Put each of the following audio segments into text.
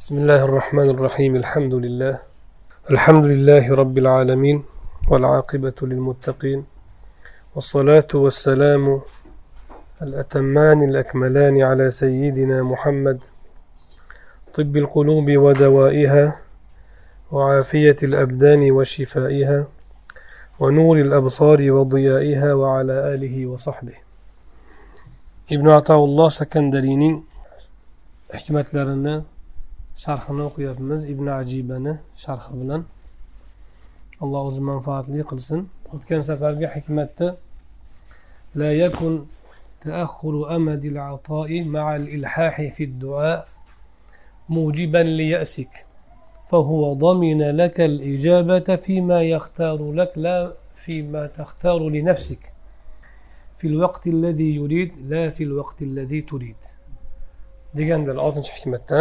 بسم الله الرحمن الرحيم. الحمد لله. الحمد لله رب العالمين والعاقبة للمتقين. والصلاة والسلام الأتمان الأكملان على سيدنا محمد. طب القلوب ودوائها وعافية الأبدان وشفائها ونور الأبصار وضيائها وعلى آله وصحبه. ابن عطاء الله سكندرينين hikmatlarini sharhini o'qiyapmiz ibn ajibani sharhi bilan alloh o'zi manfaatli qilsin o'tgan safargi hikmatda لا يكن تأخر أمد العطاء مع الإلحاح في الدعاء موجبا ليأسك فهو ضمن لك الإجابة فيما يختار لك لا فيما تختار لنفسك. في الوقت الذي يريد لا في الوقت الذي تريد. degandilar oltinchi hikmatda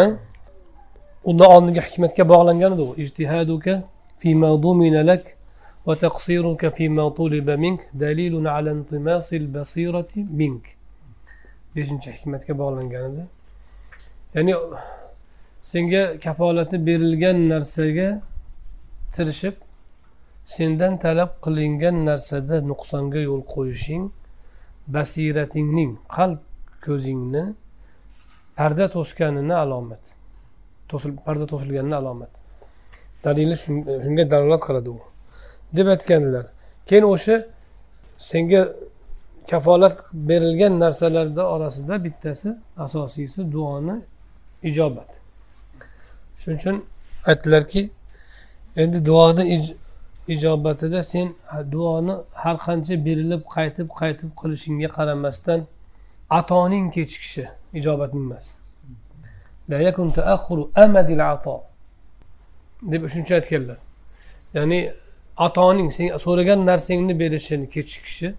undan oldingi hikmatga bog'langan edi u ijtihaduka dumina lak va taqsiruka fima tuliba mink dalilun ala intimasil basirati mink. Beshinchi hikmatga bog'langan edi ya'ni senga kafolati berilgan narsaga tirishib sendan talab qilingan narsada nuqsonga yo'l qo'yishing basiratingning qalb ko'zingni parda to'sganini alomati to'sil parda to'silganini alomat. Dalili shunga dalolat qiladi u. Deb aytgandilar keyin o'sha senga kafolat berilgan narsalarni orasida bittasi asosiysi duoni ijobat. Shuning uchun aytdilarki endi duoni ijobatida sen duoni har qancha berilib qaytib qaytib qilishingga qaramasdan atoning kechikishi ijobatning emas. Deb shuncha aytganlar ya'ni atoning sen so'ragan narsangni berishini kechikishi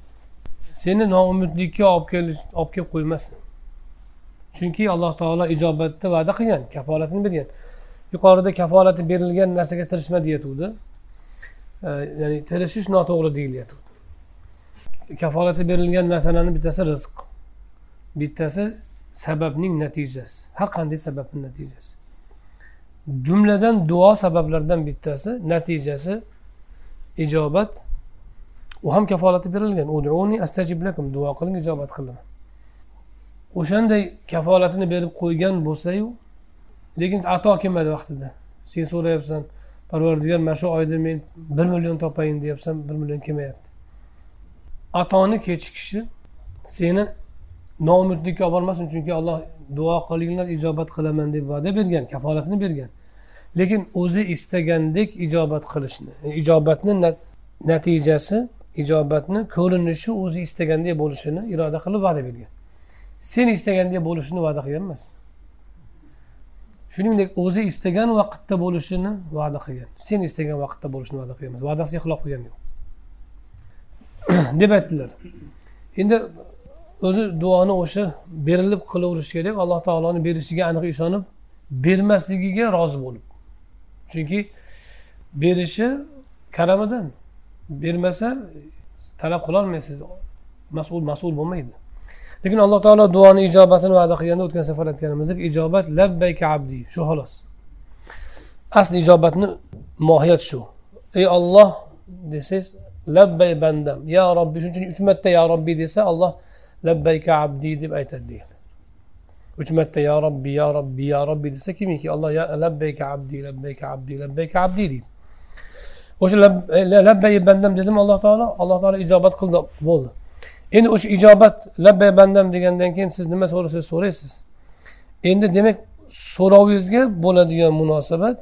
seni noumidlikka olib olib kelib qo'ymasin chunki alloh taolo ijobatni va'da qilgan kafolatini bergan yuqorida kafolati berilgan narsaga tirishma deyatuvdi ya'ni tirishish noto'g'ri deyilyapti kafolati berilgan narsalarni bittasi rizq bittasi sababning natijasi. Har qanday sababni natijasi? Jumladan duo sabablardan bittasi natijasi ijobat. U ham kafolati berilgan. Uduni astajib lakum duo qiling ijobat qilaman. O'shanday kafolatini berib qo'ygan bo'lsayu lekin ato kelmadi vaqtida. Sen so'rayapsan parvardigor mana shu oyda men bir million topayin deyapsan bir million kelmayapti. Atoni kechikishi seni noumidlikka olib bormasin chunki alloh duo qilinglar ijobat qilaman deb va'da bergan kafolatini bergan. Lekin o'zi istagandek ijobat qilishni ijobatni natijasi ijobatni ko'rinishi o'zi istagandek bo'lishini iroda qilib va'da bergan. Sen istagandek bo'lishini va'da qilgan emas. Shuningdek o'zi istagan vaqtda bo'lishini va'da qilgan. Sen istagan vaqtda bo'lishini va'da qilgan emas. Va'dasiga xilof qilgani yo'q deb aytdilar. Endi o'zi duoni o'sha berilib qilaverish kerak. Alloh taoloni berishiga aniq ishonib bermasligiga rozi bo'lib. Chunki berishi karamidan. Bermasa talab qilolmaysiz. Mas'ul mas'ul bo'lmaydi. Lekin alloh taolo duoni ijobatini va'da qilganda o'tgan safar aytganimizdek ijobat labbayka abdi shu xolos. Asli ijobatni mohiyat shu. Ey olloh desangiz labbay bandam ya robbiy shuning uchun uch marta ya robbiy desa olloh labbayka abdi deb aytadi. Degan uch marta ya robbiy ya robbiy ya robbiy desa kimiki? Alloh labbayka abdi labbayka abdi labbayka abdi deydi. O'sha labbay bandam dedim alloh taolo. Alloh taolo ijobat qildi bo'ldi. Endi o'sha ijobat labbay bandam degandan keyin siz nima so'rasangiz so'raysiz. Endi demak so'rovingizga bo'ladigan munosabat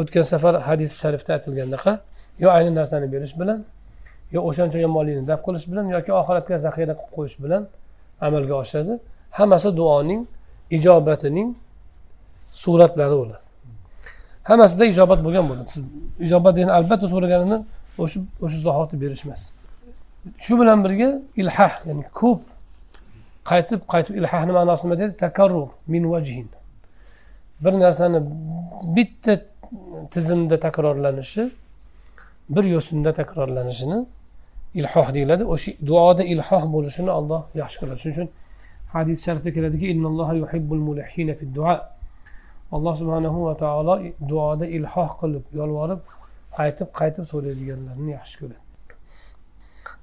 o'tgan safar hadis sharifda aytilgandaqa yo ayni narsani berish bilan yo o'shancha yomonlikni daf qilish bilan yoki oxiratga zaxira qilib qo'yish bilan amalga oshadi. Hammasi duoning ijobatining suratlari bo'ladi. Hammasida ijobat bo'lgan bo'ladi. Siz ijobat degani albatta so'raganini o'sha o'sha zahoti berish emas shu bilan birga ilhah ya'ni ko'p qaytib qaytib ilhahni ma'nosi nima deydi? Takarrur min vajhin bir narsani bitta tizimda takrorlanishi bir yo'sinda takrorlanishini ilhoh deyiladi. O'sha duoda ilhoh bo'lishini alloh yaxshi ko'radi. Shuning uchun hadis sharifda keladiki alloh subhanahu va taolo duoda ilhoh qilib yolvorib qaytib qaytib so'raydiganlarni yaxshi ko'radi.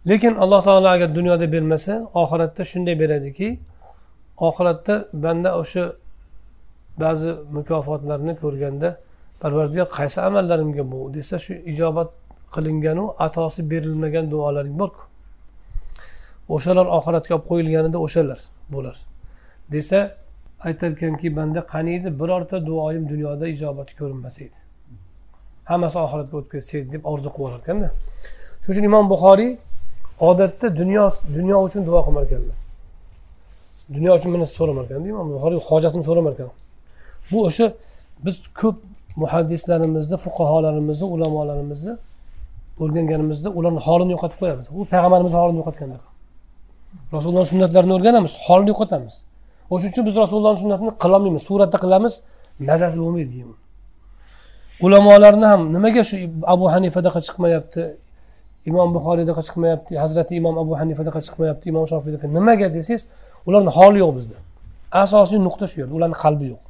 Lekin alloh taolo agar dunyoda bermasa oxiratda shunday beradiki oxiratda banda o'sha ba'zi mukofotlarni ko'rganda parvardigor qaysi amallarimga bu? desa shu ijobat qilinganu atosi berilmagan duolaring borku. O'shalar oxiratga olib qo'yilganida o'shalar bo'lar desa aytarkanki banda qaniydi birorta duoyim dunyoda ijobati ko'rinmas edi. Hammasi oxiratga o'tib ketsa edi deb orzu qilib olarkanda. Shuning uchun imom buxoriy odatda dunyo dunyo uchun duo qilmar ekanlar. Dunyo uchun bir narsa so'ramar ekanda imom buxoriy hojatini so'ramar ekan. Bu o'sha biz ko'p muhaddislarimizni fuqarolarimizni ulamolarimizni o'rganganimizda ularni holini yo'qotib qo'yamiz. U payg'ambarimizni holini yo'qotganda. Rasulullohni sunnatlarini o'rganamiz holini yo'qotamiz. O'shaning uchun biz rasulullohni sunnatini qilolmaymiz suratda qilamiz mazasi bo'lmaydi ulamolarni ham nimaga shu abu hanifadaqa chiqmayapti imom buxoriydaqa chiqmayapti hazrati imom abu hanifadaqa chiqmayapti imom shofiydaqa nimaga desangiz ularni holi yo'q bizda. Asosiy nuqta shu yerda ularni qalbi yo'q.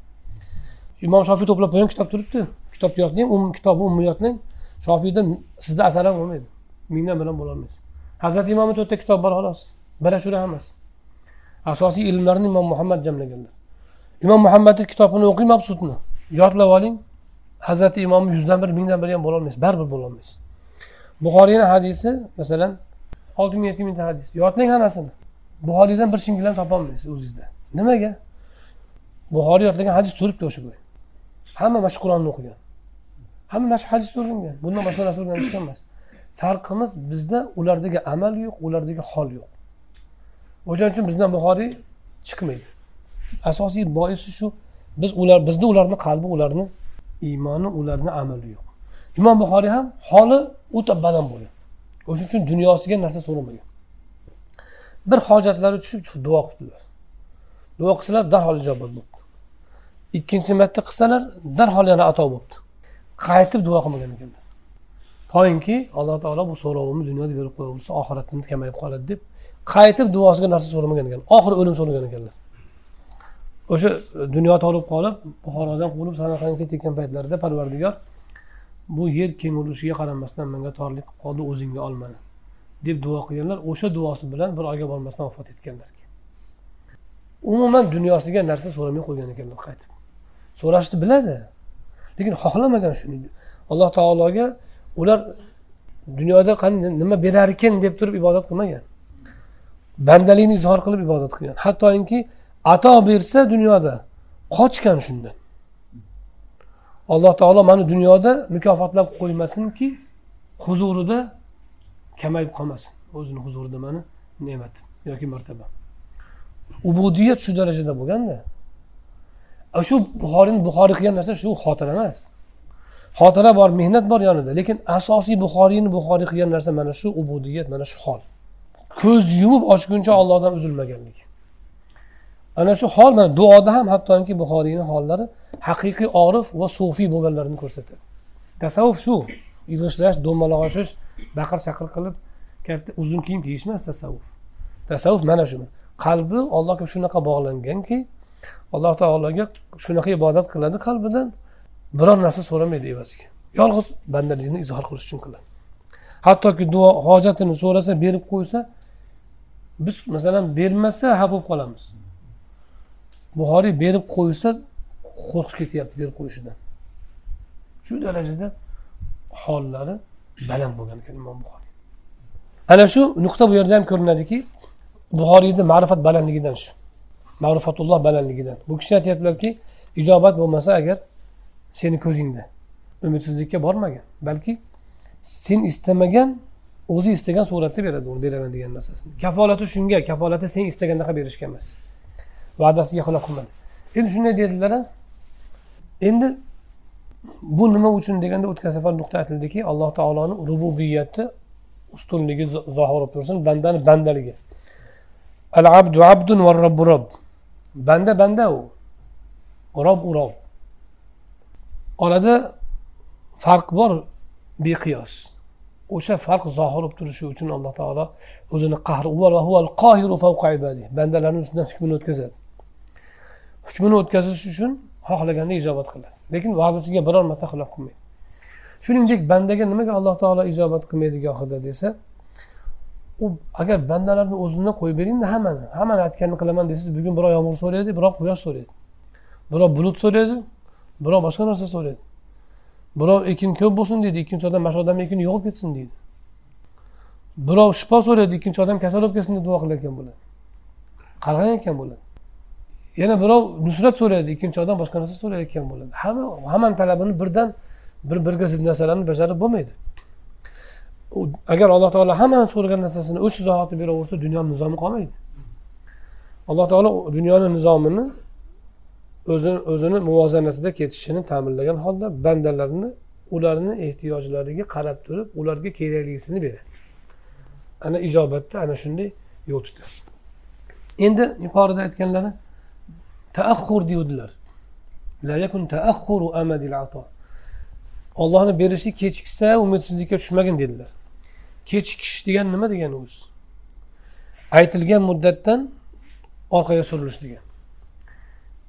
Imom shofiy to'plab qo'ygan kitob turibdi. Kitobni yodlang um kitobi ummiyotning shofiyda sizda asar ham bo'lmaydi. Mingdan bilan bo'lolmaysiz hazrati imomni to'rtta kitob bor xolos. Biri ashura hammasi. Asosiy ilmlarni imom muhammad jamlaganlar. Imom muhammadni kitobini o'qing mabsudni yodlab oling. Hazrati imomni yuzdan bir mingdan biri ham bo'lolmaysiz baribir bo'lolmaysiz buxoriyni hadisi masalan olti ming yetti mingta hadis. Yodlang hammasini. Buxoriydan bir shingil ham topolmaysiz o'zingizda. Nimaga? Buxoriy yodlagan hadis turibdi o'sha hamma mana shu qur'onni o'qigan. Hamma mana shu hadisni o'rgangan bundan boshqa narsa o'rganishgan emas farqimiz bizda ulardagi amal yo'q ulardagi hol yo'q. O'shaning uchun bizdan buxoriy chiqmaydi. Asosiy boisi shu biz ular bizda ularni qalbi ularni iymoni ularni amali yo'q. Imom buxoriy ham holi o'ta baland bo'lgan. O'shaning uchun dunyosiga narsa so'ramagan. Bir hojatlari tushib duo qildilar duo qilsalar darhol ijobat bo'libdi. Ikkinchi marta qilsalar darhol yana ato bo'libdi. Qaytib duo qilmagan ekanlar toinki alloh taolo bu so'rovimni dunyoda berib qo'yaversa oxiratimda kamayib qoladi deb qaytib duosiga narsa so'ramagan ekan. Oxiri o'lim so'ragan ekanlar. O'sha dunyo tolib qolib buxorodan quvilib samarqandga ketayotgan paytlarida parvardigor bu yer kemirishiga qaramasdan menga torlik qilib qoldi o'zingga ol mani deb duo qilganlar. O'sha duosi bilan bir oyga bormasdan vafot etganlar umuman dunyosiga narsa so'ramay qo'ygan ekanlar qaytib. So'rashni biladi. Lekin xohlamagan shuni alloh taologa ular dunyoda nima berar ekan deb turib ibodat qilmagan. Bandalikni izhor qilib ibodat qilgan. Hattoki ato bersa dunyoda qochgan shundan. Alloh taolo mani dunyoda mukofotlab qo'ymasinki huzurida kamayib qolmasin. O'zini huzurida mani ne'mat yoki martaba. Ubudiyat shu darajada bo'lganda shu buxoriyni buxoriy qilgan narsa shu xotira emas. Xotira bor mehnat bor yonida lekin asosiy buxoriyni buxoriy qilgan narsa mana shu ubudiyat mana shu hol. Ko'z yumib ochguncha ollohdan uzilmaganlik. Ana shu hol mana duoda ham hattoki buxoriyni hollari haqiqiy orif va sufiy bo'lganlarini ko'rsatadi tasavvuf shu yig'ishlash do'maloq oshish baqir chaqir qilib katta uzun kiyim kiyish emas tasavvuf. Tasavvuf mana shu. Qalbi allohga shunaqa bog'langanki alloh taologa shunaqa ibodat qiladi qalbidan. Biror narsa so'ramaydi evaziga. Yolg'iz bandaligini izhor qilish uchun qiladi. Hattoki duo hojatini so'rasa berib qo'ysa biz masalan bermasa xafa bo'lib qolamiz. Buxoriy berib qo'ysa qo'rqib ketyapti berib qo'yishidan. Shu darajada hollari baland bo'lgan ekan imom buxoriy. Ana shu nuqta bu yerda ham ko'rinadiki buxoriyni ma'rifat balandligidan shu. Ma'rifatulloh balandligidan. Bu kishi aytyaptilarki ijobat bo'lmasa agar seni ko'zingda umidsizlikka bormagan balki sen istamagan o'zi istagan suratda beradi uni beraman degan narsasini. Kafolati shunga kafolati sen istaganaqa berishga emas. Va'dasiga xilof qilmadi. Endi shunday dedilar endi bu nima uchun deganda o'tgan safar nuqta aytildiki alloh taoloni rububiyati ustunligi zohir bo'lib tursin bandani bandaligi. Al abdu abdun va robbu robb banda banda u. Rob u rob orada farq bor beqiyos. O'sha farq zohir bo'lib turishi uchun alloh taolo o'zini qahri bandalarni ustidan hukmini o'tkazadi. Hukmini o'tkazish uchun xohlaganda ijobat qiladi. Lekin va'dasiga biror marta xilof qilmaydi. Shuningdek bandaga nimaga alloh taolo ijobat qilmaydi gohida desa u agar bandalarni o'zini qo'yib beringda hammani hammani aytganini qilaman desangiz bugun birov yomg'ir so'raydi birov quyosh so'raydi. Birov bulut so'raydi birov boshqa narsa so'raydi. Birov ekin ko'p bo'lsin deydi ikkinchi odam mana shu odamni ekini yo'qolib ketsin deydi. Birov shifo so'raydi ikkinchi odam kasal bo'lib ketsin deb duo qilayotgan bo'ladi. Qarg'ayotgan bo'ladi. Yana birov nusrat so'raydi ikkinchi odam boshqa narsa so'rayotgan bo'ladi. Hamma hammani talabini birdan bir birga zid narsalarni bajarib bo'lmaydi. Agar alloh taolo hammani so'ragan narsasini o'sha zahoti beraversa dunyoni nizomi qolmaydi. Alloh taolo dunyoni nizomini o'zini o'zini muvozanatida ketishini ta'minlagan holda bandalarni ularni ehtiyojlariga qarab turib ularga kerakligisini beradi. Ana ijobatda ana shunday yo'l tutadi endi yuqorida aytganlari taahhur deydilar. Ollohni berishi kechiksa umidsizlikka tushmagin dedilar. Kechikish degan nima degani o'zi aytilgan muddatdan orqaga surilish degan.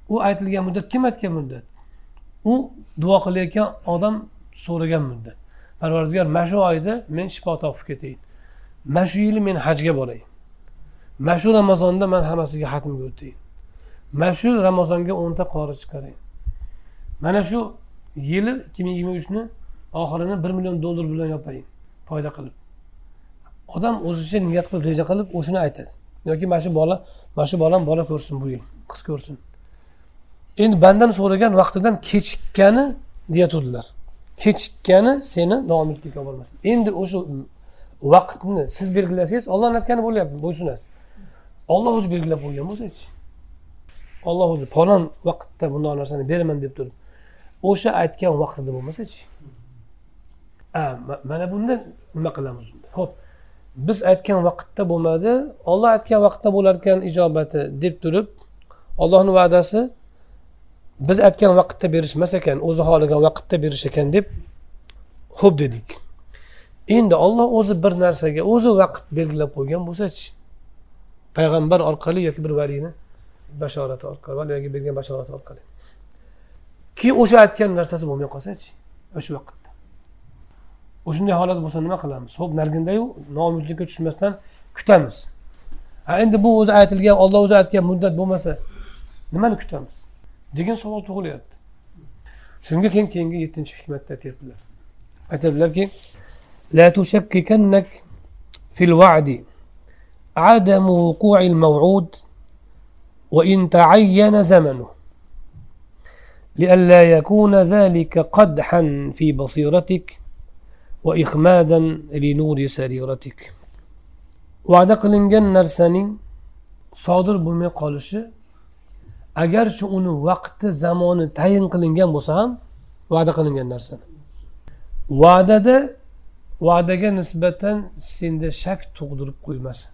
U aytilgan muddat kim aytgan muddat? U duo qilayotgan odam so'ragan muddat. Parvardigor mana shu oyda men shifo topib ketayin mana shu yili men hajga borayin mana shu ramazonda man hammasiga xatmga o'tayin mana shu ramazonga o'nta qori chiqarayin mana shu yili ikki ming yigirma uchni oxirini bir million dollar bilan yopayin foyda qilib. Odam o'zicha niyat qilib reja qilib o'shani aytadi. Yoki mana shu bola mana shu bolam bola ko'rsin bu yil qiz ko'rsin. Endi bandan so'ragan vaqtidan kechikkani deyatuvdilar. Kechikkani seni noumidlikka olib bormasin endi o'sha vaqtni siz belgilasangiz ollohni aytgani bo'lyapti bo'ysunasiz. Olloh o'zi belgilab qo'ygan bo'lsachi olloh o'zi falon vaqtda bundoq narsani beraman deb turib o'sha aytgan vaqtida bo'lmasachi mana bunda nima qilamiz? Ho'p biz aytgan vaqtda bo'lmadi. Olloh aytgan vaqtda bo'lar ekan ijobati deb turib ollohni va'dasi biz aytgan vaqtda berishmas ekan o'zi xohlagan vaqtda berish ekan deb ho'p dedik. Endi olloh o'zi bir narsaga o'zi vaqt belgilab qo'ygan bo'lsachi payg'ambar orqali yoki bir valiyni bashorati orqali valiga bergan bashorati orqali. Keyin o'sha aytgan narsasi bo'lmay qolsachi o'sha vaqt. O'shanday holat bo'lsa nima qilamiz ho'p nargindayu noumidlikka tushmasdan kutamiz ha endi bu o'zi aytilgan olloh o'zi aytgan muddat bo'lmasa nimani kutamiz degan savol tug'ilyapti shunga keyin keyingi yettinchi hikmatda aytyaptilar aytadilarki لا تشككنك في الوعد عدم وقوع الموعود وإن تعين زمنه لئلا يكون ذلك قدحا في بصيرتك وإخمادا لنور سريرتك وعد qilingan narsaning sodir bo'lmay qolishi agarchi uni vaqti zamoni tayin qilingan bo'lsa ham va'da qilingan narsani va'dada va'daga nisbatan senda shak tug'dirib qo'ymasin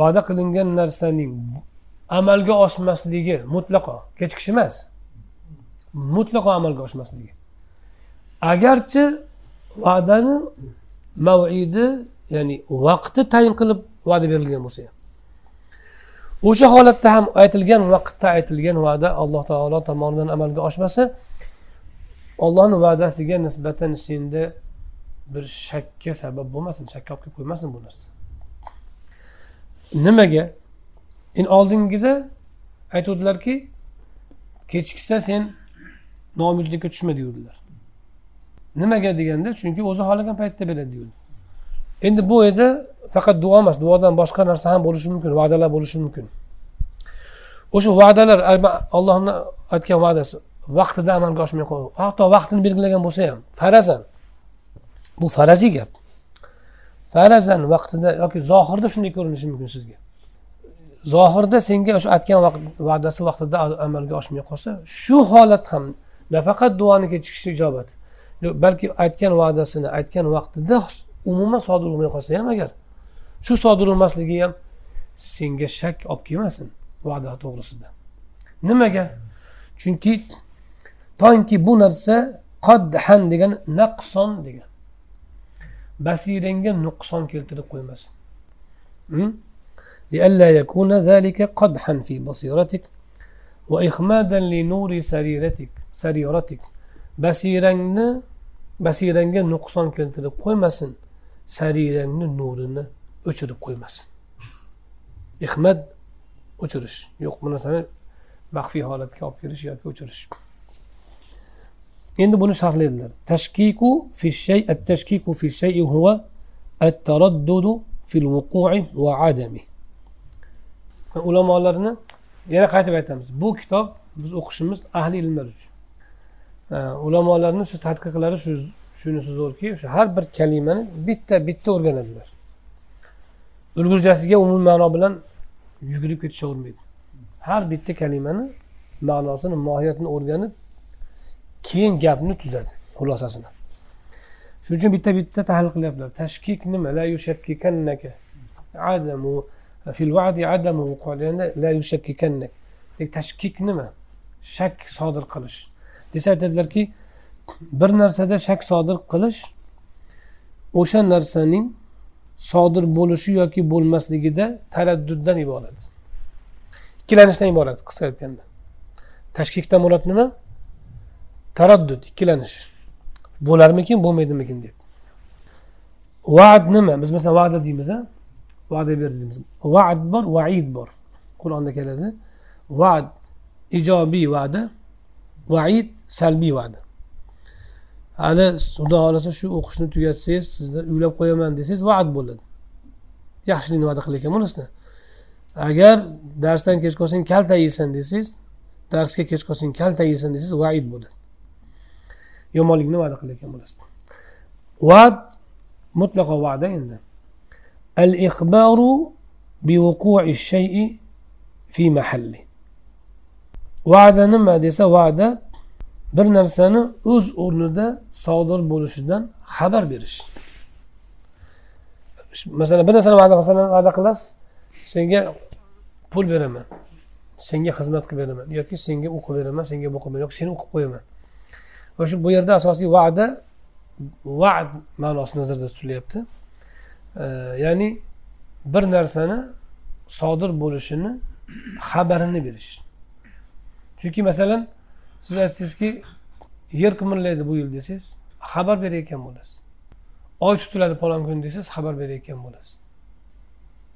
va'da qilingan narsaning amalga oshmasligi mutlaqo kechikish emas mutlaqo amalga oshmasligi agarchi va'dani mavidi ya'ni vaqti tayin qilib va'da berilgan bo'lsa ham. O'sha holatda ham aytilgan vaqtda aytilgan va'da alloh taolo tomonidan amalga oshmasa ollohni va'dasiga nisbatan senda bir shakka sabab bo'lmasin shakka olib kelib qo'ymasin bu narsa. Nimaga? Endi oldingida aytuvdilarki kechiksa sen noumidlikka tushma deyuvdilar. Nimaga deganda chunki o'zi xohlagan paytda beradi deydi endi bu yerda faqat duo emas duodan boshqa narsa ham bo'lishi mumkin va'dalar bo'lishi mumkin. O'sha va'dalar allohni aytgan va'dasi vaqtida amalga oshmay qoldi hatto vaqtini belgilagan bo'lsa ham farazan. Bu faraziy gap. Farazan vaqtida yoki zohirda shunday ko'rinishi mumkin sizga. Zohirda senga o'sha aytgan va'dasi vaqtida amalga oshmay qolsa shu holat ham nafaqat duoni kechikish ijobat. balki aytgan va'dasini aytgan vaqtida umuman sodir bo'lmay qolsa ham agar shu sodir bo'lmasligi ham senga shak olib kelmasin va'da to'g'risida nimaga chunki toinki bu narsa qodhan degan naqson degan basirangga nuqson keltirib qo'ymasin لئلا يكون ذلك قدحا في بصيرتك وإخمادا لنور سريرتك سريرتك basirangni basirangga nuqson keltirib qo'ymasin sarirangni nurini o'chirib qo'ymasin. Ihmat o'chirish yo'q. Bu narsani maxfiy holatga olib kelish yoki o'chirish. Endi buni sharhlaydilar tashkiku fi shay at tashkiku fi shay huwa at taraddudu fil wuqu'i va adami. Ulamolarni yana qaytib aytamiz. Bu kitob biz o'qishimiz ahli ilmlar uchun. Ulamolarni shu tadqiqlari shu shunisi zo'rki o'sha har bir kalimani bitta bitta o'rganadilar. Ulgurjasiga umum ma'no bilan yugurib ketishavermaydi. Har bitta kalimani ma'nosini mohiyatini o'rganib keyin gapni tuzadi xulosasini. Shuning uchun bitta bitta tahlil qilyaptilar. Tashkik nima? La yushakkikannaka adamu fil va'di adamu la yushakkikannak tashkik nima? Shak sodir qilish. Desa aytadilarki bir narsada shak sodir qilish o'sha narsaning sodir bo'lishi yoki bo'lmasligida taradduddan iborat. Ikkilanishdan iborat qisqa aytganda. Tashkikdan murod nima? Taraddud ikkilanish. Bo'larmikin bo'lmaydimikin deb. Vaad nima? Biz masalan va'da deymiz a va'da berdi deymiz. Vaad bor vaid bor. Qur'onda keladi. Vaad ijobiy va'da vaid salbiy va'da hali xudo xohlasa shu o'qishni tugatsangiz sizni uylab qo'yaman desangiz vaad bo'ladi yaxshilikni va'da qilayotgan bo'lasizda agar darsdan kech qolsang kalta yeysan desangiz darsga kech qolsang kalta yeysan desangiz vaid bo'ladi yomonlikni va'da qilayotgan bo'lasiz va'd mutlaqo va'da endi al ixbaru bivuqui shayi fi mahalli va'da nima desa va'da bir narsani o'z o'rnida sodir bo'lishidan xabar berish. Masalan bir narsani va'da masalan va'da qilasiz senga pul beraman senga xizmat qilib beraman yoki senga o'qib beraman senga bu qilib yoki seni o'qib qo'yaman. O'sha bu yerda asosiy va'da va'd ma'nosi nazarda tutilyapti. Ya'ni bir narsani sodir bo'lishini xabarini berish. Chunki masalan siz aytsangizki yer qimirlaydi bu yil desangiz xabar berayotgan bo'lasiz. Oy tutiladi palon kun desangiz xabar berayotgan bo'lasiz.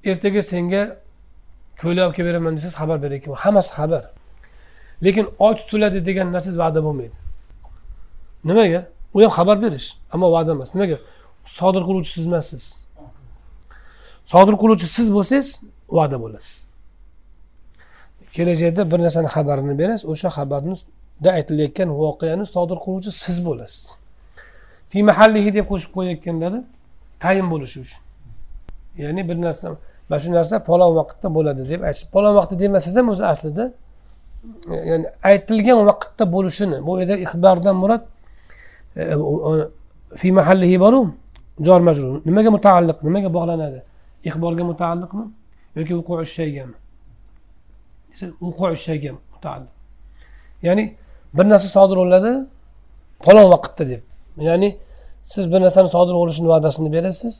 Ertaga senga ko'ylak olib kelib beraman desangiz xabar berayotgan hammasi xabar. Lekin oy tutiladi degan narsangiz va'da bo'lmaydi. Nimaga? U ham xabar berish ammo va'da emas. Nimaga? Sodir qiluvchi siz emassiz sodir qiluvchi siz bo'lsangiz va'da bo'ladi kelajakda bir narsani xabarini berasiz o'sha xabarnida aytilayotgan voqeani sodir qiluvchi siz bo'lasiz. Fi mahallihi deb qo'shib qo'yayotganlari tayin bo'lishi uchun. Ya'ni bir narsa mana shu narsa palon vaqtda bo'ladi deb aytish palon vaqtda demasangiz ham o'zi aslida ya'ni aytilgan vaqtda bo'lishini bu yerda ixbardan murod e, e, fi mahallihi boru jor majrur. Nimaga mutaalliq nimaga bog'lanadi? Ixborga mutaalliqmi yoki vuqu shaygami desa vuqu shayga mutaalliq ya'ni bir narsa sodir bo'ladi falon vaqtda deb. Ya'ni siz bir narsani sodir bo'lishini va'dasini berasiz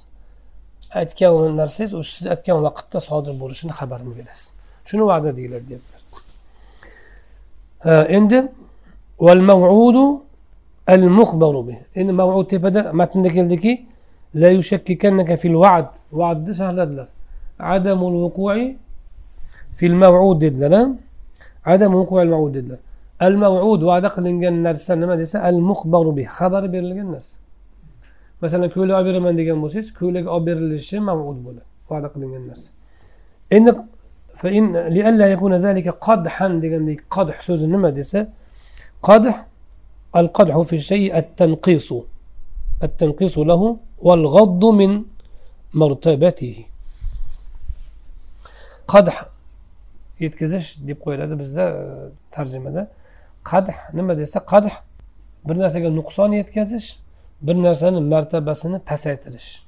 aytgan narsangiz o'sha siz aytgan vaqtda sodir bo'lishini xabarini berasiz. Shuni va'da deyiladi deyaptilar endi al muxbaru endi mavud tepada matnda keldiki la yushakkikannaka fil va'd va'dni sharhladilar. Adamul vuqu'i في الموعود دلنا عدم وقوع الموعود دلنا الموعود وعدق لنجن نرسا نما دسا المخبر به خبر بير لنجن نرسا مثلا كل عبر من دجن موسيس كل عبر لشي موعود بولا وعدق لنجن نرسا إن فإن لئلا يكون ذلك قدحا دجن قدح سوز نما دسا قدح القدح في الشيء التنقيص. التنقيص له والغض من مرتبته. قدح yetkazish deb qo'yiladi bizda e, tarjimada. Qadh nima desa qadh. Bir narsaga nuqson yetkazish bir narsani martabasini pasaytirish.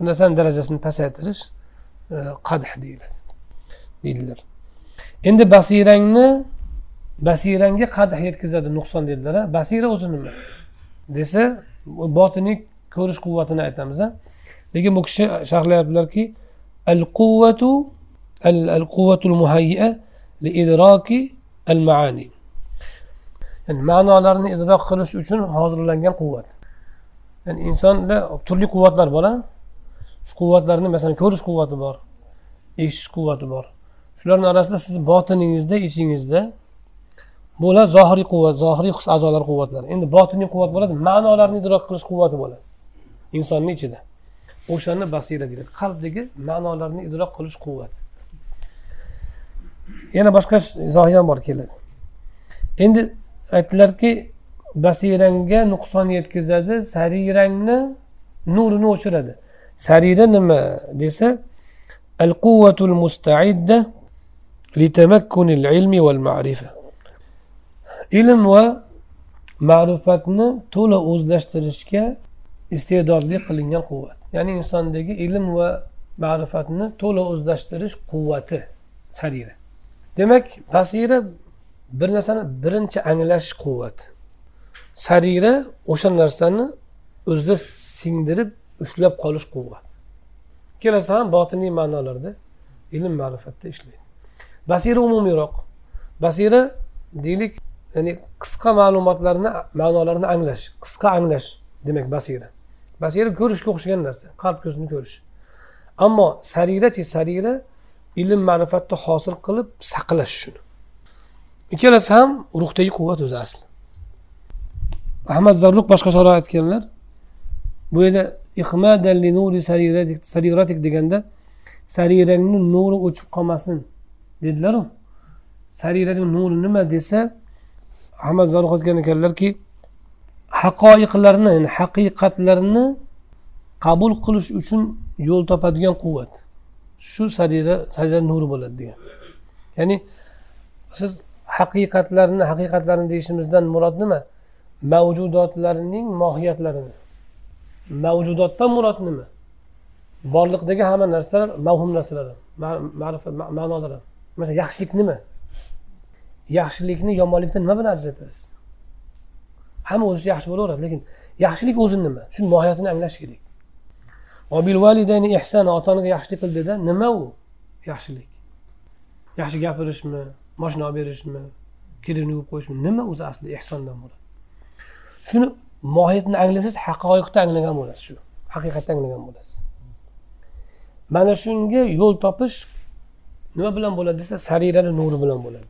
Bir narsani darajasini pasaytirish e, qadh deyiladi deydilar. Endi basirangni basirangga qadh yetkazadi nuqson dedilar basira o'zi nima desa botiniy ko'rish quvvatini aytamiz lekin bu kishi sharhlayaptilarki al quvvatu al quvvatul muhayya li idraki al maani. Ya'ni ma'nolarni idrok qilish uchun hozirlangan quvvat. Ya'ni insonda turli quvvatlar bor shu quvvatlarni masalan ko'rish quvvati bor eshitish quvvati bor. Shularni orasida siz botiningizda ichingizda bular zohiriy quvvat zohiriy his a'zolar quvvatlari. Endi botiniy quvvat bo'ladi ma'nolarni idrok qilish quvvati bo'ladi insonni ichida. O'shani basira deyiladi qalbdagi ma'nolarni idrok qilish quvvati. Yana boshqa izohi ham bor keladi. Endi aytdilarki basirangga nuqson yetkazadi sarirangni nurini o'chiradi sarira nima desa al quvvatul mustaidda litamakkunil ilmi val ma'rifa. Ilm va ma'rifatni to'la o'zlashtirishga iste'dodli qilingan quvvat. Ya'ni insondagi ilm va ma'rifatni to'la o'zlashtirish quvvati sarira. Demak basira bir narsani birinchi anglash quvvat. Sarira o'sha narsani o'zida singdirib ushlab qolish quvvat. Ikkalasi ham botiniy ma'nolarda ilm ma'rifatda ishlaydi. Basira umumiyroq basira deylik ya'ni qisqa ma'lumotlarni ma'nolarini anglash qisqa anglash demak basira. Basira ko'rishga o'xshagan narsa qalb ko'zni ko'rish. Ammo sarirachi sarira ilm ma'rifatni hosil qilib saqlash shuni. Ikkalasi ham ruhdagi quvvat o'zi asli. Ahmad zarruq boshqacharoq aytganlar. Bu yerda sariratik deganda sarirangni nuri o'chib qolmasin dedilaru. Sarirani nuri nima? desa ahmad zarruq aytgan ekanlarki haqoiqlarni ya'ni haqiqatlarni qabul qilish uchun yo'l topadigan quvvat. Shu sarira sarira nuri bo'ladi degan. Ya'ni siz haqiqatlarni haqiqatlarni deyishimizdan murod nima? Mavjudotlarning mohiyatlarini. Mavjudotdan murod nima? Borliqdagi hamma narsalar mavhum narsalar ma'rifat ma'nolar. Masalan yaxshilik nima? Yaxshilikni yomonlikdan nima bilan ajratasiz? Hamma o'zicha yaxshi bo'laveradi lekin yaxshilik o'zi nima? Shuni mohiyatini anglash kerak. Ota onaga yaxshilik qil dedi nima u? Yaxshilik. Yaxshi gapirishmi? Moshina olib berishmi? Kirini yuvib qo'yishmi? Nima o'zi asli ehsondan bo'ladi? Shuni mohiyatini anglasangiz haqoiqda anglagan bo'lasiz shu. Haqiqatni anglagan bo'lasiz. Mana shunga yo'l topish nima bilan bo'ladi desa sarirani nuri bilan bo'ladi.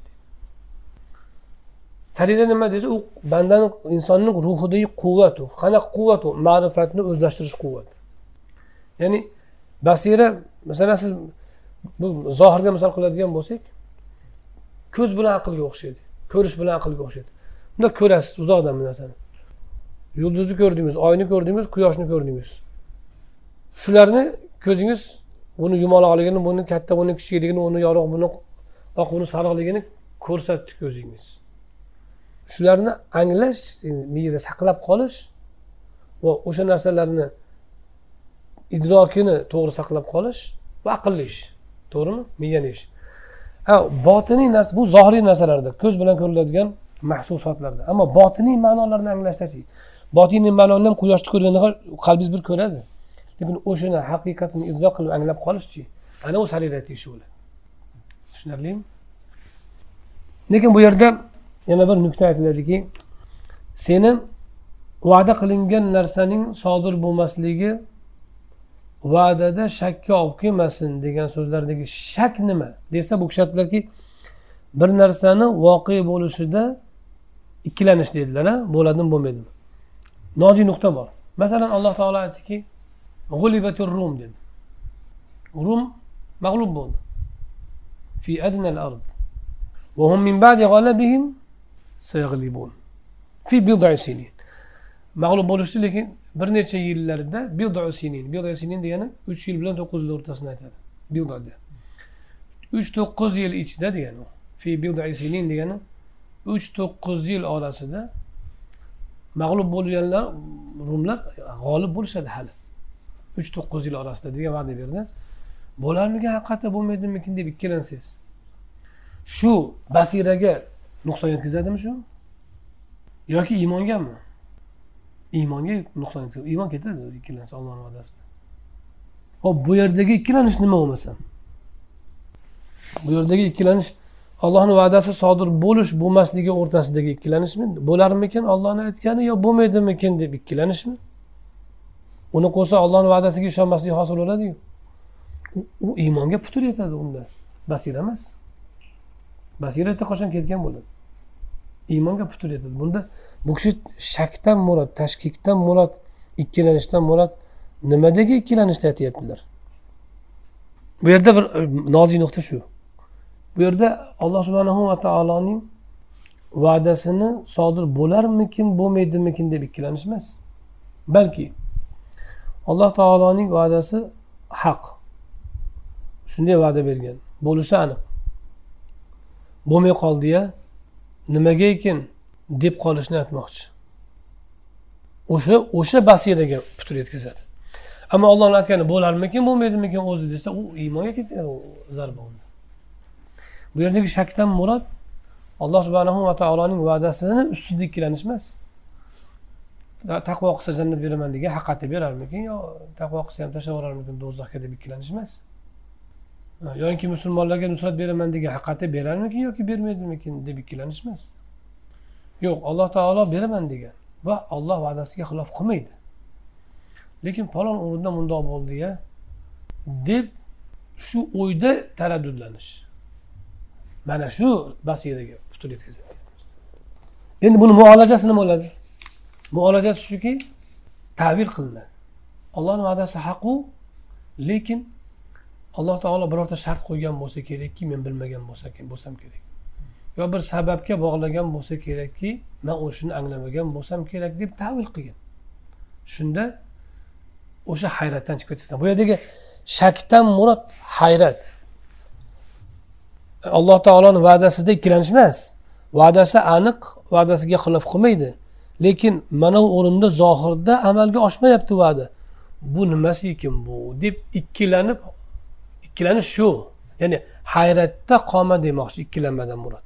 Sarira nima desa u bandani insonni ruhidagi quvvat u qanaqa quvvat u? Ma'rifatni o'zlashtirish quvvati. Ya'ni basira masalan siz bu zohirga misol qiladigan bo'lsak ko'z bilan aqlga o'xshaydi ko'rish bilan aqlga o'xshaydi. Bunda ko'rasiz uzoqdan bir narsani yulduzni ko'rdingiz oyni ko'rdingiz quyoshni ko'rdingiz. Shularni ko'zingiz buni yumaloqligini buni katta buni kichikligini uni yorug' buni oq buni sariqligini ko'rsatdi ko'zingiz. Shularni anglash miyada saqlab qolish va o'sha narsalarni idrokini to'g'ri saqlab qolish va aqlli ish. To'g'rimi? Miyani ish. Ha botiniy narsa bu zohiriy narsalarda ko'z bilan ko'riladigan mahsulotlarda. Ammo botiniy ma'nolarni anglashdachi botiniy ma'noni ham quyoshni ko'rganda qalbingiz bir ko'radi. Lekin o'shani haqiqatini idrok qilib anglab qolishchi ana u sarirat ishi bo'ladi. Tushunarlimi? Lekin bu yerda yana bir nuqta aytiladiki seni va'da qilingan narsaning sodir bo'lmasligi va'dada shakka olib kelmasin degan so'zlardagi shak nima desa bu kishi aytdilarki bir narsani voqea bo'lishida ikkilanish deydilar bo'ladimi bo'lmaydimi nozik nuqta bor masalan alloh taolo aytdiki rum dedi rum mag'lub bo'ldi fi adnal ard وهم من بعد غلبهم سيغلبون في بضع سنين mag'lub bo'lishdi lekin bir necha yillarda bidu sinin bidu sinin degani uch yil bilan to'qqiz yil o'rtasini aytadi. Bidu uch to'qqiz yil ichida degani u. Fi bidu sinin degani uch to'qqiz yil orasida mag'lub bo'lganlar rumlar g'olib bo'lishadi hali. Uch to'qqiz yil orasida degan va'da berdi. Bo'larmikan haqiqatda bo'lmaydimikin deb ikkilansangiz. Shu basiraga nuqson yetkazadimi shu? Yoki iymongami iymonga nuqson yetkazadi iymon ketadi ikkilansa ollohni va'dasida. Hop bu yerdagi ikkilanish nima bo'lmasa? Bu yerdagi ikkilanish allohni va'dasi sodir bo'lish bo'lmasligi o'rtasidagi ikkilanishmi? Bo'larmikin ollohni aytgani yo bo'lmaydimikin deb ikkilanishmi? Uni qo'ysa ollohni va'dasiga ishonmaslik hosil bo'ladiyu? U iymonga putur yetadi unda. Basira emas. Basira qachon ketgan bo'ladi? Iymonga putur yetadi bunda bu kishi shakdan murod tashkikdan murod ikkilanishdan murod nimadagi ikkilanishni aytyaptilar? Bu yerda bir e, nozik nuqta shu. Bu yerda alloh subhanahu va taoloning va'dasini sodir bo'larmikin bo'lmaydimikin deb ikkilanish emas balki alloh taoloning va'dasi haq. Shunday va'da bergan. Bo'lishi aniq. Bo'lmay qoldi ya nimaga ekan deb qolishni aytmoqchi. O'sha o'sha basiraga putur yetkazadi. Ammo ollohni aytgani bo'larmikin bo'lmaydimikin? o'zi desa u iymonga ketadi zarba unda bu yerdagi shakdan murod alloh subhanahu va taoloning va'dasini ustida ikkilanish emas taqvo qilsa jannat beraman degan haqiqatni berarmikin yo taqvo qilsa ham tashlab yuborarmikin do'zaxga deb ikkilanish emas yoki musulmonlarga nusrat beraman degan haqiqatda berarmikin yoki bermaydimikin deb ikkilanish emas yo'q alloh taolo beraman degan va olloh va'dasiga xilof qilmaydi. Lekin falon o'rinda mundoq bo'ldi ya deb shu o'yda taraddudlanish. Mana shu basiraga putur yetkazadi endi buni muolajasi nima bo'ladi? Muolajasi shuki ta'bir qilinadi. Ollohni va'dasi haqu lekin alloh taolo birorta shart qo'ygan bo'lsa kerakki men bilmagan bo'lsam kerak. Yo bir sababga bog'lagan bo'lsa kerakki man o'shani anglamagan bo'lsam kerak deb tavil qilgan. Shunda o'sha hayratdan chiqib ketasan. Bu yerdagi shakdan murod hayrat. Alloh taoloni va'dasida ikkilanish emas va'dasi aniq va'dasiga xilof qilmaydi. Lekin mana bu o'rinda zohirda amalga oshmayapti va'da. Bu nimasi ekan bu? deb ikkilanib ikkilanish shu ya'ni hayratda qolma demoqchi ikkilanmadan murod.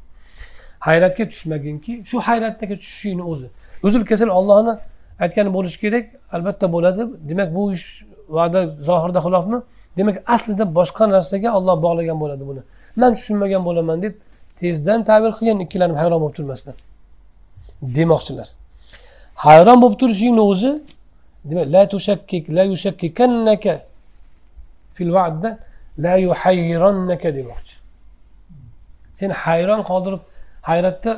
Hayratga tushmaginki shu hayratdagi tushishingni o'zi. Uzil kesil ollohni aytgani bo'lishi kerak albatta bo'ladi. Demak bu ish va'da zohirda xilofmi? Demak aslida boshqa narsaga olloh bog'lagan bo'ladi buni. Man tushunmagan bo'laman deb tezdan tavil qilgan ikkilanib hayron bo'lib turmasdan demoqchilar. Hayron bo'lib turishingni o'zi demak la tushakkik la yushakkikannaka fil va'dda la yuhayronnaka demoqchi. Seni hayron qoldirib hayratda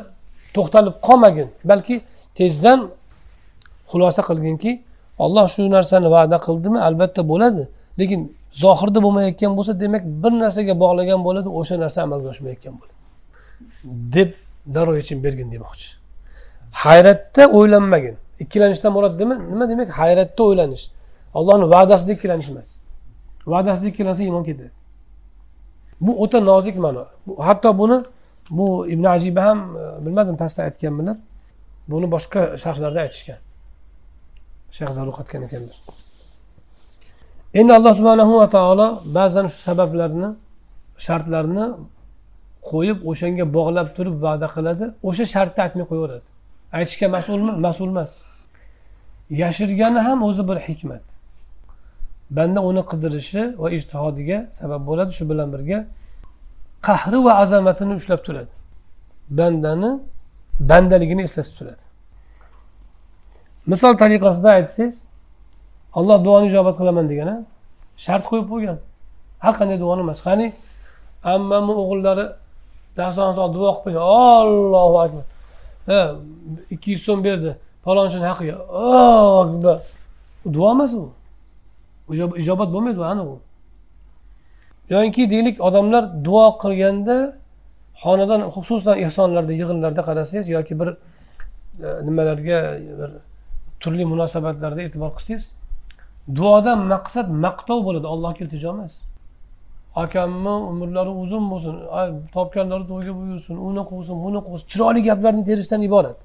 to'xtalib qolmagin. Balki tezdan xulosa qilginki olloh shu narsani va'da qildimi? Albatta bo'ladi. Lekin zohirda bo'lmayotgan bo'lsa demak bir narsaga bog'lagan bo'ladi o'sha narsa amalga oshmayotgan bo'ladi. Deb darrov yechim bergin demoqchi. Hayratda o'ylanmagin. Ikkilanishdan murod nima nima demak? Hayratda o'ylanish. Ollohni va'dasida ikkilanish emas va'dasida ikkalasi iymon ketadi bu o'ta nozik ma'no. Hatto buni bu ibn ajiba ham e, bilmadim pastda aytganmilar. Buni boshqa sharhlarda aytishgan. Shayx zarruq aytgan ekanlar. Endi alloh subhanahu va taolo ba'zan shu sabablarni shartlarni qo'yib o'shanga bog'lab turib va'da qiladi. O'sha shartni aytmay qo'yaveradi. Aytishga mas'ulmi? Mas'ul emas. Yashirgani ham o'zi bir hikmat. Banda uni qidirishi va ijtihodiga sabab bo'ladi. Shu bilan birga qahri va azamatini ushlab turadi. Bandani bandaligini eslatib turadi. Misol tariqasida aytsangiz alloh duoni ijobat qilaman degan shart qo'yib qo'ygan. Har qanday duoni emas. Qani ammamni o'g'illari daston duo qilib qo'ygan. Ollohu akbar. Ha ikki yuz so'm berdi. Falonchini haqiga. Akbar. Duo emas u. ijobat bo'lmaydi u aniq u. Yoinki deylik odamlar duo qilganda xonadon xususan ehsonlarda yig'inlarda qarasangiz yoki bir e, nimalarga bir turli munosabatlarda e'tibor qilsangiz duodan maqsad maqtov bo'ladi allohga iltijo emas. Akamni umrlari uzun bo'lsin topganlari to'yga buyursin uni qilsin buni qilsin chiroyli gaplarni terishdan iborat.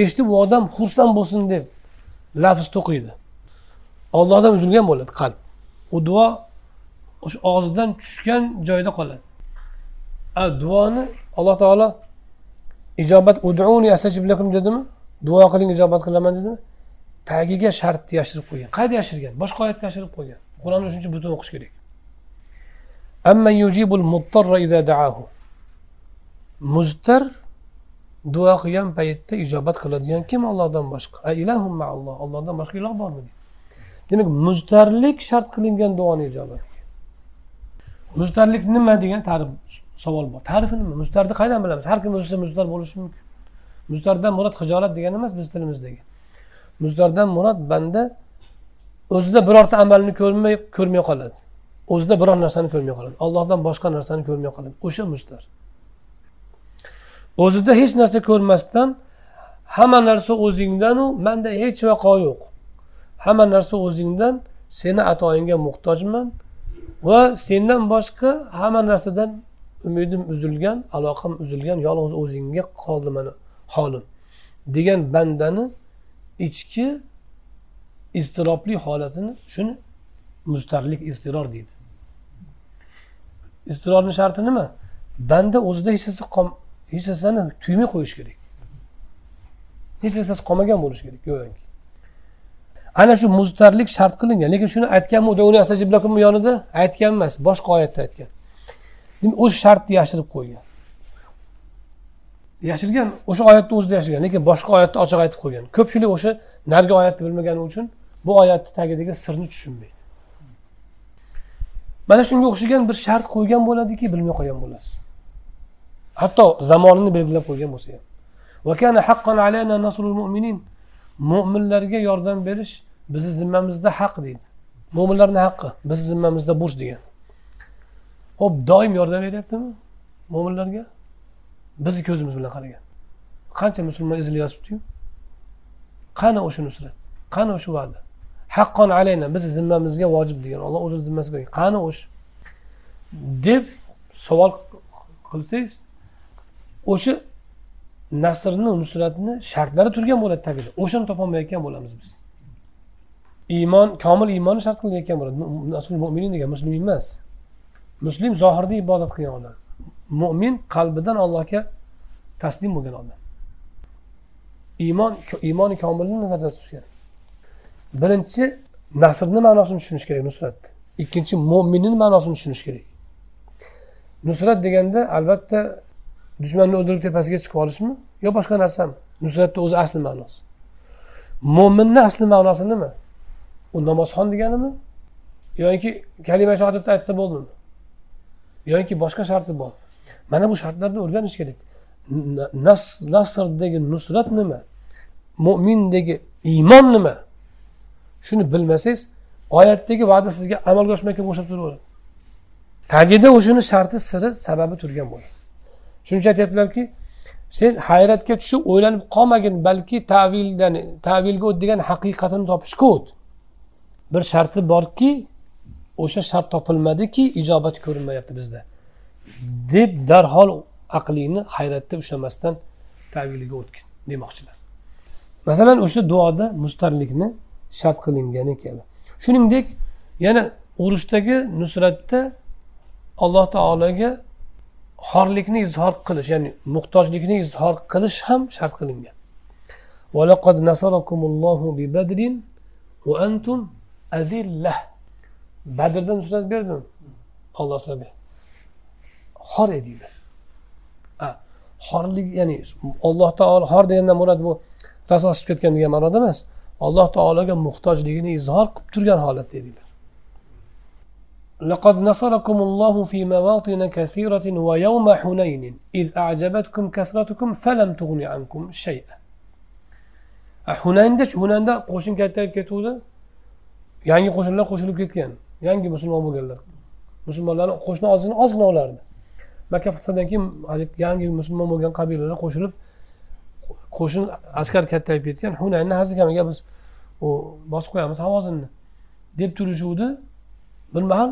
Eshitib u odam xursand bo'lsin deb lafz to'qiydi. Ollohdan uzilgan bo'ladi qalb. U duo o'sha og'zidan tushgan joyda qoladi. A duoni alloh taolo ijobat uduni astajib lakum dedimi? Duo qiling ijobat qilaman dedimi? Tagiga shartni yashirib qo'ygan. Qayerda yashirgan? Boshqa oyatda yashirib qo'ygan. Qur'onni shuning uchun butun o'qish kerak. Muztar duo qilgan paytda ijobat qiladigan kim? Ollohdan boshqa. Ilahum maalloh. Ollohdan boshqa iloh bormi? Demak muztarlik shart qilingan duoni ijobat muztarlik nima degan ta'rif savol bor. Ta'rifi nima? Muztarni qayerdan bilamiz? Har kim o'zicha muztar bo'lishi mumkin. Muztardan murod hijolat degani emas biz tilimizdagi. Muztardan murod banda o'zida birorta amalni ko'rmay ko'rmay qoladi. O'zida biror narsani ko'rmay qoladi. Allohdan boshqa narsani ko'rmay qoladi. O'sha mustar o'zida hech narsa ko'rmasdan hamma narsa o'zingdanu manda hech vaqo yo'q. Hamma narsa o'zingdan seni atoyingga muhtojman va sendan boshqa hamma narsadan umidim uzilgan aloqam uzilgan yolg'iz o'zingga qoldi mana holim degan bandani ichki iztirobli holatini shuni mustarlik iztiror deydi. Iztirorni sharti nima? Banda o'zida hech narsa hech narsani tuymay qo'yish kerak. Hech narsasi qolmagan bo'lishi kerak go'yoki. Ana shu muztarlik shart qilingan. Lekin shuni aytganmi yonida? Aytgan emas boshqa oyatda aytgan. Demak o'sha shartni yashirib qo'ygan. Yashirgan o'sha oyatni o'zida yashirgan lekin boshqa oyatda ochiq aytib qo'ygan. Ko'pchilik o'sha narigi oyatni bilmagani uchun bu oyatni tagidagi sirni tushunmaydi. Mana shunga o'xshagan bir shart qo'ygan bo'ladiki bilmay qolgan bo'lasiz. Hatto zamonini belgilab qo'ygan bo'lsa ham. Mo'minlarga yordam berish bizni zimmamizda haq deydi. Mo'minlarni haqqi bizni zimmamizda burch degan. Ho'p doim yordam beryaptimi mo'minlarga bizni ko'zimiz bilan qaragan. Qancha musulmon ezilyotibdiyu qani o'sha nusrat qani o'sha va'da? Haqqon alayna bizni zimmamizga vojib degan. Olloh o'zini zimmasiga qo'ygan. Qani o'sha deb savol qilsangiz o'sha nasrni nusratni shartlari turgan bo'ladi tabiiyda o'shani topolmayotgan bo'lamiz biz. Iymon komil iymonni shart qilinayotgan bo'ladi. Mo'minin degan muslim emas. Muslim zohirda ibodat qilgan odam. Mo'min qalbidan allohga taslim bo'lgan odam. Iymon iymoni komilni nazarda tutgan birinchi nasrni ma'nosini tushunish kerak nusratni ikkinchi mo'minni ma'nosini tushunish kerak. Nusrat deganda albatta dushmanni o'ldirib tepasiga chiqib olishmi yo boshqa narsami? Nusratni o'zi asli ma'nosi. Mo'minni asli ma'nosi nima? U namozxon deganimi? Yoki kalima shahodatni aytsa bo'ldimi? Yoki boshqa sharti bor? Mana bu shartlarni o'rganish kerak. Nasrdagi nusrat nima? Mo'mindagi iymon nima? Shuni bilmasangiz oyatdagi va'da sizga amalga oshmay o'xshab turaveradi. Tagida o'shani sharti siri sababi turgan bo'ladi. Shuning uchun aytyaptilarki sen hayratga tushib o'ylanib qolmagin balki tavil ya'ni tavilga o't degan haqiqatini topishga o't bir sharti borki o'sha shart topilmadiki ijobat ko'rinmayapti bizda. Deb darhol aqlingni hayratda ushlamasdan taviliga o'tgin demoqchilar masalan o'sha duoda mustarlikni shart qilingani kabi. Shuningdek yana urushdagi nusratda alloh taologa xorlikni izhor qilish ya'ni muhtojlikni izhor qilish ham shart qilingan. Badrda nusrat berdim olloh sizlarga xor edinglar xorlik ya'ni alloh taolo xor degandan murod bu raso ketgan degan ma'noda emas. Alloh taologa muhtojligini izhor qilib turgan holatda edinglar لقد نصركم الله في مواطن كثيرة ويوم حنين إذ أعجبتكم كثرتكم فلم تغن عنكم شيئا hunayda hunanda qo'shin kattayib ketuvdi yangi qo'shinlar qo'shilib ketgan yangi musulmon bo'lganlar musulmonlarni qo'shni ozgina ozgina ularni makka fathidan keyin yangi musulmon bo'lgan qabilalar qo'shilib qo'shin askar kattayib ketgan hunayni hazikamiga biz u bosib qo'yamiz havozinni deb turishuvdi bir mahal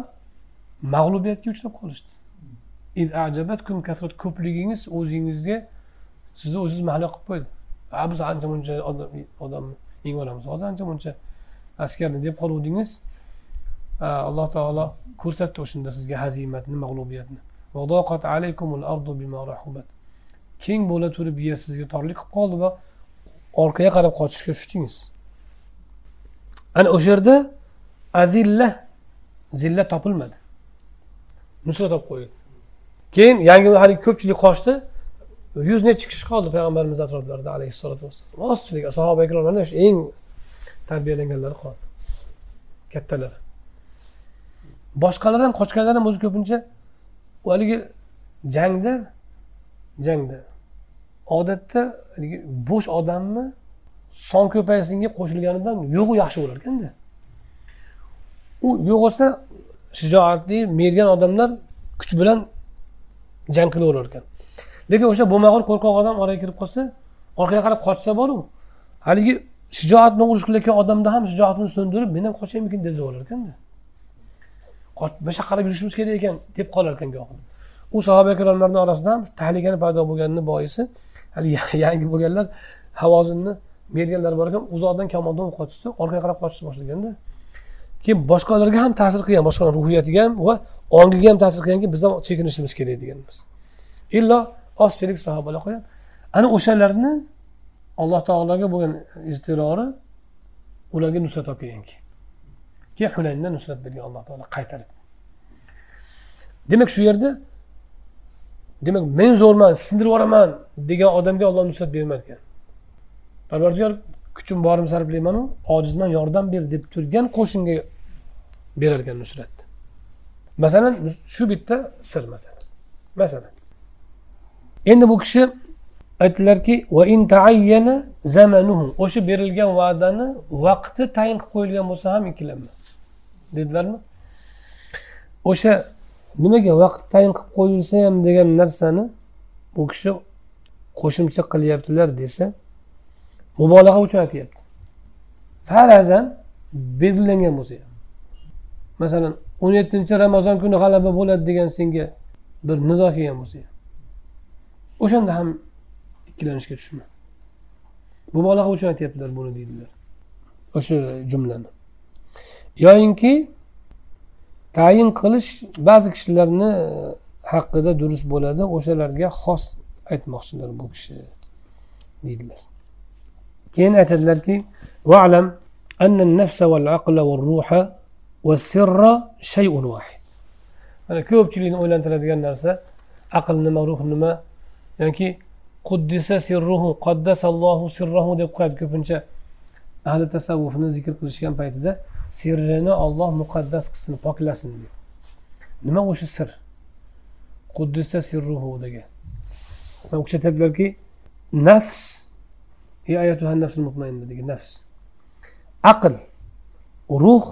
mag'lubiyatga uchrab qolishdi. Ko'pligingiz o'zingizga sizni o'zingiz mahliyo qilib qo'ydi. A biz ancha muncha odamni yengib olamiz hozir ancha muncha askarni deb qoluvdingiz. Alloh taolo ko'rsatdi o'shanda sizga hazimatni mag'lubiyatni. Keng bo'la turib yer sizga torlik qilib qoldi va orqaga qarab qochishga tushdingiz. Ana o'sha yerda azilla zilla topilmadi. Nusrat olib qo'yildi keyin yangi haligi ko'pchilik qochdi. Yuz nechi kishi qoldi payg'ambarimiz atroflarida alayhissalotu vassalom. Ozchilik sahoba ikromlardan shu eng tarbiyalanganlari qoldi. Kattalar. Boshqalar ham qochganlar ham o'zi ko'pincha haligi jangda jangda. Odatda haligi bo'sh odamni son ko'paysinga qo'shilganidan yo'g'i yaxshi bo'larkanda. U yo'q bo'lsa shijoatli mergan odamlar kuch bilan jang qilaverar ekan lekin o'sha bo'lmag'ur qo'rqoq odam oraga kirib qolsa orqaga qarab qochsa boru haligi shijoat bilan urush qilayotgan odamda ham shijoatini so'ndirib men ham qochaymikin deb o'ylar ekanda bu yoqqa qarab yurishimiz kerak ekan deb qolar ekan gohi u sahoba ikromlarni orasida ham tahlikani paydo bo'lganini boisi hali yangi bo'lganlar havozinni merganlar bor ekan uzoqdan kamondan o'q otishsa orqaga qarab qochishni boshlaganda keyin boshqalarga ham ta'sir qilgan boshqalar ruhiyatiga ham va ongiga ham ta'sir qilganki biz ham chekinishimiz kerak deganimiz. Illo ozchilik sahobalar qo'ygan ana o'shalarni alloh taologa bo'lgan iztirori ularga nusrat olib kelganki keyin hunayndan nusrat bergan alloh taolo qaytarib. Demak shu yerda demak men zo'rman sindirib yuboraman degan odamga olloh nusrat bermar ekan. Parvardigor kuchim borimni sarflaymanu ojizman yordam ber deb turgan qo'shinga berar ekan nusrat. Masalan shu bitta sir masalan. Masalan. Endi bu kishi aytdilarki o'sha berilgan va'dani vaqti tayin qilib qo'yilgan bo'lsa ham ikkilanma. Dedilarmi? O'sha nimaga vaqt tayin qilib qo'yilsa ham degan narsani u kishi qo'shimcha qilyaptilar desa mubolag'a uchun aytyapti farazan belgilangan bo'lsa ham. Masalan o'n yettinchi ramazon kuni g'alaba bo'ladi degan senga bir nido kelgan bo'lsa ham. O'shanda ham ikkilanishga tushma. Mubolag'a uchun aytyaptilar buni deydilar. O'sha jumlani. Yoyinki tayin qilish ba'zi kishilarni e, haqida durust bo'ladi o'shalarga xos aytmoqchilar bu kishi deydilar. keyin aytadilarki valam anna nafsa val aqla val ruha va sirra shayun vahid mana ko'pchilikni o'ylantiradigan narsa aql nima ruh nima yoki quddisa sirruhu qaddasallohu sirruhu deb qo'yadi ko'pincha ahli tasavvufni zikr qilishgan paytida sirrini olloh muqaddas qilsin poklasin deb. Nima o'sha sir? Quddisa sirruhu degan. U kishi aytadilarki nafs degan nafs. Aql ruh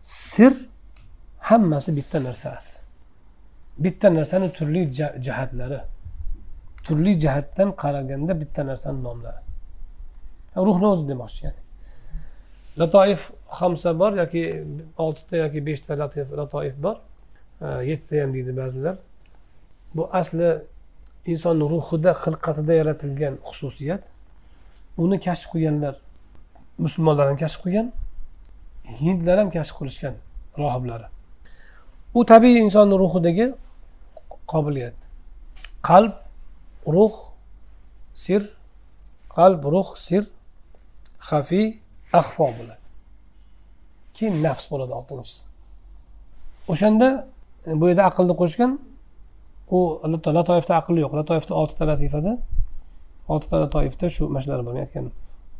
sir hammasi bitta narsa asli bitta narsani turli jihatlari. Turli jihatdan qaraganda bitta narsani nomlari. Ruhni o'zi demoqchi ya'ni. Latoif hamsa bor yoki oltita yoki beshta latoif bor. Yettita ham deydi ba'zilar. Bu asli inson ruhida xilqatida yaratilgan xususiyat. Uni kashf qilganlar musulmonlar ham kashf qilgan hindlar ham kashf qilishgan rohiblari. U tabiiy insonni ruhidagi qobiliyat. Qalb ruh sir qalb ruh sir xafiy ahfo bo'ladi. Keyin nafs bo'ladi oltinchisi o'shanda e, bu yerda aqlni qo'shgan u latoifda aql yo'q. Latoifda oltita latifada oltita toifda shu mana shular aytgan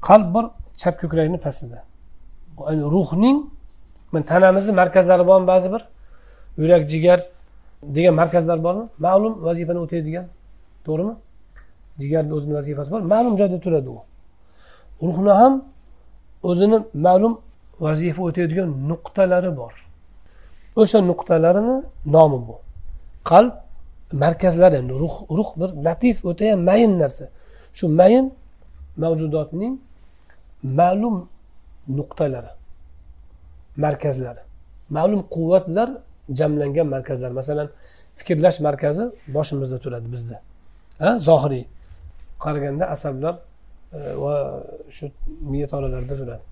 qalb bor chap ko'krakni pastida. Ruhning tanamizni markazlari bormi ba'zi bir? Yurak jigar degan markazlar bormi? Ma'lum vazifani o'taydigan. To'g'rimi? Jigarni o'zini vazifasi bor. Ma'lum joyda turadi u. Ruhni ham o'zini ma'lum vazifa o'taydigan nuqtalari bor. O'sha nuqtalarini nomi bu. Qalb markazlari endi ruh ruh bir latif o'tayam mayin narsa. Shu mayin mavjudotning ma'lum nuqtalari markazlari. Ma'lum quvvatlar jamlangan markazlar. Masalan fikrlash markazi boshimizda turadi bizda. Ha zohiriy. Qaraganda asablar e, va shu miya tolalarida turadi.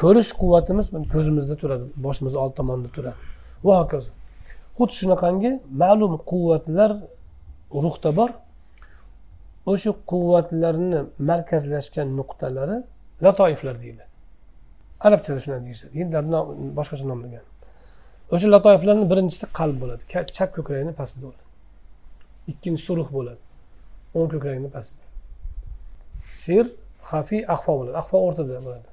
Ko'rish quvvatimiz ko'zimizda turadi boshimizni old tomonida turadi. Va hokazo xuddi shunaqangi ma'lum quvvatlar ruhda bor. O'sha quvvatlarni markazlashgan nuqtalari latoiflar deyiladi. Arabchada shunday deyishadi. Hindlarni boshqacha nomlagan. O'sha latoiflarni birinchisi qalb bo'ladi. Chap ko'kragini pastida bo'ladi. Ikkinchisi ruh bo'ladi. O'ng ko'kragini pastida. Sir xafiy ahvo bo'ladi. Ahvo o'rtada bo'ladi.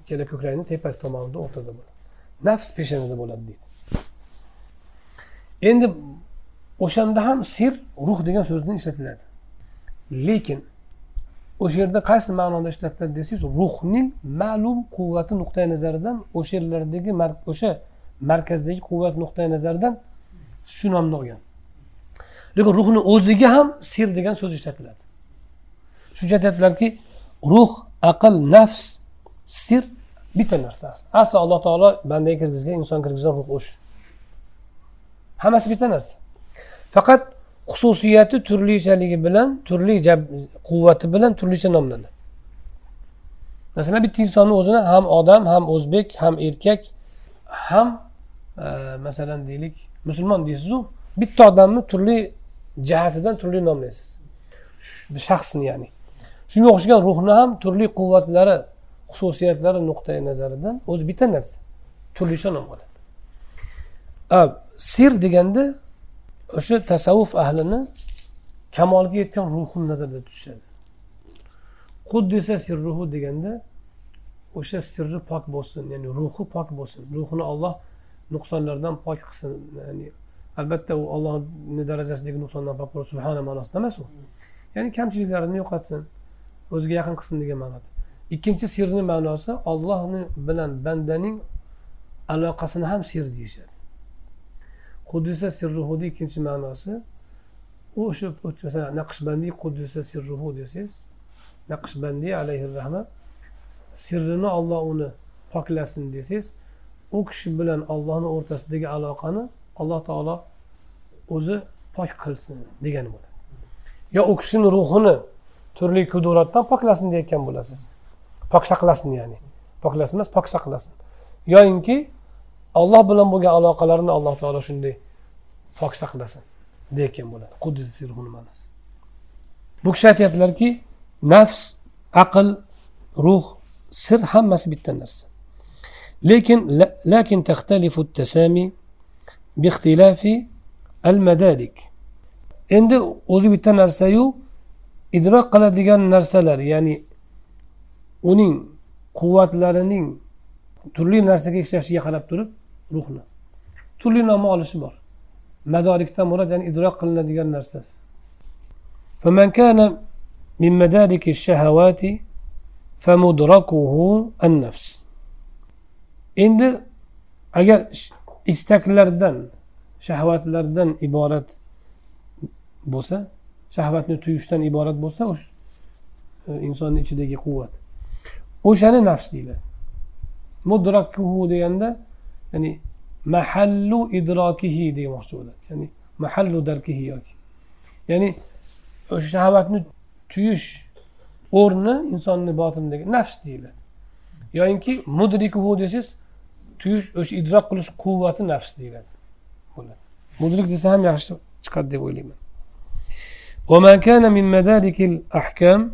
Ikkala ko'krakni tepasi tomonida o'rtada bo'ladi. Nafs peshonada bo'ladi deydi. Endi o'shanda ham sir ruh degan so'zni ishlatiladi. Lekin o'sha yerda qaysi ma'noda ishlatiladi desangiz ruhning ma'lum quvvati nuqtai nazaridan o'sha yerlardagi o'sha markazdagi quvvat nuqtai nazaridan shu nomni olgan. Lekin ruhni o'ziga ham sir degan so'z ishlatiladi. Shuncha aytyaptilarki ruh aql nafs sir bitta narsa asli. Asli alloh taolo bandaga kirgizgan inson kirgizgan ruh o'sha. Hammasi bitta narsa. Faqat xususiyati turlichaligi bilan turli quvvati bilan turlicha nomlanadi. Masalan bitta insonni o'zini ham odam ham o'zbek ham erkak ham e, masalan deylik musulmon deysizu bitta odamni turli jihatidan turli nomlaysiz. Shaxsni ya'ni. Shunga o'xshagan ruhni ham turli quvvatlari xususiyatlari nuqtai nazaridan o'zi bitta narsa. Turlicha nom oladi sir deganda o'sha tasavvuf ahlini kamolga yetgan ruhini nazarda tutishadi quddisa sirruhu deganda o'sha sirri pok bo'lsin ya'ni ruhi pok bo'lsin. Ruhini olloh nuqsonlardan pok qilsin. Ya'ni albatta u ollohni darajasidagi nuqsondan pok bo'lsin subhana ma'nosida emas u. Ya'ni kamchiliklarini yo'qotsin o'ziga yaqin qilsin degan ma'noda. Ikkinchi sirni ma'nosi ollohni bilan bandaning aloqasini ham sir deyishadi. Quddusa sirruhuni ikkinchi ma'nosi. U o'sha masalan naqshbandiy quddusa sirruhu desangiz naqshbandiy alayhi rahmat sirrini olloh uni poklasin desangiz u kishi bilan ollohni o'rtasidagi aloqani alloh taolo o'zi pok qilsin degani bo'ladi. Yo u kishini ruhini turli kuduratdan poklasin deyotgan bo'lasiz. Pok saqlasin ya'ni. Poklasin emas pok saqlasin yoyinki alloh bilan bo'lgan aloqalarini alloh taolo shunday pok saqlasin deyotgan bo'ladi. Quddusi ma'nosi. Bu kishi aytyaptilarki nafs aql ruh sir hammasi bitta narsa. Lekin lakin taxtalifu tasami bixtilafi al madalik endi o'zi bitta narsayu idrok qiladigan narsalar ya'ni uning quvvatlarining turli narsaga ishlashiga qarab turib ruhni turli nom olishi bor madorikdan murod ya'ni idrok qilinadigan narsasi فمن كان من مدارك الشهوات فمدركه النفس endi agar istaklardan shahvatlardan iborat bo'lsa shahvatni tuyishdan iborat bo'lsa o'sha e, insonni ichidagi quvvat o'shani nafs deyiladi mudrakuhu deganda ya'ni mahallu idrokihi demoqchi bo'ladi ya'ni mahallu darkihi yoki ya'ni o'sha shahvatni tuyish o'rni insonni botinidagi nafs deyiladi yoyinki mudrikuhu desangiz tuyish o'sha idrok qilish quvvati nafs deyiladi mudrik desa ham yaxshi chiqadi deb o'ylayman وما كان من مدارك الأحكام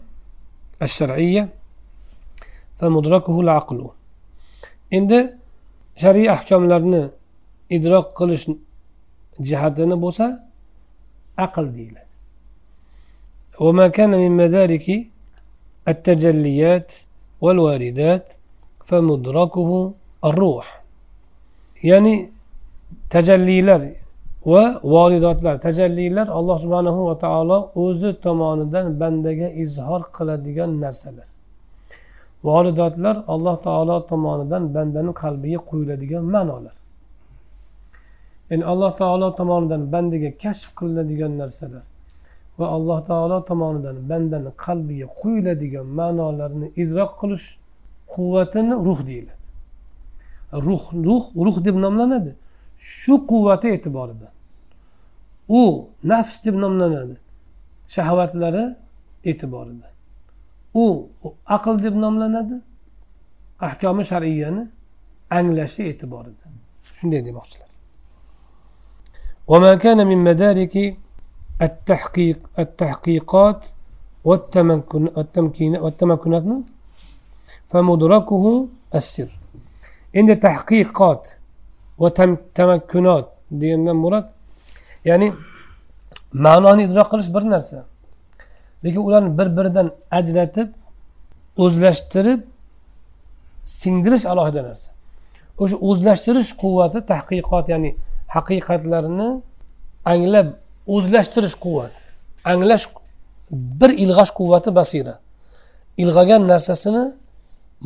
الشرعية فمدركه العقل endi shar'iy ahkomlarni idrok qilish jihatini bo'lsa aql deyiladi وما كان من مدارك التجليات والواردات فمدركه الروح ya'ni tajallilar va volidotlar tajallilar alloh subhanahu va taolo o'zi tomonidan bandaga izhor qiladigan narsalar Voridotlar alloh taolo tomonidan bandani qalbiga quyiladigan ma'nolar. Ya'ni alloh taolo tomonidan bandaga kashf qilinadigan narsalar va alloh taolo tomonidan bandani qalbiga quyiladigan ma'nolarni idrok qilish quvvatini ruh deyiladi. Ruh ruh ruh deb nomlanadi. Shu quvvati e'tiborida. U nafs deb nomlanadi. Shahvatlari e'tiborida. u aql deb nomlanadi ahkomi shar'iyani anglashi e'tiborida shunday demoqchilar وما كان من مدارك التحقيق التحقيقات والتمكن التمكين والتمكنات فمدركه السر عند تحقيقات وتمكنات degandan murod ya'ni ma'noni idrok qilish bir narsa lekin ularni bir biridan ajratib o'zlashtirib singdirish alohida narsa. O'sha o'zlashtirish quvvati tahqiqot ya'ni haqiqatlarni anglab o'zlashtirish quvvati. Anglash bir ilg'ash quvvati basira. Ilg'agan narsasini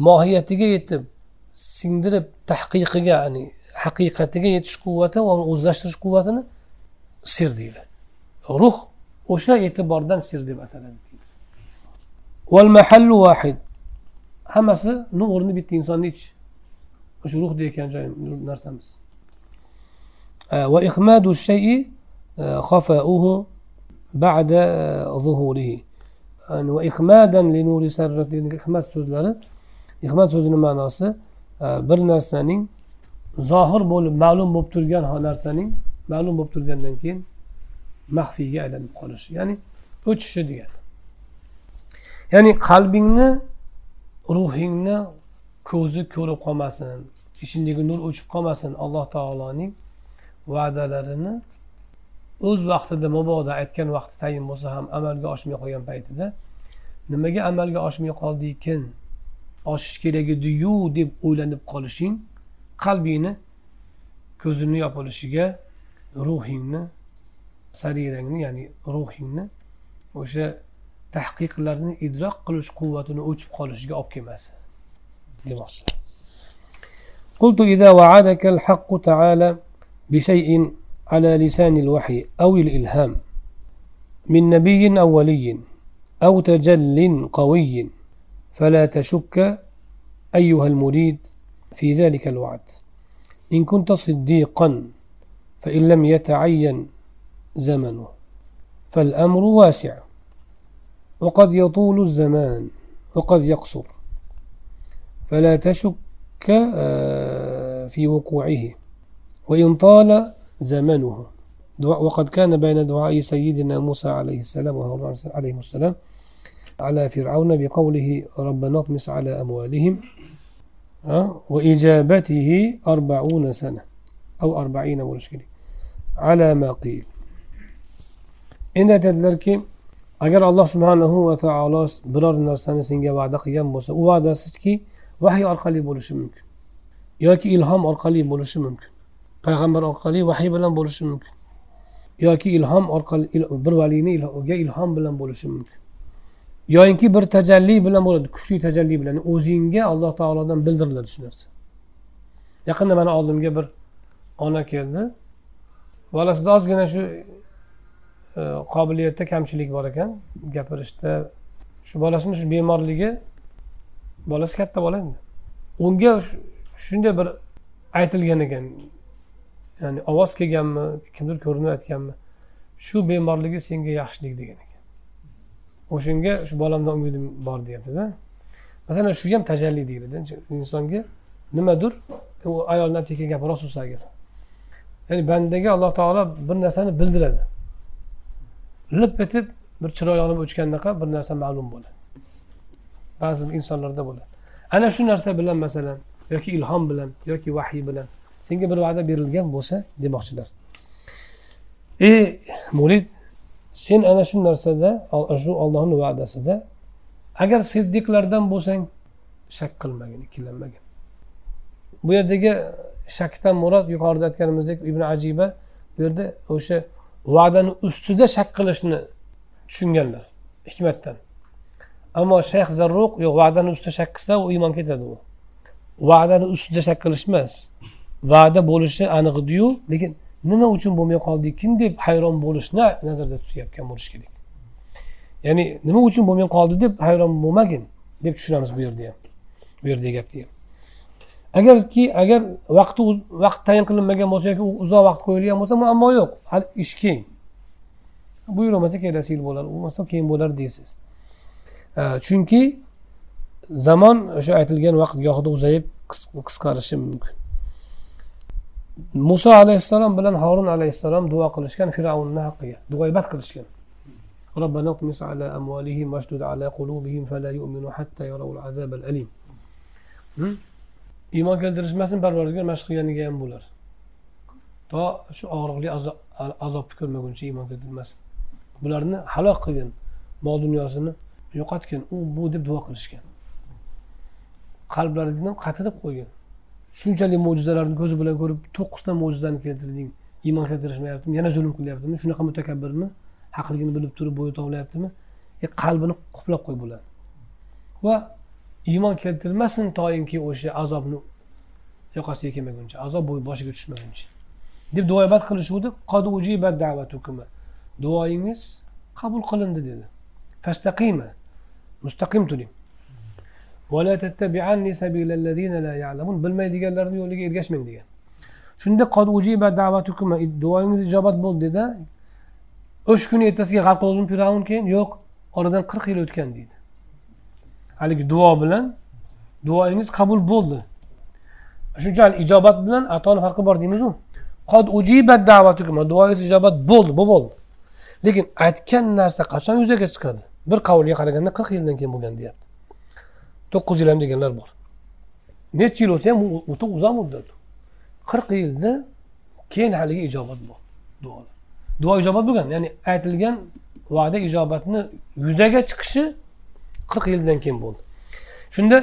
mohiyatiga yetib singdirib tahqiqiga ya'ni haqiqatiga yetish quvvati va uni o'zlashtirish quvvatini sir deyiladi. Ruh o'sha e'tibordan sir deb ataladi. Mahallu vahid hammasini o'rni bitta insonni ichi o'sha ruh deyotgan joy narsamiz. Va ihmadu shayi e, xafauhu ba'da e, zuhurihi. Va ihmadan li nuri ihmad so'zlari. Ihmad so'zini ma'nosi e, bir narsaning zohir bo'lib ma'lum bo'lib turgan narsaning ma'lum bo'lib turgandan keyin maxfiyga aylanib qolishi ya'ni o'chishi degani ya'ni qalbingni ruhingni ko'zi ko'rib qolmasin ichingdagi nur o'chib qolmasin alloh taoloning va'dalarini o'z vaqtida mabodo aytgan vaqti tayin bo'lsa ham amalga oshmay qolgan paytida nimaga amalga oshmay qoldi oshish kerak ediyu deb o'ylanib qolishing qalbingni ko'zini yopilishiga ruhingni sarirangni ya'ni ruhingni o'sha tahqiqlarni idroq qilish quvvatini o'chib qolishiga olib kelmasin demoqchilar قلت إذا وعدك الحق تعالى بشيء على لسان الوحي أو الإلهام من نبي أو ولي أو تجل قوي فلا تشك أيها المريد في ذلك الوعد. إن كنت صديقا فإن لم يتعين زمنه. فالأمر واسع وقد يطول الزمان وقد يقصر. فلا تشك آه، في وقوعه. وإن طال زمنه. وقد كان بين دعاء سيدنا موسى عليه السلام وهارون عليه السلام على فرعون بقوله ربنا اطمس على أموالهم. وإجابته أربعون سنة أو أربعين مشكلة. على ما قيل. Endi aytadilarki agar alloh subhanahu va taolo biror narsani senga va'da qilgan bo'lsa u va'dasiki vahiy orqali bo'lishi mumkin yoki ilhom orqali bo'lishi mumkin payg'ambar orqali vahiy bilan bo'lishi mumkin yoki ilhom orqali bir valiyniga ilhom bilan bo'lishi mumkin. Yoyinki bir tajalli bilan bo'ladi kuchli tajalli bilan o'zingga alloh taolodan bildiriladi shu narsa. Yaqinda mani oldimga bir ona keldi. Bolasida ozgina shu qobiliyatda kamchilik bor ekan. Gapirishda shu bolasini shu bemorligi bolasi katta bola endi. Unga shunday bir aytilgan ekan. Ya'ni ovoz kelganmi kimdir ko'rinayotganmi shu bemorligi senga yaxshilik degan ekan. O'shanga shu bolamdan umidim bor deyaptida. Masalan shu ham tajalli deyiladi insonga nimadir u ayoldan tekin gapira olsa agar. Ya'ni bandaga alloh taolo bir narsani bildiradi. Lip etib bir chiroy yonib o'chgandaqa bir narsa ma'lum bo'ladi. Ba'zi insonlarda bo'ladi. Ana shu narsa bilan masalan yoki ilhom bilan yoki vahiy bilan senga bir va'da berilgan bo'lsa demoqchilar. E murid sen ana shu narsada shu ollohni va'dasida agar siddiqlardan bo'lsang shak qilmagin ikkilanmagin. Bu yerdagi shakdan murod yuqorida aytganimizdek ibn ajiba bu yerda o'sha va'dani ustida shak qilishni tushunganlar. Hikmatdan. Ammo shayx zarruq yo'q va'dani ustida shak qilsa u iymon ketadi u. Va'dani ustida shak qilish emas. Va'da bo'lishi aniq ediyu lekin nima uchun bo'lmay qoldikin deb hayron bo'lishni nazarda tutayotgan bo'lish kerak. Ya'ni nima uchun bo'lmay qoldi deb hayron bo'lmagin deb tushunamiz bu yerda ham bu yerdagi gapni ham. Agarki agar vaqti vaqt tayin qilinmagan bo'lsa yoki uzoq vaqt qo'yilgan bo'lsa muammo yo'q hali ish keng buyurmasa kelasi yil bo'lar bo'lmasa keyin bo'lar deysiz chunki zamon o'sha aytilgan vaqt gohida uzayib qisqarishi mumkin muso alayhissalom bilan horun alayhissalom duo qilishgan fir'avnni haqqiga duoibat qilishgan ربنا اطمس على أموالهم واشدد على قلوبهم فلا يؤمنوا حتى يروا العذاب الأليم iymon keltirishmasin parvardigor mashq qilganiga ham bo'lar. To shu og'riqli azobni ko'rmaguncha iymon keltirmasin bularni halok qilgin mol dunyosini yo'qotgin u bu deb duo qilishgan. Qalblaridan qatirib qo'ygan. Shunchalik mo'jizalarni ko'zi bilan ko'rib to'qqizta mo'jizani keltirding iymon keltirishmayaptimi yana zulm qilyaptimi shunaqa mutakabbirmi haqligini bilib turib bo'yi tovlayaptimi e qalbini quplab qo'y bularni. Va iymon keltirmasin toinki o'sha azobni yoqasiga kelmaguncha azob boshiga tushmaguncha. Deb duoibat qilishuvdi duoyingiz qabul qilindi dedi. Fastaqima mustaqim turing. Bilmaydiganlarni yo'liga ergashmang degan. Shunda duoyingiz ijobat bo'ldi dedi. O'sha kuni ertasiga g'arq bo'ldimi fir'avn keyin? Yo'q oradan qirq yil o'tgan deydi haligi duo bilan duoyingiz qabul bo'ldi. Shunchalik ijobat bilan atoni farqi bor deymizu. Qod ujibat da'vatukum duoyingiz ijobat bo'ldi bu bo'ldi. Lekin aytgan narsa qachon yuzaga chiqadi? Bir qavlga qaraganda qirq yildan keyin bo'lgan deyapti. To'qqiz yil ham deganlar bor. Necha yil bo'lsa ham o'ta uzoq muddat qirq yilda keyin haligi ijobat bor duolar. Duo ijobat bo'lgan ya'ni aytilgan va'da ijobatni yuzaga chiqishi qirq yildan keyin bo'ldi. Shunda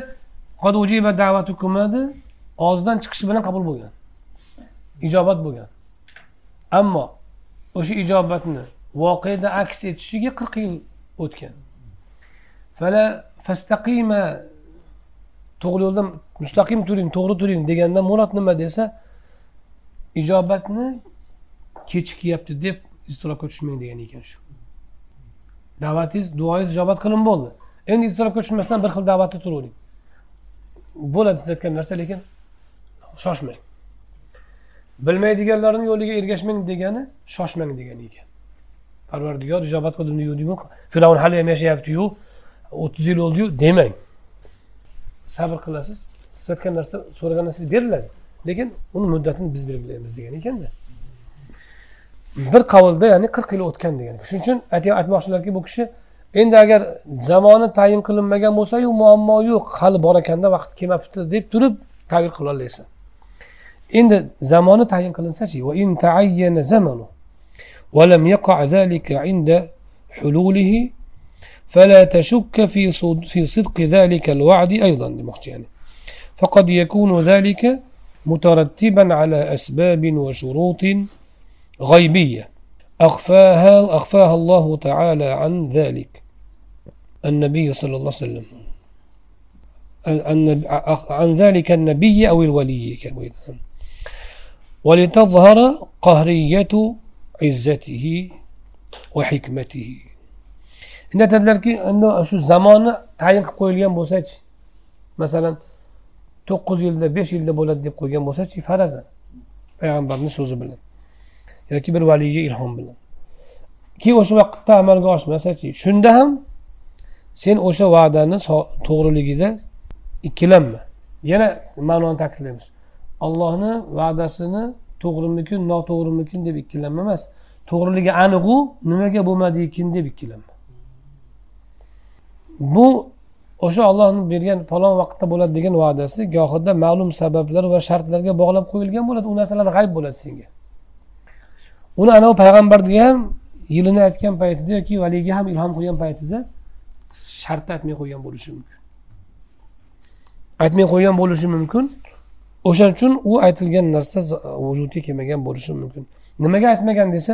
og'zidan chiqishi bilan qabul bo'lgan. Ijobat bo'lgan. Ammo o'sha ijobatni voqeda aks etishiga qirq yil o'tgan. Fastaqima to'g'ri yo'lda mustaqim turing to'g'ri turing degandan murod nima desa ijobatni kechikyapti deb iztirobga tushmang degan ekan shu. Da'vatingiz duoyingiz ijobat qilin bo'ldi. Endi iztirobga tushmasdan bir xil da'vatda turavering. Bo'ladi siz aytgan narsa lekin shoshmang. Bilmaydiganlarni yo'liga ergashmang degani shoshmang degani ekan. Parvardigor ijobat qildimdi deydimu fir'avn hali ham yashayaptiyu o'ttiz yil bo'ldiyu demang. Sabr qilasiz siz aytgan narsa so'ragan narsangiz beriladi lekin uni muddatini biz belgilaymiz degan ekanda bir qavlda ya'ni qirq yil o'tgan degan shuning uchun aytmoqchilarki bu kishi endi agar zamoni tayin qilinmagan bo'lsayu muammo yo'q hali bor ekanda vaqt kelmabdi deb turib tavil qila olmaysan endi zamoni tayin qilinsachi ولم يقع ذلك عند حلوله فلا تشك في في صدق ذلك الوعد أيضا يعني فقد يكون ذلك مترتبا على أسباب وشروط غيبية أخفاها أخفاها الله تعالى عن ذلك. النبي صلى الله عليه وسلم. عن ذلك النبي أو الولي ولتظهر قهرية عزته وحكمته. هنا تدلك أنه شو زمان تعين قويل ينبوسات مثلا تقوزي يلد بيش يلد بولد يقويل ينبوسات فرزا أي بابن سوز بلد. Yoki bir valiyga ilhom bilan. Keyin o'sha vaqtda amalga oshmasachi shunda ham sen o'sha va'dani to'g'riligida ikkilanma. Yana ma'noni ta'kidlaymiz. Ollohni va'dasini to'g'rimikin noto'g'rimikin deb ikkilanma emas. To'g'riligi aniqu nimaga bo'lmadikin deb ikkilanma. Bu o'sha ollohni bergan falon vaqtda bo'ladi degan va'dasi gohida ma'lum sabablar va shartlarga bog'lab qo'yilgan bo'ladi. U narsalar g'ayb bo'ladi senga. Uni anavi payg'ambarga ham yilini aytgan paytida yoki valiyga ham ilhom qilgan paytida shartni aytmay qo'ygan bo'lishi mumkin. Aytmay qo'ygan bo'lishi mumkin. O'shaning uchun u aytilgan narsa vujudga kelmagan bo'lishi mumkin. Nimaga aytmagan desa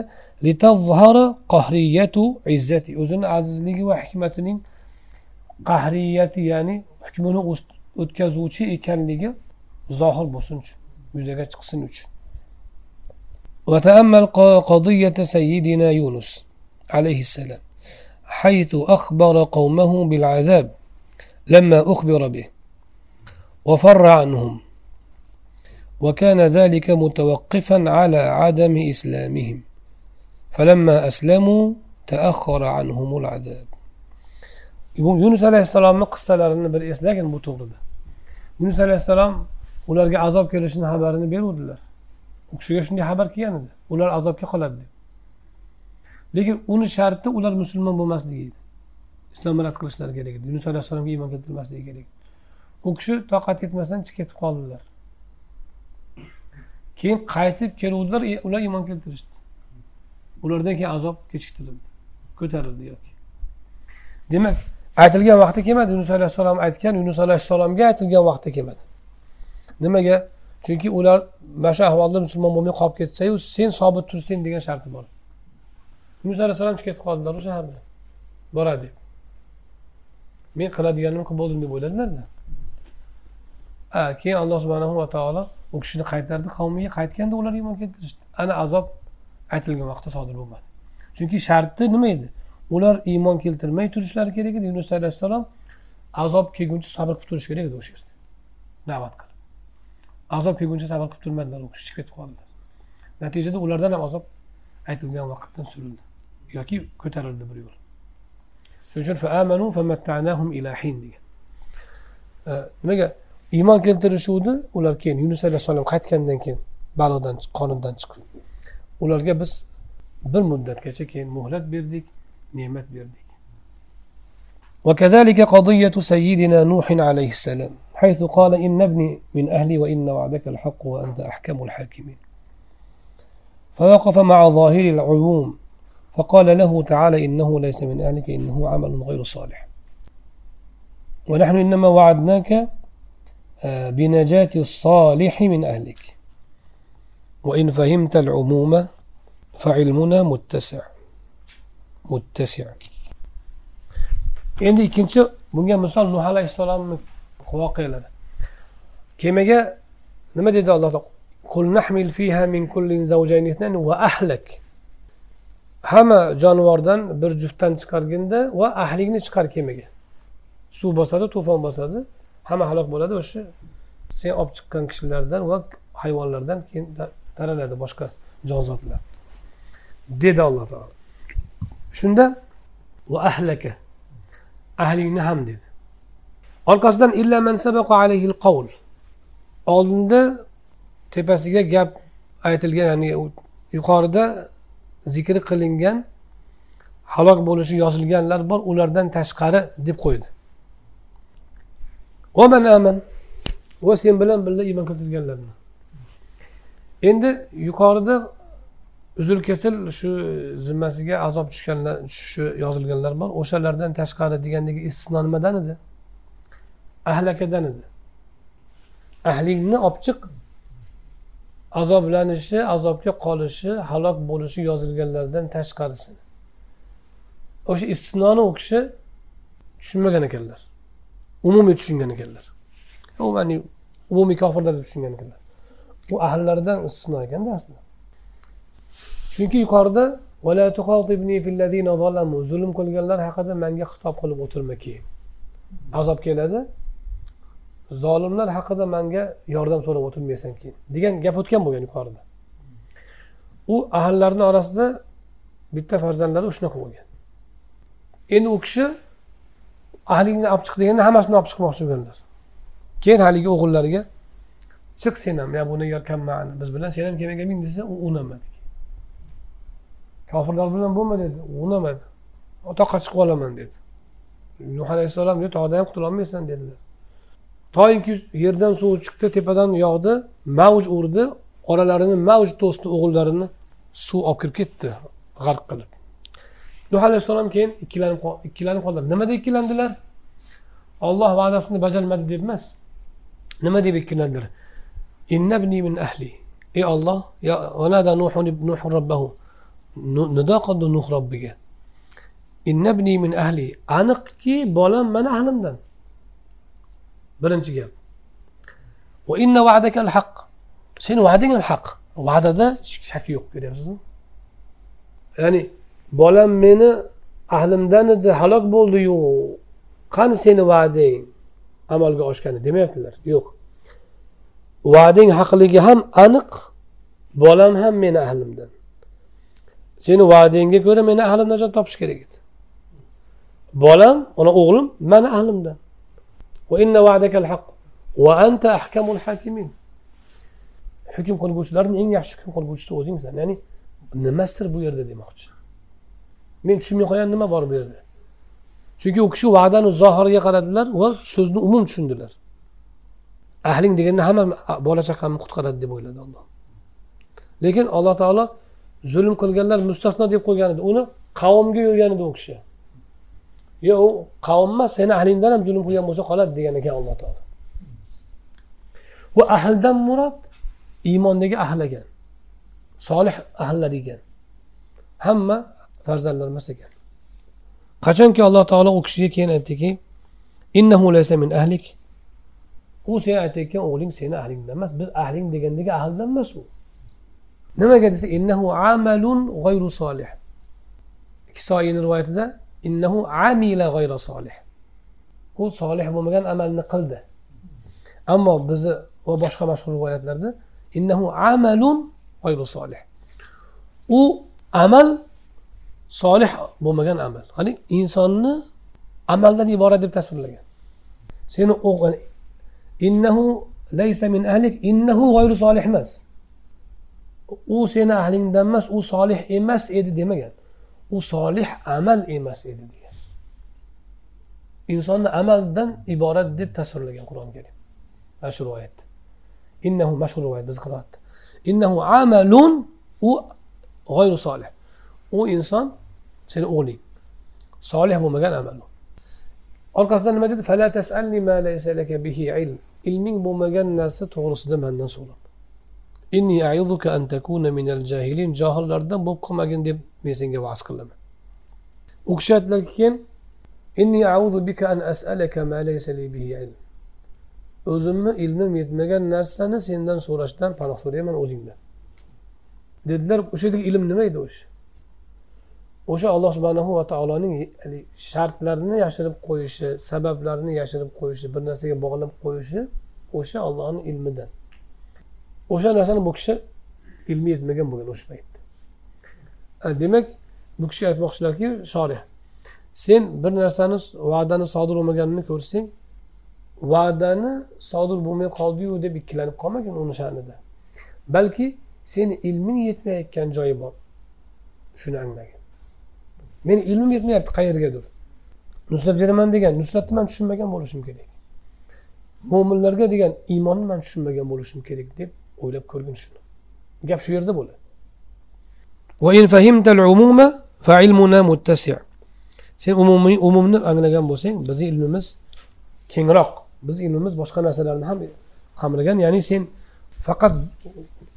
o'zini azizligi va hikmatining qahriyati ya'ni hukmini o'tkazuvchi ekanligi zohir bo'lsin uchun yuzaga chiqsin uchun. وتأمل قضية سيدنا يونس عليه السلام حيث أخبر قومه بالعذاب لما أخبر به وفر عنهم وكان ذلك متوقفا على عدم إسلامهم فلما أسلموا تأخر عنهم العذاب. yunus alayhissalomni qissalarini bir eslagin bu to'g'rida yunus alayhissalom ularga azob kelishini xabarini beruvdilar u kishiga shunday xabar kelgan edi ular azobga qoladi deb. Lekin uni sharti ular musulmon bo'lmasligi edi. Islomni rad qilishlari kerak edi. Yunus alayhissalomga iymon keltirmasligi kerak u kishi toqat yetmasdan chiqib ketib qoldilar. Keyin qaytib keluvdilar ular iymon keltirishdi. Ulardan keyin azob kechiktirildi ko'tarildi yoki. Demak aytilgan vaqti kelmadi. Yunus alayhissalom aytgan yunus alayhissalomga aytilgan vaqtda kelmadi. Nimaga? Chunki ular mana shu ahvolda musulmon bo'lmay qolib ketsayu sen sobit tursang degan sharti bor. Yunus alayhissalom chiqib ketib qoldilar o'sha shaharda boradi deb. Men qiladiganimni qilib bo'ldim deb o'yladilarda keyin alloh subhanahu va taolo u kishini qaytardi qavmiga qaytganda ular iymon keltirishdi. Ana azob aytilgan vaqtda sodir bo'lmadi. Chunki sharti nima edi? Ular iymon keltirmay turishlari kerak edi. Yunus alayhissalom azob kelguncha sabr qilib turishi kerak edi o'sha yerda da'vat qilib azob kelguncha sabr qilib turmadilar u kishi chiqib ketib qoldilar natijada ulardan ham azob aytilgan vaqtdan surildi yoki ko'tarildi bir yo'l shuning uchun degan nimaga iymon keltirishuvdi ular keyin yunus alayhissalom qaytgandan keyin baliqdan qonundan chiqib ularga biz bir muddatgacha keyin muhlat berdik ne'mat berdik وكذلك قضية سيدنا نوح عليه السلام حيث قال إن ابني من أهلي وإن وعدك الحق وأنت أحكم الحاكمين. فوقف مع ظاهر العموم فقال له تعالى إنه ليس من أهلك إنه عمل غير صالح. ونحن إنما وعدناك آه، بنجاة الصالح من أهلك. وإن فهمت العموم فعلمنا متسع متسع. endi ikkinchi bunga misol nuh alayhissalomni voqealari kemaga nima dedi alloh taolo? Qul nahmil fiha min ahlak. Hamma jonivordan bir juftdan chiqarganda va ahligini chiqar kemaga. Suv bosadi to'fon bosadi hamma halok bo'ladi. O'sha sen olib chiqqan kishilardan va hayvonlardan keyin taraladi boshqa jonzotlar. Dedi alloh taolo. Shunda va ahlaka ahlingni ham dedi. Orqasidan illa man alayhil qavl oldinda tepasiga gap aytilgan ya'ni yuqorida zikri qilingan halok bo'lishi yozilganlar bor ulardan tashqari deb qo'ydi. Aman va sen bilan birga iymon keltirganlarni. Endi yuqorida uzr kesil shu zimmasiga azob tushganlar tushishi yozilganlar bor. O'shalardan tashqari degandagi istisno nimadan edi. Ahlakadan edi. Ahlingni olib chiq. Azoblanishi azobga qolishi halok bo'lishi yozilganlardan tashqarisi. O'sha istisnoni u kishi tushunmagan ekanlar. Umumiy tushungan ekanlar. Ya'ni umumiy kofirlar deb tushungan ekanlar. U ahllaridan istisno ekanda aslida. Chunki yuqorida zulm qilganlar haqida manga xitob qilib o'tirma keyin. Azob keladi. Zolimlar haqida manga yordam so'rab o'tirmaysan keyin. Degan gap o'tgan bo'lgan yuqorida. U ahllarni orasida bitta farzandlari shunaqa bo'lgan. Endi u kishi ahlingni olib chiq deganda hammasini olib chiqmoqchi bo'lganlar. Keyin haligi o'g'illariga chiq sen ham ya buni biz bilan sen ham kemaga min desa u unamadi kofirlar bilan bo'lma dedi. Unamadi. Toqqa chiqib olaman dedi. Nuh alayhissalom tog'da ham qutulolmaysan dedilar. Toinki yerdan suv chiqdi tepadan yog'di mavj urdi oralarini mavj to'sdi o'g'illarini suv olib kirib ketdi g'arq qilib. Nuh alayhissalom keyin ikkilanib ikkilanib qoldilar. Nimada ikkilandilar? Olloh va'dasini bajarmadi deb emas. Nima deb ikkilandilar? Innabni min ahli. Ey olloh ya vanada nuh robbahu nido qildi nuh robbiga. Innabni min ahli. Aniqki bolam mani ahlimdan. Birinchi gap. Va inna va'dakal haq seni va'dang ham haq va'dada shak yo'q ko'ryapsizmi? Ya'ni bolam meni ahlimdan edi halok bo'ldiyu qani seni va'dang? Amalga oshgani demayaptilar. Yo'q. Va'dang haqligi ham aniq bolam ham meni ahlimdan. Seni va'dangga ko'ra meni ahlim najot topishi kerak edi. Bolam ona o'g'lim mani ahlimdan. وإن وعدك الحق وأنت أحكم الحاكمين hukm qilguvchilarni eng yaxshi hukm qilguvchisi o'zingsan ya'ni nimasidir bu yerda demoqchi men tushunmay qolgan nima bor bu yerda chunki u kishi va'dani zohiriga qaradilar va so'zni umum tushundilar ahling deganda hamma bola chaqamni qutqaradi deb o'yladi olloh lekin alloh taolo zulm qilganlar mustasno deb qo'ygan edi uni qavmga yo'ygan edi u kishi Yo u qavm emas seni ahlingdan ham zulm qilgan bo'lsa qoladi degan ekan alloh taolo. Bu ahldan murod iymondagi ahl ekan. Solih ahllar ekan. Hamma farzandlar emas ekan. Qachonki alloh taolo u kishiga keyin aytdiki innahu laysa min ahlik. U sen aytayotgan o'g'ling seni ahlingdan emas biz ahling degandagi ahldan emas u. Nimaga desa innahu amalun g'ayru solih. Kisoyini rivoyatida innahu amila g'ayra solih u solih bo'lmagan amalni qildi. Ammo bizni va boshqa mashhur rivoyatlarda innahu amalun g'ayru solih u amal solih bo'lmagan amal. Qarang insonni amaldan iborat deb tasvirlagan. Seni o'g'il innahu laysa min ahlik innahu g'ayru solih emas. U seni ahlingdan emas u solih emas edi demagan. U solih amal emas edi degan insonni amaldan iborat deb tasvirlagan qur'oni karim mana shu rivoyatda innahu mashhur rivoyat biz qiroatda innahu amalun u g'ayru solih u inson seni o'g'ling solih bo'lmagan amal u orqasida nima dedi ilming bo'lmagan narsa to'g'risida mandan so'ra inni aiduka an takuna minal jahilin. Johillardan bo'lib qolmagin deb men senga va'z qilaman u kishi aytdilarki keyin inni audu bika an as'alaka ma laysa li bihi ilm. O'zimni ilmim yetmagan narsani sendan so'rashdan panoh so'rayman o'zingdan. Dedilar o'sha yerdagi ilm nima edi o'sha o'sha alloh subhanahu va taoloning shartlarini yashirib qo'yishi sabablarini yashirib qo'yishi bir narsaga bog'lab qo'yishi o'sha ollohni ilmidan. O'sha narsani bu kishi ilmi yetmagan bo'lgan o'sha paytda demak bu kishi aytmoqchilarki shorih sen bir narsani va'dani sodir bo'lmaganini ko'rsang va'dani sodir bo'lmay qoldiyu deb ikkilanib qolmagin uni sha'nida. Balki seni ilming yetmayotgan joyi bor. Shuni anglagin. Meni ilmim yetmayapti qayergadir nusrat beraman degan nusratni man tushunmagan bo'lishim kerak. Mo'minlarga degan iymonni man tushunmagan bo'lishim kerak deb o'ylab ko'rgin shuni. Gap shu yerda bo'ladi. Sen umumiy umumni anglagan bo'lsang bizni ilmimiz kengroq. Biz ilmimiz boshqa narsalarni ham qamragan ya'ni sen faqat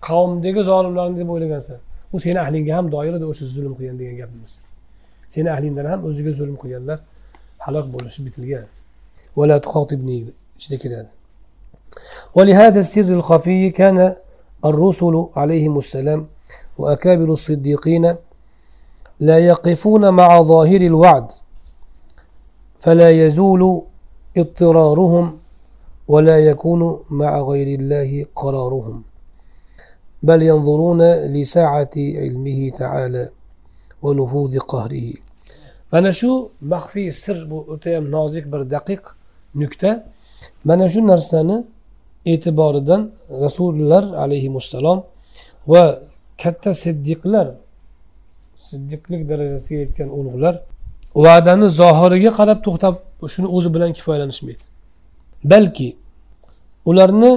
qavmdagi zolimlarni deb o'ylagansan. U seni ahlingga ham doir edi o'sha zulm qilgan degan gapimiz. Seni ahlingdan ham o'ziga zulm qilganlar halok bo'lishi bitilgan. Ichida kiradi ولهذا السر الخفي كان الرسل عليهم السلام وأكابر الصديقين لا يقفون مع ظاهر الوعد فلا يزول اضطرارهم ولا يكون مع غير الله قرارهم بل ينظرون لساعة علمه تعالى ونفوذ قهره. mana shu maxfiy sir bu o'tayam nozik bir daqiq nuqta mana e'tiboridan rasullar alayhissalom va katta siddiqlar siddiqlik darajasiga yetgan ulug'lar va'dani zohiriga qarab to'xtab shuni o'zi bilan kifoyalanishmaydi. Balki ularni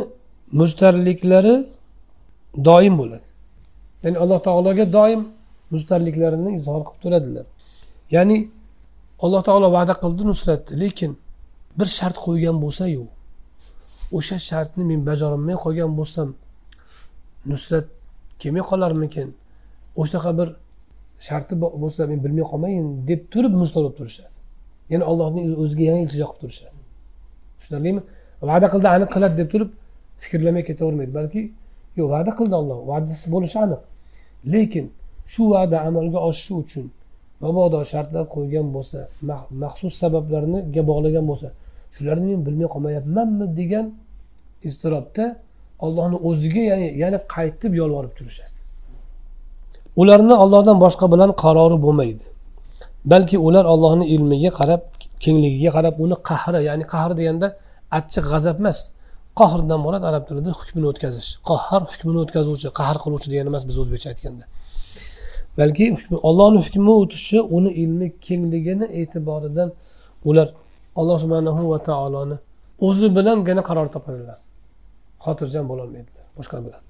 mustarliklari doim bo'ladi. Ya'ni alloh taologa doim mustarliklarini izhor qilib turadilar. Ya'ni alloh taolo va'da qildi nusratni lekin bir shart qo'ygan bo'lsayu o'sha shartni men bajarolmay qolgan bo'lsam nusrat kelmay qolarmikin? O'shanaqa bir sharti bo'lsa men bilmay qolmayin deb turib mustor turishadi. Ya'ni allohning o'ziga yana iltijo qilib turishadi. Tushunarlimi? Va'da qildi aniq qiladi deb turib fikrlamay ketavermaydi. Balki yo'q va'da qildi olloh va'dasi bo'lishi aniq. Lekin shu va'da amalga oshishi uchun mabodo shartlar qo'ygan bo'lsa maxsus sabablarniga bog'lagan bo'lsa shularni men bilmay qolmayapmanmi degan iztirobda ollohni o'ziga ya'ni yana qaytib yolvorib turishadi. Ularni ollohdan boshqa bilan qarori bo'lmaydi. Balki ular ollohni ilmiga qarab kengligiga qarab uni qahri ya'ni qahr deganda achchiq g'azab emas qahrdan murod arab tilida hukmini o'tkazish. Qahhar hukmini o'tkazuvchi qahr qiluvchi degani emas biz o'zbekcha aytganda. Balki ollohni hukmi o'tishi uni ilmi kengligini e'tiboridan ular alloh subhanahu va taoloni o'zi bilangina qaror topadilar xotirjam bo'lolmaydilar boshqa bilan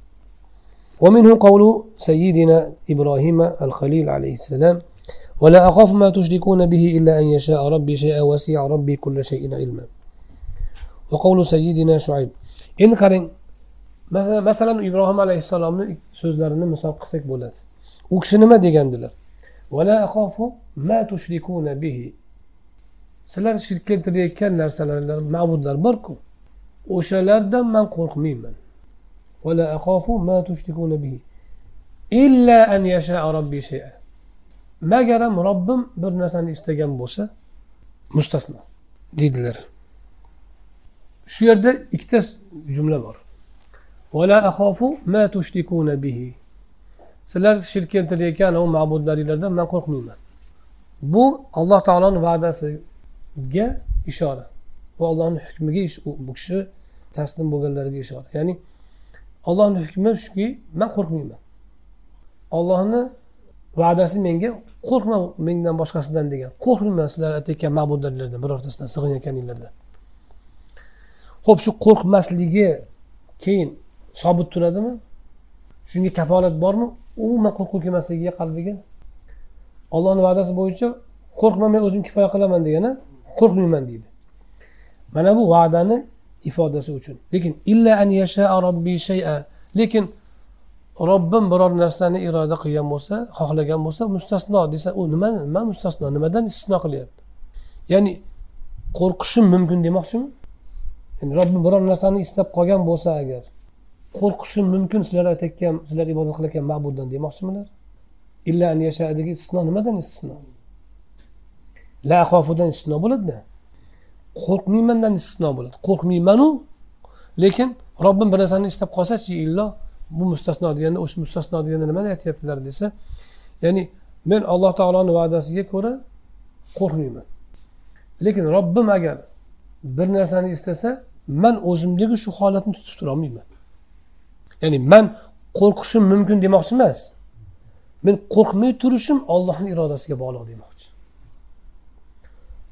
ومنه قول سيدنا إبراهيم الخليل عليه السلام ولا أخاف ما تشركون به إلا أن يشاء ربي شيئا وسع ربي كل شيء علما وقول سيدنا شعيب endi qarang masalan masalan ibrohim alayhissalomni so'zlarini misol qilsak bo'ladi u kishi nima degandilar sizlar shirk keltirayotgan narsalar ma'budlar borku. O'shalardan man qo'rqmayman. Magaram robbim bir narsani istagan bo'lsa mustasno deydilar. Shu yerda ikkita jumla bor. Sizlar shirk keltirayotgan u ma'budlaringlardan man qo'rqmayman. Bu alloh taoloni ga ishora. Va allohni hukmiga bu kishi taslim bo'lganlariga ishora. Ya'ni allohni hukmi shuki man qo'rqmayman. Ollohni va'dasi menga qo'rqma mendan boshqasidan degan. Qo'rqmayman sizlar aytayotgan ma'budlardan birortasidan sig'inayotganinglardan ho'p shu qo'rqmasligi keyin sobit turadimi? Shunga kafolat bormi? Umuman qo'rquv kelmasligiga qalbiga ollohni va'dasi bo'yicha qo'rqma men o'zim kifoya qilaman degani qo'rqmayman deydi. Mana bu va'dani ifodasi uchun. Lekin illa an yasha robbi shay'a. Lekin robbim biror narsani iroda qilgan bo'lsa xohlagan bo'lsa mustasno desa u nima nima mustasno nimadan istisno qilyapti? Ya'ni qo'rqishim mumkin demoqchimi? Yani robbim biror narsani istab qolgan bo'lsa agar qo'rqishim mumkin sizlar aytayotgan sizlar ibodat qilayotgan ma'buddan demoqchimilar? Illa an yashadagi istisno nimadan istisno? La xofudan istisno bo'ladida. Qo'rqmaymandan istisno bo'ladi. Qo'rqmaymanu lekin robbim bir narsani istab qolsachi illo bu mustasno deganda o'sha mustasno deganda nimani aytyaptilar desa ya'ni men alloh taoloni va'dasiga ko'ra qo'rqmayman. Lekin robbim agar bir narsani istasa man o'zimdagi shu holatni tutib turolmayman ya'ni man qo'rqishim mumkin demoqchi emas. Men qo'rqmay turishim ollohni irodasiga bog'liq demoqchi.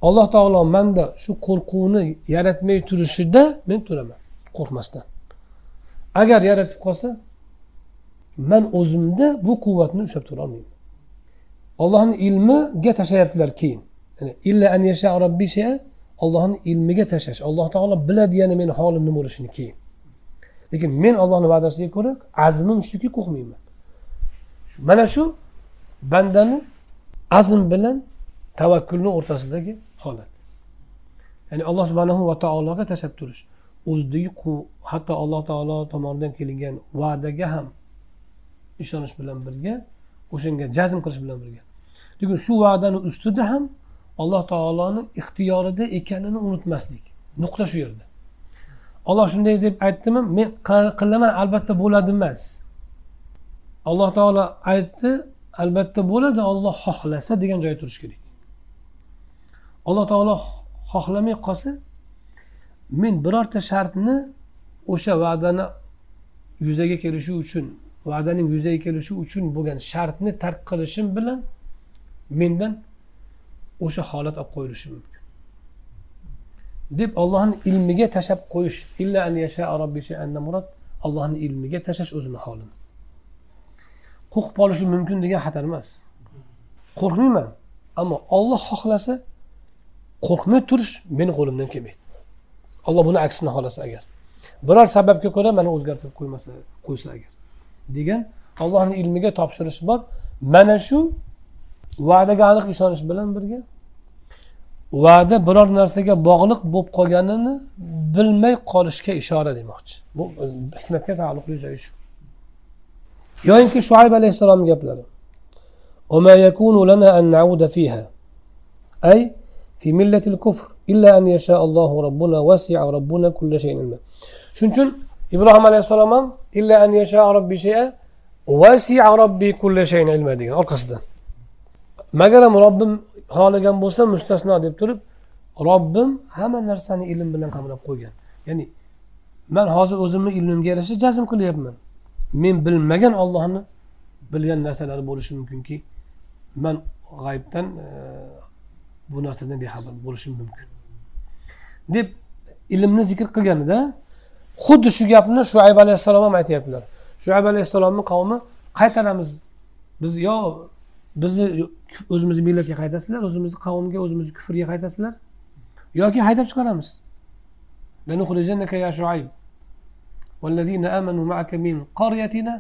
Alloh taolo manda shu qo'rquvni yaratmay turishida men turaman qo'rqmasdan. Agar yaratib qolsa man o'zimda bu quvvatni ushlab turolmayman ollohni ilmiga tashlayaptilar keyin. Illa an yasha robbi ollohni ilmiga tashlash alloh taolo biladi yana meni holim nima bo'lishini keyin. Lekin men ollohni va'dasiga ko'ra azmim shuki qo'rqmayman. Mana shu bandani azm bilan tavakkulni o'rtasidagi holat. Ya'ni alloh subhanahu va taologa tashlab turish o'zidagi hatto alloh taolo tomonidan kelingan va'daga ham ishonish bilan birga o'shanga jazm qilish bilan birga. Lekin shu va'dani ustida ham alloh taoloni ixtiyorida ekanini unutmaslik. Nuqta shu yerda. Olloh shunday deb aytdimi? Men qilaman albatta bo'ladi emas. Alloh taolo aytdi albatta bo'ladi olloh xohlasa degan joyda turish kerak. Alloh taolo xohlamay qolsa men birorta shartni o'sha va'dani yuzaga kelishi uchun va'daning yuzaga kelishi uchun bo'lgan shartni tark qilishim bilan mendan o'sha holat olib qo'yilishi mumkin. Deb ollohni ilmiga tashlab qo'yish. Illa an yasha murad. Allohni ilmiga tashlash o'zini holini qo'rqib qolishi mumkin degan xatar emas. Qo'rqmayman ammo olloh xohlasa qo'rqmay turish meni qo'limdan kelmaydi. Alloh buni aksini xohlasa agar. Biror sababga ko'ra mani o'zgartirib qo'ymasa qo'ysa agar. Degan ollohni ilmiga topshirish bor. Mana shu va'daga aniq ishonish bilan birga va'da biror narsaga bog'liq bo'lib qolganini bilmay qolishga ishora demoqchi. Bu e, hikmatga taalluqli joyi shu. Yoyinki shuayb alayhissalomni gaplari. أي fi millatil kufr illa an yasha allohu robbuna vasia robbuna kulla shayin ilma. Shuning uchun ibrohim alayhissalom ham illa an yasha robbi shaya vasia robbi kulla shayin ilma degan orqasidan. Magaram robbim xohlagan bo'lsa mustasno deb turib robbim hamma narsani ilm bilan qamrab qo'ygan. Ya'ni man hozir o'zimni ilmimga yarasha jazm qilyapman. Men bilmagan ollohni bilgan narsalari bo'lishi mumkinki man g'aybdan e, bu narsadan bexabar bo'lishim mumkin deb ilmni zikr qilganida xuddi shu gapni shuayb alayhissalom ham aytyaptilar shuayb alayhissalomni qavmi qaytaramiz biz yo bizni o'zimizni millatga qaytasizlar o'zimizni qavmga o'zimizni kufrga qaytasizlar yoki haydab chiqaramiz لنخرجنك يا شعيب والذين آمنوا معك من قريتنا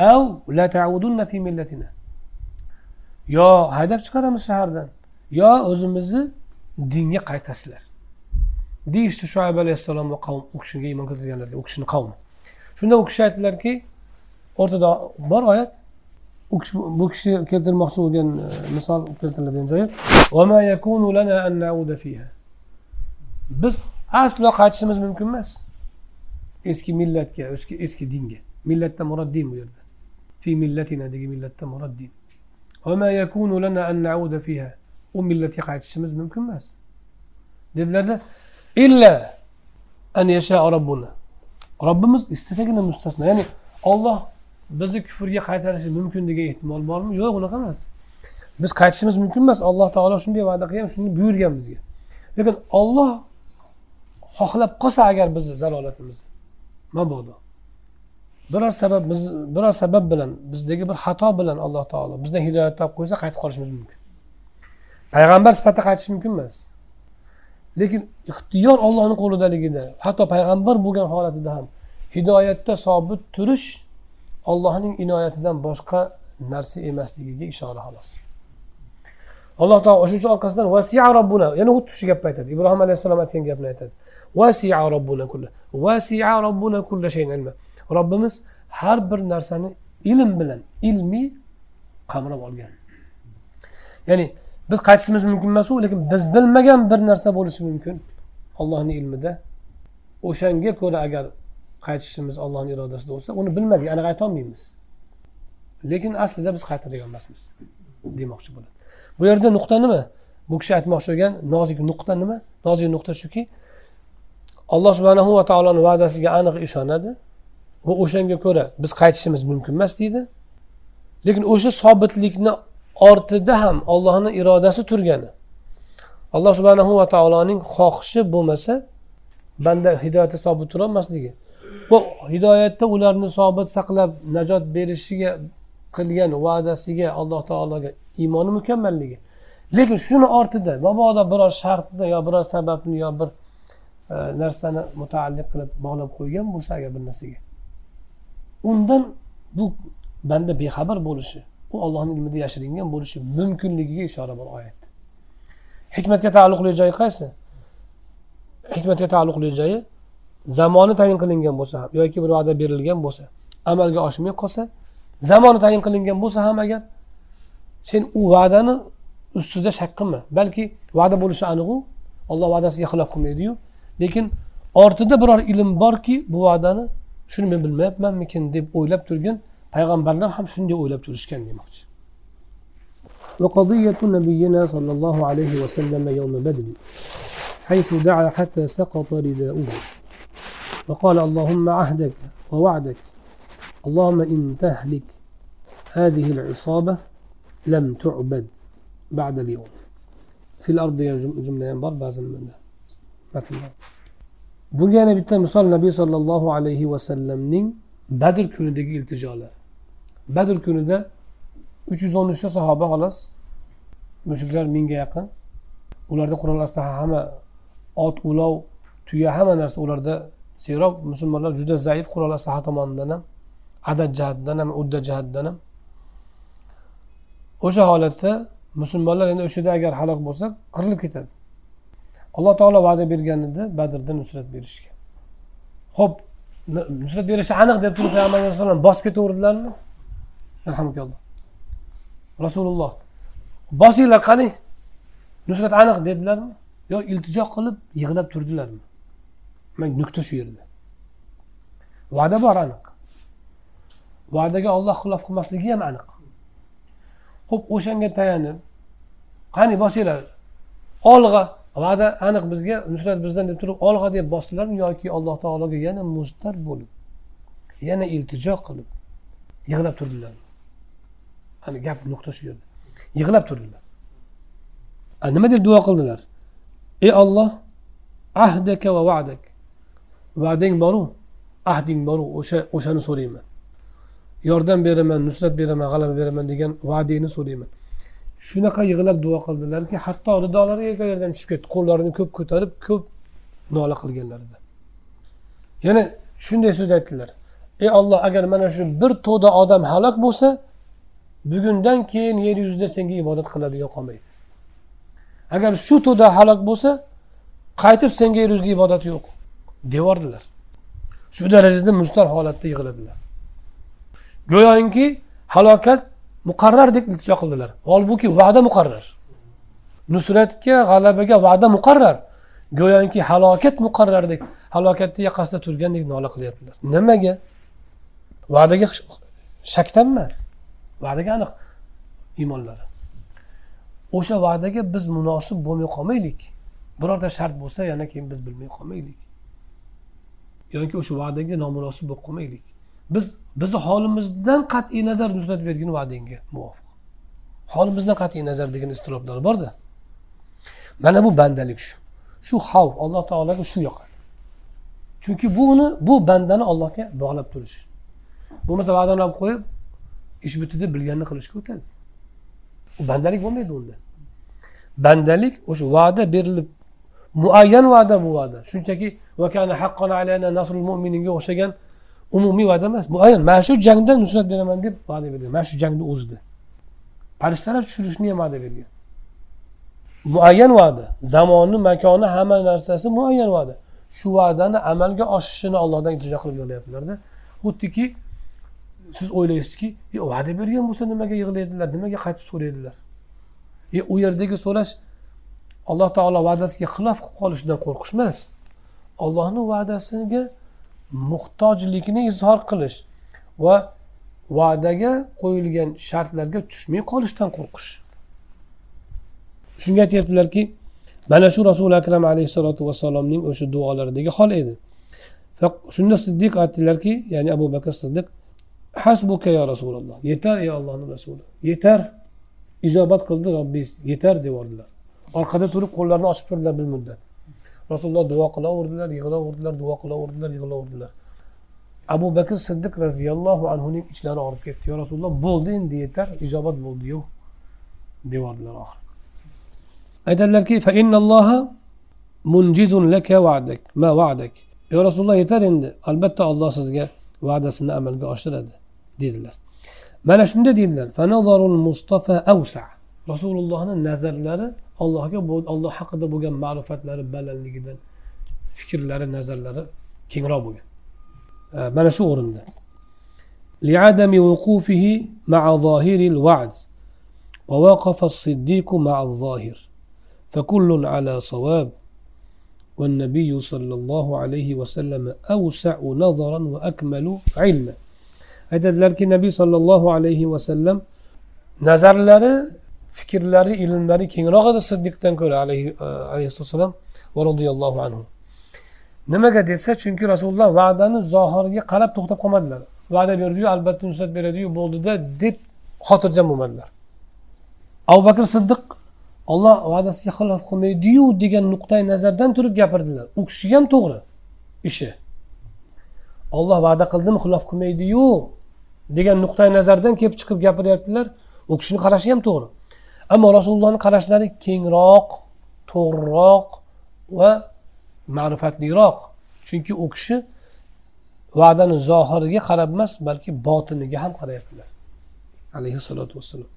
أو لا تعودن في ملتنا yo haydab chiqaramiz shahardan Yo o'zimizni dinga qaytasizlar? Deyishdi shuayb alayhissalom va qavm u kishiga iymon keltirganlarga u kishini qavmi. Shunda u kishi aytdilarki o'rtada bor oyat u kishi bu kishi keltirmoqchi bo'lgan e, misol keltiriladigan joyi biz aslo qaytishimiz mumkin emas. Eski millatga eski eski dinga. Millatdan murod din bu yerda. Fi millatina degan millatdan murod din. U millatga qaytishimiz mumkin emas. Dedilarda illa an yasha robbuna robbimiz istasagina mustasno. Ya'ni olloh bizni kufrga qaytarishi mumkin degan ehtimol bormi? Yo'q unaqa emas. Biz qaytishimiz mumkin emas. Alloh taolo shunday va'da qilgan shuni buyurgan bizga. Lekin olloh xohlab qolsa agar bizni zalolatimizni mabodo. Biror sabab biz biror sabab bilan bizdagi bir xato bilan alloh taolo bizdan hidoyat topib qo'ysa qaytib qolishimiz mumkin. Payg'ambar sifatida qaytish mumkin emas. Lekin ixtiyor ollohni qo'lidaligida hatto payg'ambar bo'lgan holatida ham hidoyatda sobit turish ollohning inoyatidan boshqa narsa emasligiga ishora xolos. Alloh taolo o'sha uchun orqasidan vasia robbuna yana xuddi shu gapni aytadi. Ibrohim alayhissalom aytgan gapni aytadi. Vasia robbuna kulla vasia robbuna kulla shayin ilma robbimiz har bir narsani ilm bilan ilmiy qamrab olgan. Ya'ni biz qaytishimiz mumkin emas u lekin biz bilmagan bir narsa bo'lishi mumkin ollohni ilmida. O'shanga ko'ra agar qaytishimiz ollohni irodasida bo'lsa uni bilmadik aniq aytolmaymiz lekin aslida biz qaytadigan emasmiz demoqchi bo'ladi. Bu yerda nuqta nima? Bu kishi aytmoqchi bo'lgan nozik nuqta nima? Nozik nuqta shuki alloh subhanahu va taoloni va'dasiga aniq ishonadi va o'shanga ko'ra biz qaytishimiz mumkin emas deydi. Lekin o'sha sobitlikni ortida ham ollohni irodasi turgani. Alloh subhanahu va taoloning xohishi bo'lmasa banda hidoyatda sobit turolmasligi. Bu hidoyatda ularni sobit saqlab najot berishiga qilgan va'dasiga alloh taologa iymoni mukammalligi. Lekin shuni ortida mabodo biror shartni yo biror sababni yo bir e, narsani mutaalliq qilib bog'lab qo'ygan bo'lsa agar bir narsaga. Undan bu banda bexabar bo'lishi u ollohni ilmida yashiringan bo'lishi mumkinligiga ishora bor oyat hikmatga taalluqli joyi qaysi? Hikmatga taalluqli joyi zamoni tayin qilingan bo'lsa ham yoki bir va'da berilgan bo'lsa amalga oshmay qolsa zamoni tayin qilingan bo'lsa ham agar sen u va'dani ustida shak qilma balki va'da bo'lishi aniq olloh va'dasiga xilof qilmaydiyu. Lekin ortida biror ilm borki bu va'dani shuni men bilmayapmanmikin deb o'ylab turgin payg'ambarlar ham shunday o'ylab turishgan demoqchi وقضية نبينا صلى الله عليه وسلم يوم بدر حيث دعا حتى سقط رداؤه. وقال اللهم عهدك ووعدك اللهم إن تهلك هذه العصابة لم تعبد بعد اليوم. في الأرض جملة بعض مثل bunga yana bitta misol nabiy sollallohu alayhi vasallamning badr kunidagi iltijolari badr kunida uch yuz o'n uchta sahoba xolos mushuklar mingga yaqin. Ularda qurol aslaha hamma ot ulov tuya hamma narsa ularda serob. Musulmonlar juda zaif qurol aslaha tomonidan ham adad jihatidan ham udda jihatidan ham. O'sha holatda musulmonlar endi o'sha yerda agar halok bo'lsa qirilib ketadi. Alloh taolo va'da bergan edi badrda nusrat berishga. Ho'p nusrat berishi aniq deb turib payg'ambar alayhissalom bosib ketaverdilarmi? Alhamdulillah rasululloh bosinglar qani? Nusrat aniq dedilarmi? Yo iltijo qilib yig'lab turdilarmi? Mana nuqta shu yerda. Va'da bor aniq. Va'daga olloh xilof qilmasligi ham aniq. Ho'p o'shanga tayanib qani bosinglar? Olg'a va'da aniq bizga nusrat bizdan deb turib olg'a deb bosdilarmi yoki alloh taologa yana mustar bo'lib yana iltijo qilib yig'lab turdilarmi? Ana gap nuqta shu yerda. Yig'lab turdilar. Nima deb duo qildilar? Ey olloh ahdaka va va'dak. Va'dang boru ahding boru o'sha o'shani so'rayman. Yordam beraman nusrat beraman g'alaba beraman degan va'dangni so'rayman. Shunaqa yig'lab duo qildilarki hatto ridolari yerdan tushib ketdi. Qo'llarini ko'p ko'tarib ko'p nola qilganlarida. Yana shunday so'z aytdilar. Ey olloh agar mana shu bir to'da odam halok bo'lsa bugundan keyin yer yuzida senga ibodat qiladigan qolmaydi. Agar shu to'da halok bo'lsa qaytib senga yer yuzida ibodat yo'q devordilar. Shu darajada mustar holatda yig'ladilar go'yoki halokat muqarrar deb iltijo qildilar. Holbuki va'da muqarrar. Nusratga g'alabaga va'da muqarrar. Go'yoki halokat muqarrardek halokatni yaqasida turgandek nola qilyaptilar. Nimaga? Va'daga shakdan emas va'daga aniq iymonlari. O'sha va'daga biz munosib bo'lmay qolmaylik. Birorta shart bo'lsa yana keyin biz bilmay qolmaylik. Yoki o'sha va'daga nomunosib bo'lib qolmaylik. Biz bizni holimizdan qat'iy nazar nusrat bergin va'dangga muvofiq. Holimizdan qat'iy nazar degan iztiroblar borda. Mana bu bandalik shu. Shu xavf alloh taologa shu yoqadi. Chunki bu uni bu bandani allohga bog'lab turish. Bo'lmasa va'dani olib qo'yib ish bitdi bilganini qilishga o'tadi. U bandalik bo'lmaydi unda. Bandalik o'sha va'da berilib muayyan va'da bu va'da. Shunchaki o'xshagan umumiy va'da emas muayyan mana shu jangda nusrat beraman deb va'da bergan. Mana shu jangni o'zida. Farishtalar tushirishni ham va'da bergan. Muayyan va'da zamoni makoni hamma narsasi muayyan va'da. Shu va'dani amalga oshishini ollohdan iltijo qilib yig'layaptilarda xuddiki siz o'ylaysizki va'da bergan bo'lsa nimaga yig'laydilar nimaga qaytib so'raydilar? E u yerdagi so'rash alloh taolo va'dasiga xilof qilib qolishidan qo'rqish emas ollohni va'dasiga muhtojlikni izhor qilish va va'daga qo'yilgan shartlarga tushmay qolishdan qo'rqish. Shunga aytyaptilarki mana shu rasuli akram alayhissalotu vassalomning o'sha duolaridagi hol edi. Shunda siddiq aytdilarki ya'ni abu bakr siddiq hasbuka ya rasululloh yetar ey ollohni rasuli yetar ijobat qildi robbingiz yetar deyordilar orqada turib qo'llarini ochib turdilar bir muddat rasululloh duo qilaverdilar yig'laverdilar duo qilaverdilar yig'laverdilar abu bakr siddiq roziyallohu anhuning ichlari og'rib ketdi yo rasululloh bo'ldi endi yetar ijobat bo'ldiyu deyordilar oxiri aytadilarki munjizun laka va'dak ma va'dak yo rasululloh yetar endi albatta olloh sizga va'dasini amalga oshiradi dedilar mana shunda deydilar mustafa avsa rasulullohni nazarlari allohga olloh haqida bo'lgan ma'rifatlari balandligidan fikrlari nazarlari kengroq bo'lgan mana shu o'rinda لعدم وقوفه مع ظاهر الوعد ووقف الصديق مع الظاهر فكل على صواب والنبي صلى الله عليه وسلم أوسع نظرا وأكمل علما aytadilarki nabiy sollallohu alayhi vasallam nazarlari fikrlari ilmlari kengroq edi siddiqdan ko'ra alayhissalom va roziyallohu anhu. Nimaga desa chunki rasululloh va'dani zohiriga qarab to'xtab qolmadilar. Va'da berdiyu albatta nusrat beradiyu bo'ldida deb xotirjam bo'lmadilar. Abu bakr siddiq olloh va'dasiga xilof qilmaydiyu degan nuqtai nazardan turib gapirdilar. U kishi ham to'g'ri ishi. Olloh va'da qildimi xilof qilmaydiyu degan nuqtai nazardan kelib chiqib gapiryaptilar u kishini qarashi ham to'g'ri. Ammo rasulullohni qarashlari kengroq to'g'riroq va ma'rifatliroq chunki u kishi va'dani zohiriga qarab emas balki botiniga ham qarayaptilar. Alayhissalotu vassalom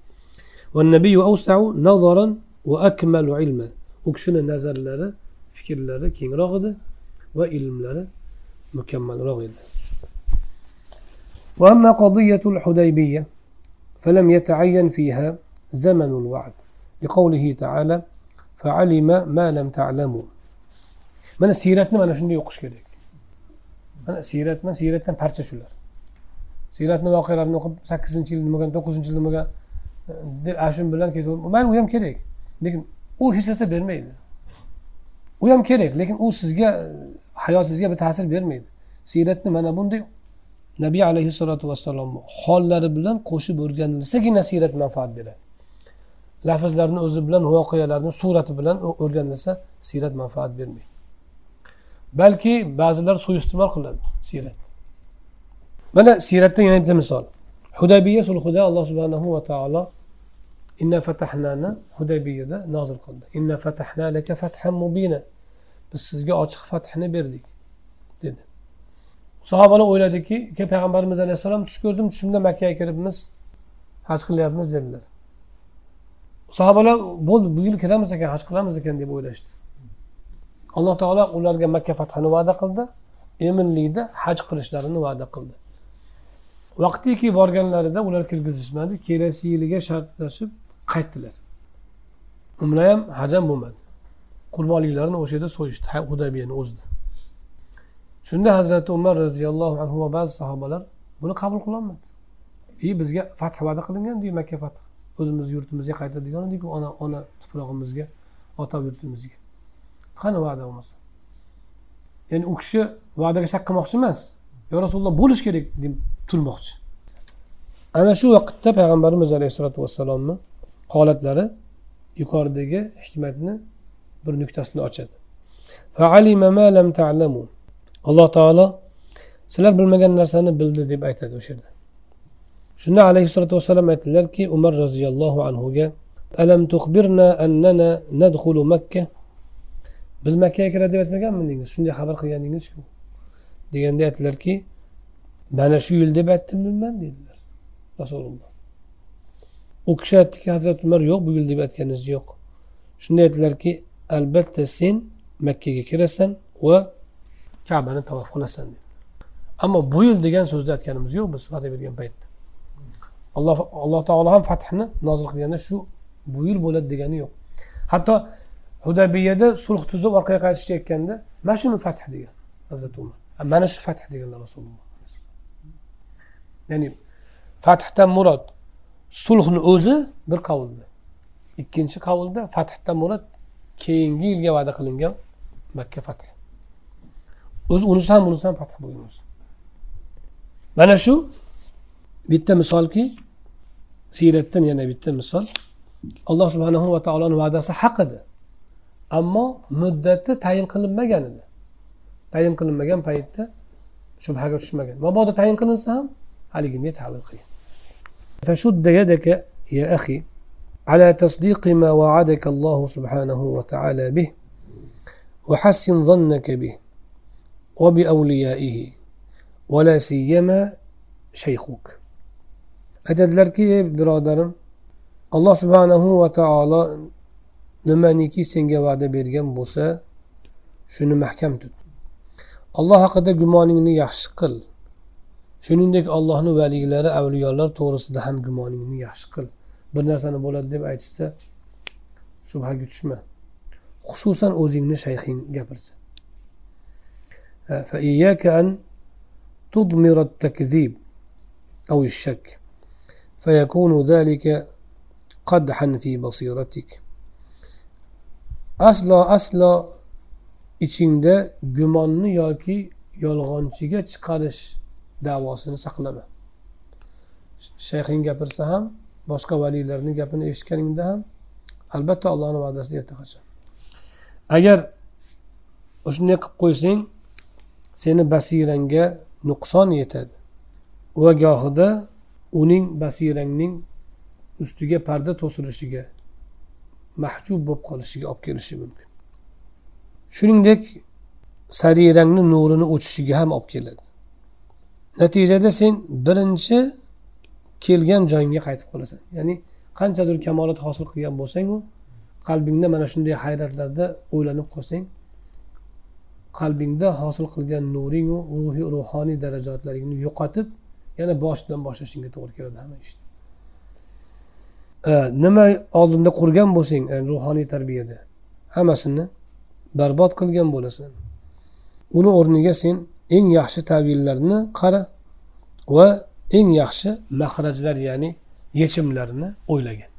u kishini nazarlari fikrlari kengroq edi va ilmlari mukammalroq edi. وأما قضية الحديبية فلم يتعين فيها زمن الوعد لقوله تعالى فعلم ما لم تعلموا. من سيرتنا؟ من شنو يقش كذلك من سيرت من سيرتنا بارتش شلر. سيرتنا واقرا نقب سكسن شيل مغا نقصن شيل مغا دير عشان بلان كي تقول ما نقول كذلك لكن أو هي سيستم بين ميد ويام كذلك لكن أو سيزيا حياة سيزيا بتحسر بين ميد سيرتنا من ابون nabiy alayhissalotu vassalomni hollari bilan qo'shib o'rganilsagina siyrat manfaat beradi. Lafzlarni o'zi bilan voqealarni surati bilan o'rganilsa siyrat manfaat bermaydi. Balki ba'zilar suiiste'mol qiladi siyrat mana siyratdan yana bitta misol. Hudaybiya sulhida alloh subhanahu va taolo inna fatahnani hudaybiyada nozil qildi. Inna fatahna laka fathan mubina biz sizga ochiq fathni berdik. Sahobalar o'yladiki payg'ambarimiz alayhissalom tush ko'rdim tushimda makkaga kiribmiz haj qilyapmiz dedilar. Sahobalar bo'ldi bu yil kiramiz ekan haj qilamiz ekan deb o'ylashdi. Alloh taolo ularga makka fathini va'da qildi eminlikda haj qilishlarini va'da qildi. Vaqtiki borganlarida ular kirgizishmadi kelasi yiliga shartlashib qaytdilar. Umra ham haj ham bo'lmadi. Qurbonliklarini o'sha yerda so'yishdi hudaybiyani o'zida. Shunda hazrati umar roziyallohu anhu va ba'zi sahobalar buni qabul qilolmadi. И bizga fath va'da qilingandiyu makka fath o'zimizni yurtimizga qaytadigan ediku ona ona tuprog'imizga ota yurtimizga. Qani va'da bo'lmasa? Ya'ni u kishi va'daga shak qilmoqchi emas. Yo rasululloh bo'lishi kerak deb turmoqchi. Ana shu vaqtda payg'ambarimiz alayhissalotu vassalomni holatlari yuqoridagi hikmatni bir nuqtasini ochadi. Alloh taolo sizlar bilmagan narsani bildi deb aytadi o'sha yerda shunda alayhissalotu vassalom aytdilarki umar roziyallohu anhuga alam tuxbirna annana nadxulu makka? Biz makkaga kiradi deb aytmaganmidingiz shunday xabar qilganingizku deganda aytdilarki mana shu yil deb aytdimman dedilar rasululloh. U kishi aytdiki hazrati umar yo'q bu yil deb aytganingiz yo'q. Shunda aytdilarki albatta sen makkaga kirasan va kabani tavof qilasan dedi. Ammo bu yil degan so'zni aytganimiz yo'q biz va'da bergan paytda. Alloh alloh taolo ham fathni nozil qilganda shu bu yil bo'ladi degani yo'q. Hatto hudabiyada sulh tuzib orqaga qaytishayotganda mana shuni fath degan hazrati umar. Mana shu fath deganlar rasululloh ya'ni fathdan murod sulhni o'zi bir qavulda ikkinchi qavulda fathdan murod keyingi yilga va'da qilingan makka fathi. O'zi unisi ham bunisi ham fath bo'lgan o'zi mana shu bitta misolki siyratdan yana bitta misol alloh subhanahu va taoloni va'dasi haq edi ammo muddati tayin qilinmagan edi tayin qilinmagan paytda shubhaga tushmagan mabodo tayin qilinsa ham haliginday tavil qiyin فشد يدك يا أخي على تصديق ما وعدك الله سبحانه وتعالى به وحسن ظنك به وبأوليائه ولا سيما شيخوك aytadilarki birodarim alloh subhanahu va taolo nimaniki senga va'da bergan bo'lsa shuni mahkam tut alloh haqida gumoningni yaxshi qil shuningdek allohni valiylari avliyolar to'g'risida ham gumoningni yaxshi qil bir narsani bo'ladi deb aytishsa shubhaga tushma xususan o'zingni shayxing gapirsa فإياك أن تضمر التكذيب أو الشك فيكون ذلك قدحا في بصيرتك aslo aslo ichingda gumonni yoki yolg'onchiga chiqarish davosini saqlama shayxing gapirsa ham boshqa valiylarni gapini eshitganingda ham albatta allohni va'dasiga erta qochasan agar shunday qilib qo'ysang seni basirangga nuqson yetadi. Va gohida uning basirangning ustiga parda to'silishiga mahjub bo'lib qolishiga olib kelishi mumkin. Shuningdek sarirangni nurini o'chishiga ham olib keladi. Natijada sen birinchi kelgan joyingga qaytib qolasan. Ya'ni qanchadir kamolat hosil qilgan bo'lsangu qalbingda mana shunday hayratlarda o'ylanib qolsang qalbingda hosil qilgan nuringu ruhiy ruhoniy darajatlaringni yo'qotib yana boshidan boshlashingga to'g'ri keladi hamma ishni e, nima oldinda qurgan bo'lsang e, ruhoniy tarbiyada hammasini barbod qilgan bo'lasan. Uni o'rniga sen eng yaxshi tavillarni qara va eng yaxshi mahrajlar ya'ni yechimlarni o'ylagin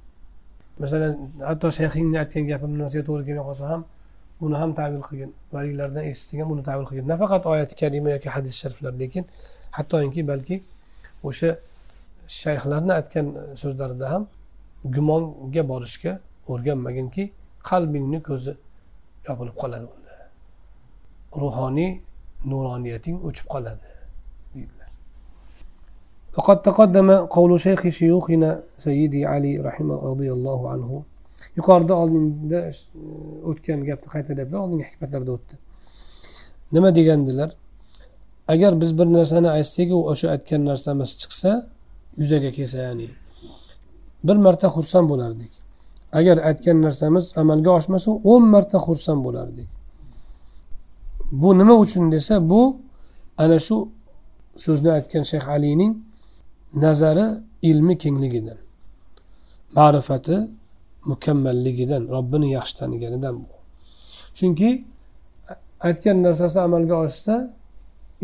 masalan hatto shayxingni aytgan gapim nimasiga to'g'ri kelmay qolsa ham buni ham tavil qilgin valiylardan eshitsang ham buni tavil qilgin nafaqat oyati karima yoki hadis shariflar lekin hattoki balki o'sha shayxlarni aytgan so'zlarida ham gumonga borishga o'rganmaginki qalbingni ko'zi yopilib qoladi unda ruhoniy nuroniyating o'chib qoladi deydilar وقد تقدم قول شيخ شيوخنا سيدي علي رحمه رضي الله عنه yuqorida oldinda e, o'tgan gapni qaytaryapman oldingi hikmatlarda o'tdi. Nima degandilar? Agar biz bir narsani aytsak u o'sha aytgan narsamiz chiqsa yuzaga kelsa ya'ni bir marta xursand bo'lardik. Agar aytgan narsamiz amalga oshmasa o'n marta xursand bo'lardik. Bu nima uchun desa bu ana shu so'zni aytgan shayx alining nazari ilmi kengligidan ma'rifati mukammalligidan robbini yaxshi taniganidan bu chunki aytgan narsasi amalga oshsa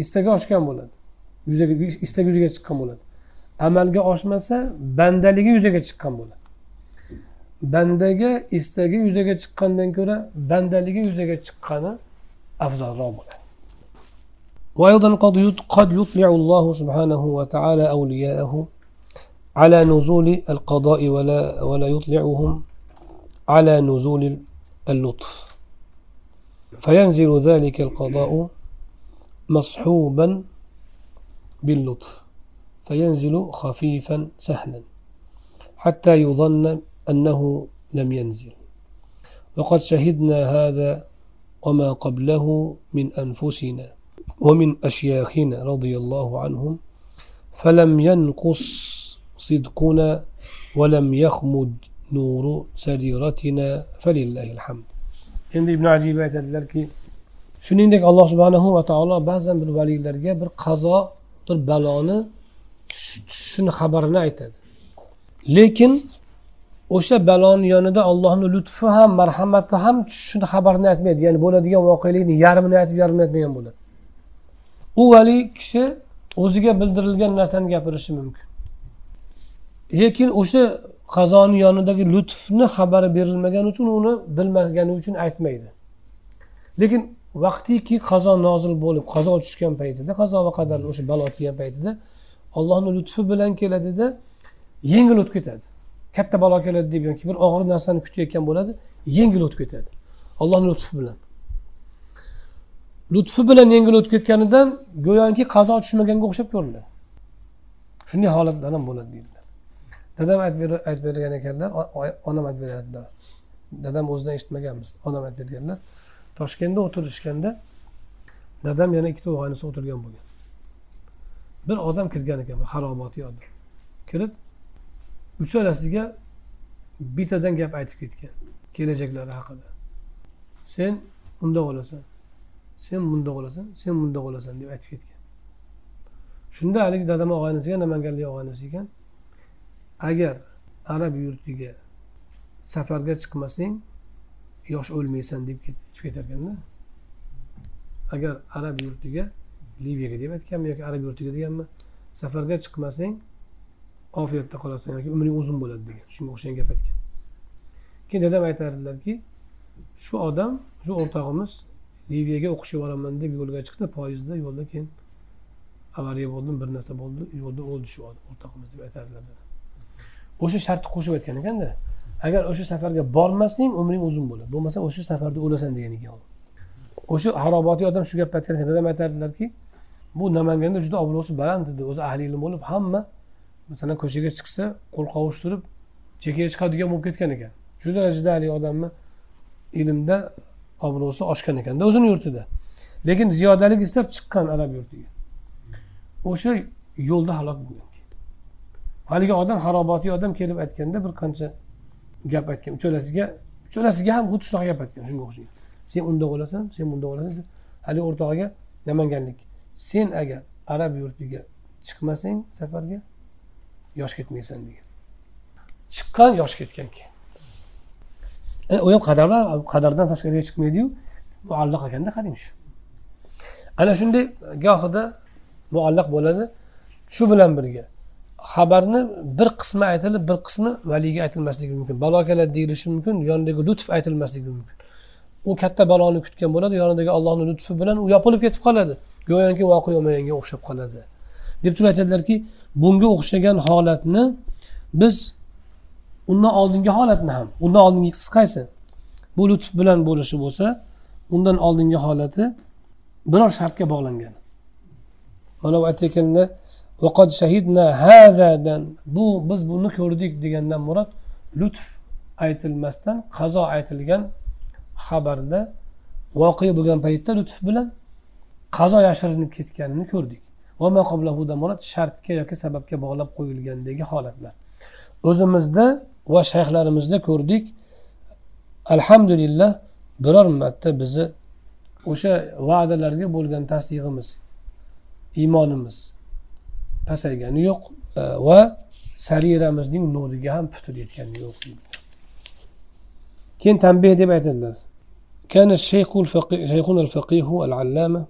istagi oshgan bo'ladi yuzaga istagi yuzaga chiqqan bo'ladi amalga oshmasa bandaligi yuzaga chiqqan bo'ladi bandaga istagi yuzaga chiqqandan ko'ra bandaligi yuzaga chiqqani afzalroq bo'ladi وأيضا قد قد يطلع الله سبحانه وتعالى أولياءه على نزول القضاء ولا ولا يطلعهم على نزول اللطف. فينزل ذلك القضاء مصحوبا باللطف. فينزل خفيفا سهلا حتى يظن أنه لم ينزل. وقد شهدنا هذا وما قبله من أنفسنا ومن أشياخنا رضي الله عنهم. فلم ينقص صدقنا ولم يخمد nuru sadiratina falillahil hamd. Endi ibn ajib aytadilarki shuningdek alloh subhanahu va taolo ba'zan bir valiylarga bir qazo bir baloni tushishini xabarini aytadi. Lekin o'sha baloni yonida allohni lutfi ham marhamati ham tushishini xabarini aytmaydi. Ya'ni bo'ladigan voqelikni yarmini aytib yarmini aytmagan bo'ladi. U valiy kishi o'ziga bildirilgan narsani gapirishi mumkin. Lekin o'sha qazoni yonidagi lutfni xabari berilmagani uchun uni bilmagani uchun aytmaydi. Lekin vaqtiki qazo nozil bo'lib qazo tushgan paytida qazo va qadar o'sha balo kelgan paytida ollohni lutfi bilan keladida yengil o'tib ketadi. Katta balo keladi deb yoki bir og'ir narsani kutayotgan bo'ladi yengil o'tib ketadi ollohni lutfi bilan. Lutfi bilan yengil o'tib ketganidan go'yoki qazo tushmaganga o'xshab ko'rinadi. Shunday holatlar ham bo'ladi deydi. Dadam aytib bergan ekanlar onam aytib beradilar dadam o'zidan eshitmaganmiz onam aytib berganlar. Toshkentda o'tirishganda dadam yana ikkita og'aynisi o'tirgan bo'lgan. Bir odam kirgan ekan bir harobotiy odam kirib uchalasiga bittadan gap aytib ketgan kelajaklari haqida. Sen undoq bo'lasan sen bundoq bo'lasan sen bundoq bo'lasan deb aytib ketgan. Shunda haligi dadam og'aynisiga namanganlik og'aynisi ekan agar arab yurtiga safarga chiqmasang yosh o'lmaysan deb chiqib ketar ekanda agar arab yurtiga liviyaga deb aytganmi yoki arab yurtiga deganmi safarga chiqmasang ofiyatda qolasan yoki umring uzun bo'ladi degan shunga o'xshagan gap aytgan. Keyin dadam aytardilarki shu odam shu o'rtog'imiz liviyaga o'qishga boraman deb yo'lga chiqdi poyezdda yo'lda keyin avariya bo'ldi bir narsa bo'ldi yo'lda o'ldi shu o'rtog'imiz deb aytardilar o'sha shartni qo'shib aytgan ekanda agar o'sha safarga bormasang umring uzun bo'ladi. Bo'lmasa o'sha safarda o'lasan degan ekan o'sha harobotiy odam shu gapni aytgan ekan. Dadam aytardilarki bu namanganda juda obro'si baland edi o'zi ahli ilm bo'lib hamma masalan ko'chaga chiqsa qo'l qovushtirib chekkaga chiqadigan bo'lib ketgan ekan. Shu darajada haligi odamni ilmda obro'si oshgan ekanda o'zini yurtida. Lekin ziyodalik istab chiqqan arab yurtiga. O'sha yo'lda halok bo'lgan. Haligi odam harobotiy odam kelib aytganda bir qancha gap aytgan. Uchalasiga uchalasiga ham xuddi shunaqa gap aytgan shunga o'xshagan. Sen unda bo'lasan sen bunda bo'lasan haligi o'rtog'iga namanganlik. Sen agar arab yurtiga chiqmasang safarga yosh ketmaysan degan. Chiqqan yosh ketgan keyin. E, u ham qadarlar qadardan tashqariga chiqmaydiyu muallaq ekanda qarang shu. Ana shunday gohida muallaq bo'ladi. Shu bilan birga xabarni bir qismi aytilib bir qismi valiyga aytilmasligi mumkin. Balo keladi deyilishi mumkin yonidagi lutf aytilmasligi mumkin. U katta baloni kutgan bo'ladi yonidagi allohni lutfi bilan u yopilib ketib qoladi. Go'yoki voqea bo'lmaganga o'xshab qoladi. Deb turib aytadilarki bunga o'xshagan holatni biz undan oldingi holatni ham undan oldingisi qaysi? Bu lutf bilan bo'lishi bo'lsa undan oldingi holati biror shartga bog'langan. Mana bu aytayotganda vaqad shahidna hazadan bu biz buni ko'rdik degandan murod lutf aytilmasdan qazo aytilgan xabarda voqea bo'lgan paytda lutf bilan qazo yashirinib ketganini ko'rdik. Murod shartga yoki sababga bog'lab qo'yilgandagi holatlar. O'zimizda va shayxlarimizda ko'rdik alhamdulillah biror marta bizni o'sha va'dalarga bo'lgan tasdig'imiz iymonimiz pasaygani yo'q va sariramizning nuriga ham putur yetgani yo'q keyin tanbeh deb aytadilar كان الشيخ الفقيه شيخنا الفقيه العلامة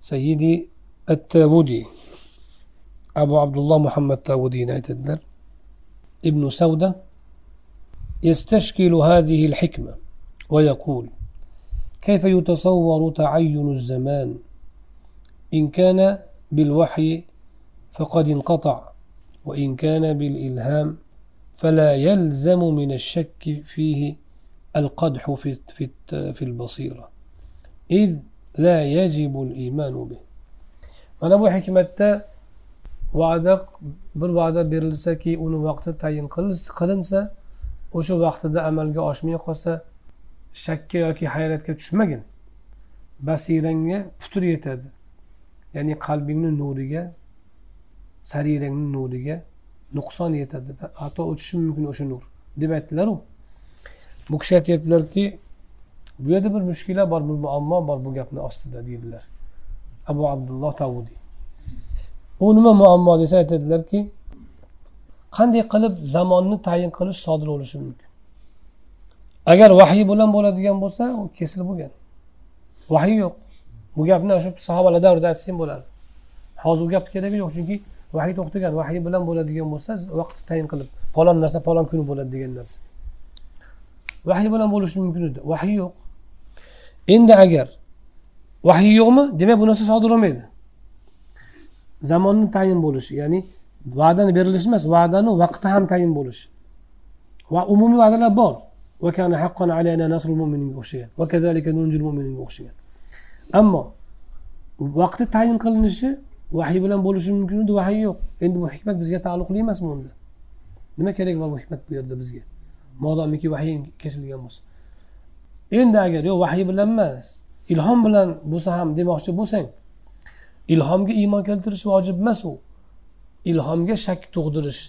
سيدي التاودي أبو عبد الله محمد تاودي نايتدلر ابن سودة. يستشكل هذه الحكمة ويقول كيف يتصور تعين الزمان? إن كان بالوحي فقد انقطع وإن كان بالإلهام فلا يلزم من الشك فيه القدح في في البصيرة إذ لا يجب الإيمان به. أنا أبو حكمة وعدك بالوعد برلسك أن وقت تعين قلس قلنسا وشو وقت دا أمل أشمي قصة شك يكي حيرتك تشمجن. بصيرنجة فتريتاد يعني قلبي من نوريجة sarirangni nuriga nuqson yetadi hatto o'tishi mumkin o'sha nur deb aytdilaru. Bu kishi aytyaptilarki bu yerda bir mushkula bor bir muammo bor bu gapni ostida deydilar. Abu abdulloh tavudiy u nima muammo desa aytadilarki qanday qilib zamonni tayin qilish sodir bo'lishi mumkin? Agar vahiy bilan bo'ladigan bo'lsa u kesil bo'lgan. Vahiy yo'q. Bu gapni shu sahobalar davrida aytsang bo'ladi hozir u gapni keragi yo'q chunki vahiy to'xtagan vahiy bilan bo'ladigan bo'lsa siz vaqtni tayin qilib palon narsa palon kuni bo'ladi degan narsa. Vahiy bilan bo'lishi mumkin edi. Vahiy yo'q. Endi agar vahiy yo'qmi demak bu narsa sodir bo'lmaydi. Zamonni tayin bo'lishi ya'ni va'dani berilishi emas va'dani vaqti ham tayin bo'lishi. Va umumiy va'dalar bor. O'xshagan. Ammo vaqti tayin qilinishi vahiy bilan bo'lishi mumkin edi vahiy yo'q. Endi bu hikmat bizga taalluqli emasmi unda. Nima kerak bor bu hikmat bu yerda bizga? Modomiki vahiy kesilgan bo'lsa. Endi agar yo'q vahiy bilan emas ilhom bilan bo'lsa ham demoqchi bo'lsang ilhomga iymon keltirish vojib emas u. Ilhomga shak tug'dirish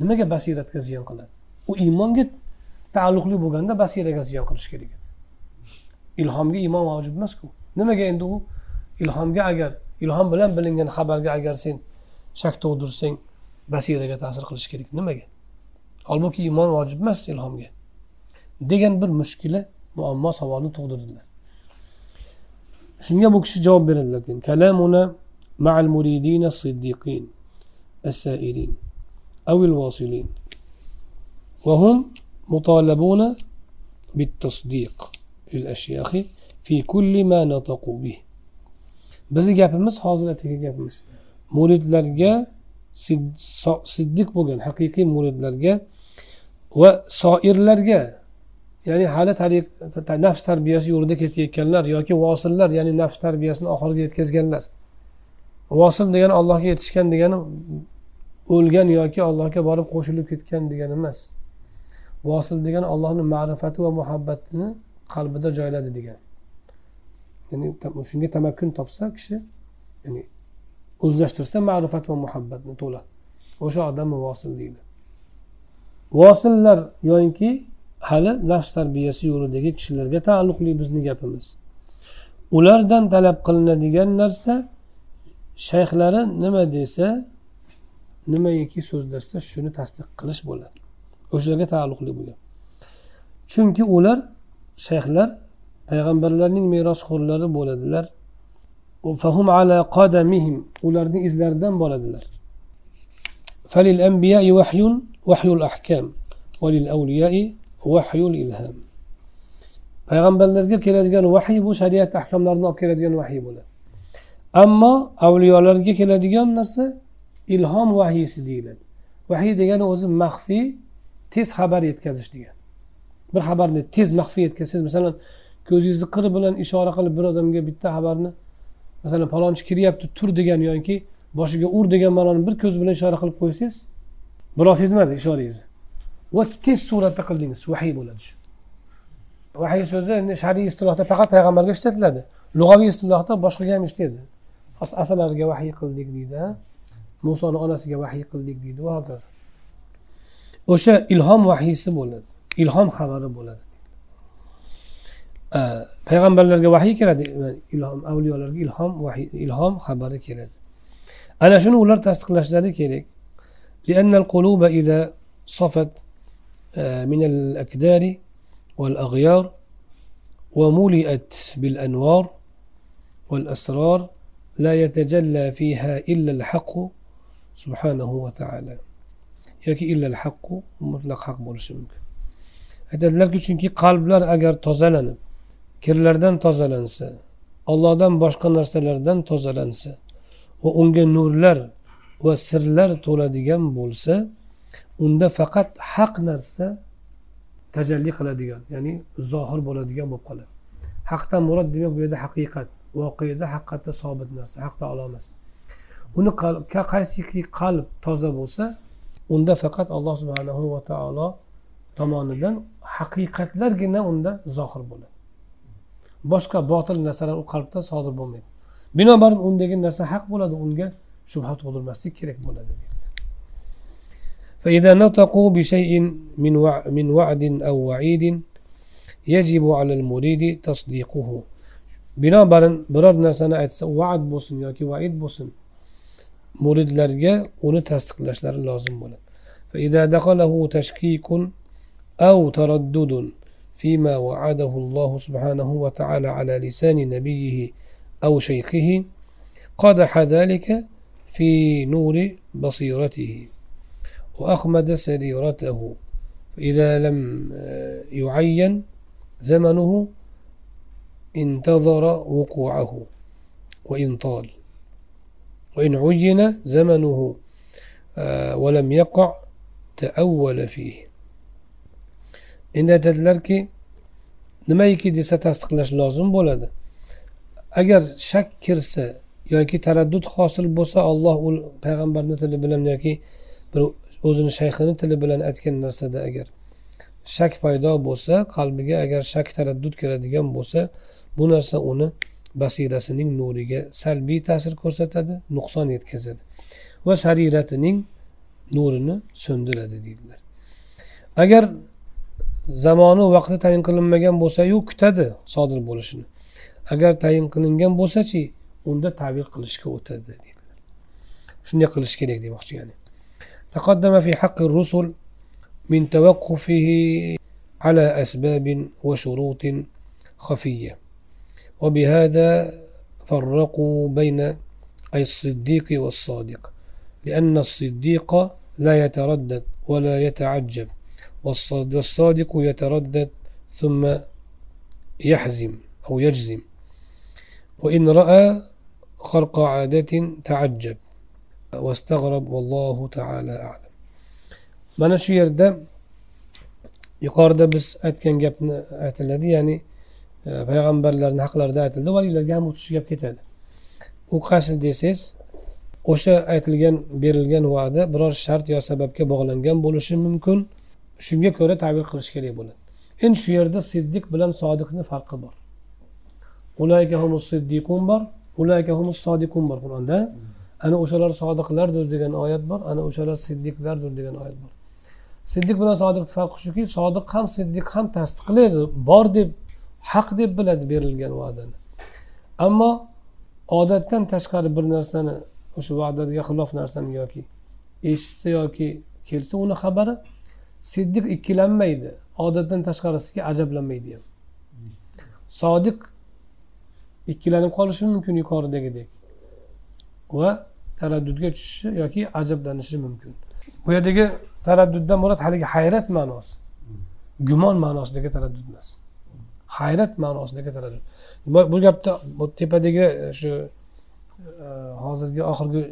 nimaga basiratga ziyon qiladi? U iymonga taalluqli bo'lganda basiraga ziyon qilish kerak edi. Ilhomga iymon vojib emasku. Nimaga endi u? Ilhomga agar ilhom bilan bilingan xabarga agar sen shak tug'dirsang basiraga ta'sir qilishi kerak nimaga holbuki iymon vojib emas ilhomga degan bir mushkula muammo savolni tug'dirdilar shunga bu kishi javob beradilar kalamuna مع المريدين الصديقين السائرين أو الواصلين وهم مطالبون بالتصديق للأشياخ في كل ما نطقوا به bizni gapimiz hozir aytgan gapimiz. Muridlarga siddiq bo'lgan haqiqiy muridlarga va soirlarga ya'ni hali nafs tarbiyasi yo'lida ketayotganlar yoki vosillar ya'ni nafs tarbiyasini oxiriga yetkazganlar. Vosil degani allohga yetishgan degani o'lgan yoki allohga borib qo'shilib ketgan degani emas. Vosil degani allohni ma'rifati va muhabbatini qalbida joyladi degani ya'ni shunga tamakkun topsa kishi ya'ni o'zlashtirsa ma'rifat va muhabbatni to'la. O'sha odam vosil deydi. Vosillar yoyinki hali nafs tarbiyasi yo'lidagi kishilarga taalluqli bizni gapimiz. Ulardan talab qilinadigan narsa shayxlari nima desa nimaiki so'zlashsa shuni tasdiq qilish bo'ladi. O'shalarga taalluqli bo'lgan chunki ular shayxlar payg'ambarlarning merosxo'rlari bo'ladilar ularning izlaridan boradilar فللأنبياء وحي وحي الأحكام وللأولياء وحي الإلهام payg'ambarlarga keladigan vahiy bu shariat ahkomlarini olib keladigan vahiy bo'ladi ammo avliyolarga keladigan narsa ilhom vahiysi deyiladi vahiy degani o'zi maxfiy tez xabar yetkazish degan bir xabarni tez maxfiy yetkazsangiz masalan ko'zingizni qir bilan ishora qilib bir odamga bitta xabarni masalan palonchi kiryapti tur degan yoki boshiga ur degan ma'noni bir ko'z bilan ishora qilib qo'ysangiz birov sezmadi ishorangizni va tez suratda qildingiz vahiy bo'ladi shu. Vahiy so'zi endi shar'iy istilohda faqat payg'ambarga ishlatiladi. Lug'aviy istilohda boshqaga ham ishlaydi asalariga vahiy qildik deydi musoni onasiga vahiy qildik deydi va hokazo. O'sha ilhom vahiysi bo'ladi ilhom xabari bo'ladi. پیغمبرلرگ وحی کرد الهام اولیالرگ الهام وحی الهام خبر کرد أنا شنو ولر تصدق لشذلك كيرك لأن القلوب إذا صفت آه، من الاكدار والأغيار وملئت بالأنوار والأسرار لا يتجلى فيها إلا الحق سبحانه وتعالى. ياكي إلا الحق مطلق حق بولش ممكن هذا لك چونكي قلب لار أگر تازلنب kirlardan tozalansa ollohdan boshqa narsalardan tozalansa va unga nurlar va sirlar to'ladigan bo'lsa unda faqat haq narsa tajalli qiladigan ya'ni zohir bo'ladigan bo'lib qoladi. Haqdan murod demak bu yerda haqiqat voqeda haqiqatda sobit narsa haq taolo emas uni qaysiki qalb toza bo'lsa unda faqat alloh subhanahu va taolo tomonidan haqiqatlargina unda zohir bo'ladi. boshqa botil narsalar u qalbda sodir bo'lmaydi binobarin undagi narsa haq bo'ladi unga shubha tug'dirmaslik kerak bo'ladi فإذا نطقوا بشيء من من وعد أو وعيد يجب على المريد تصديقه binobarin biror narsani aytsa vaad bo'lsin yoki vaid bo'lsin muridlarga uni tasdiqlashlari lozim bo'ladi فإذا دخله تشكيك أو تردد فيما وعده الله سبحانه وتعالى على لسان نبيه أو شيخه قدح ذلك في نور بصيرته وأخمد سريرته فإذا لم يعين زمنه انتظر وقوعه وإن طال وإن عين زمنه ولم يقع تأول فيه. Endi aytadilarki nimaiki desa tasdiqlash lozim bo'ladi. Agar shak kirsa yoki taraddud hosil bo'lsa olloh u payg'ambarni tili bilan yoki bir o'zini shayxini tili bilan aytgan narsada agar shak paydo bo'lsa qalbiga agar shak taraddud kiradigan bo'lsa bu narsa uni basirasining nuriga salbiy ta'sir ko'rsatadi nuqson yetkazadi va sariratining nurini so'ndiradi deydilar. Agar zamoni vaqti tayin qilinmagan bo'lsayu kutadi sodir bo'lishini agar tayin qilingan bo'lsachi unda tavil qilishga o'tadi deydilar shunday qilish kerak demoqchi ya'ni تقدم في حق الرسل من توقفه على أسباب وشروط خفية وبهذا فرقوا بين الصديق والصادق لأن الصديق لا يتردد ولا يتعجب والصادق يتردد ثم يحزم أو يجزم وإن رأى خرق عادة تعجب واستغرب والله تعالى أعلم mana shu yerda yuqorida biz aytgan gapni aytiladi ya'ni payg'ambarlarni haqlarida aytildi valiylarga ham o'tish gap ketadi u qaysi desangiz o'sha aytilgan berilgan va'da biror shart yo sababga bog'langan bo'lishi mumkin shunga ko'ra ta'bir qilish kerak bo'ladi. Endi shu yerda siddiq bilan sodiqni farqi bor. Ulayka humus siddiqun bor ulayka humus sodiqun bor qur'onda. Ana o'shalar sodiqlardir degan oyat bor ana o'shalar siddiqlardir degan oyat bor. Siddiq bilan sodiqni farqi shuki sodiq ham siddiq ham tasdiqlaydi bor deb haq deb biladi berilgan va'dani. Ammo odatdan tashqari bir narsani o'sha va'daga xilof narsani yoki eshitsa yoki kelsa uni xabari siddiq ikkilanmaydi. Odatdan tashqarisiga ajablanmaydi ham. Sodiq ikkilanib qolishi mumkin yuqoridagidek va taraddudga tushishi yoki ajablanishi mumkin. Bu yerdagi taradduddan murod haligi hayrat ma'nosi gumon ma'nosidagi taraddud emas. Hayrat ma'nosidagi taraddud. Bu gapda bu tepadagi e, shu e, hozirgi oxirgi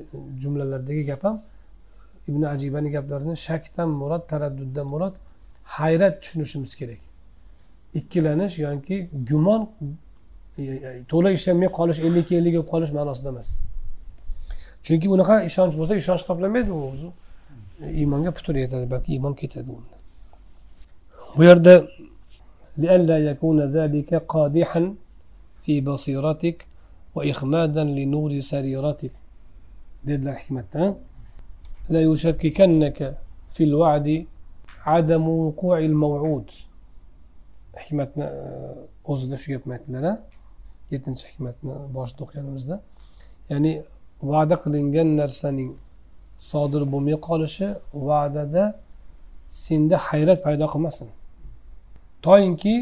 jumlalardagi gap ham ibn ajibani gaplarini shakdan murod taradduddan murod hayrat tushunishimiz kerak ikkilanish yoki gumon to'la ishlanmay qolish ellikka ellik bo'lib qolish ma'nosida emas chunki unaqa ishonch bo'lsa ishonch topilmaydi u o'zi iymonga putur yetadi balki iymon ketadi unda bu yerda لئلا يكون ذلك قادحا في بصيرتك وإخمادا لنور سريرتك dedilar hikmatda لا يشككنك في الوعد عدم وقوع الموعود hikmatni o'zida shu gapni aytdilar yettinchi hikmatni boshida o'qiganimizda ya'ni va'da qilingan narsaning sodir bo'lmay qolishi va'dada senda hayrat paydo qilmasin toinki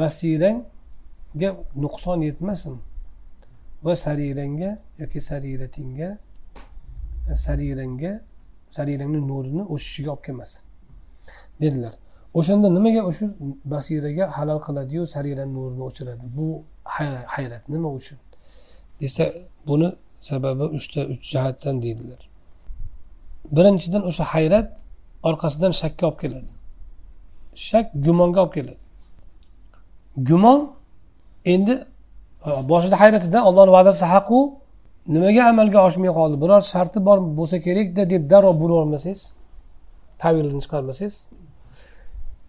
basirangga nuqson yetmasin va sarirangga yoki sariratingga sarirangga sarirangni nurini o'shishiga olib kelmasin. Dedilar. O'shanda nimaga o'sha basiraga halol qiladiyu sarirani nurini o'chiradi? Bu hayrat nima uchun? Desa buni sababi uchta uch jihatdan deydilar. Birinchidan o'sha hayrat orqasidan shakka olib keladi. Shak gumonga olib keladi. Gumon endi e, boshida hayratidan ollohni va'dasi haqu nimaga amalga oshmay qoldi? Biror sharti bor bo'lsa kerakda deb darrov bura olmasangiz tavilni chiqarmasangiz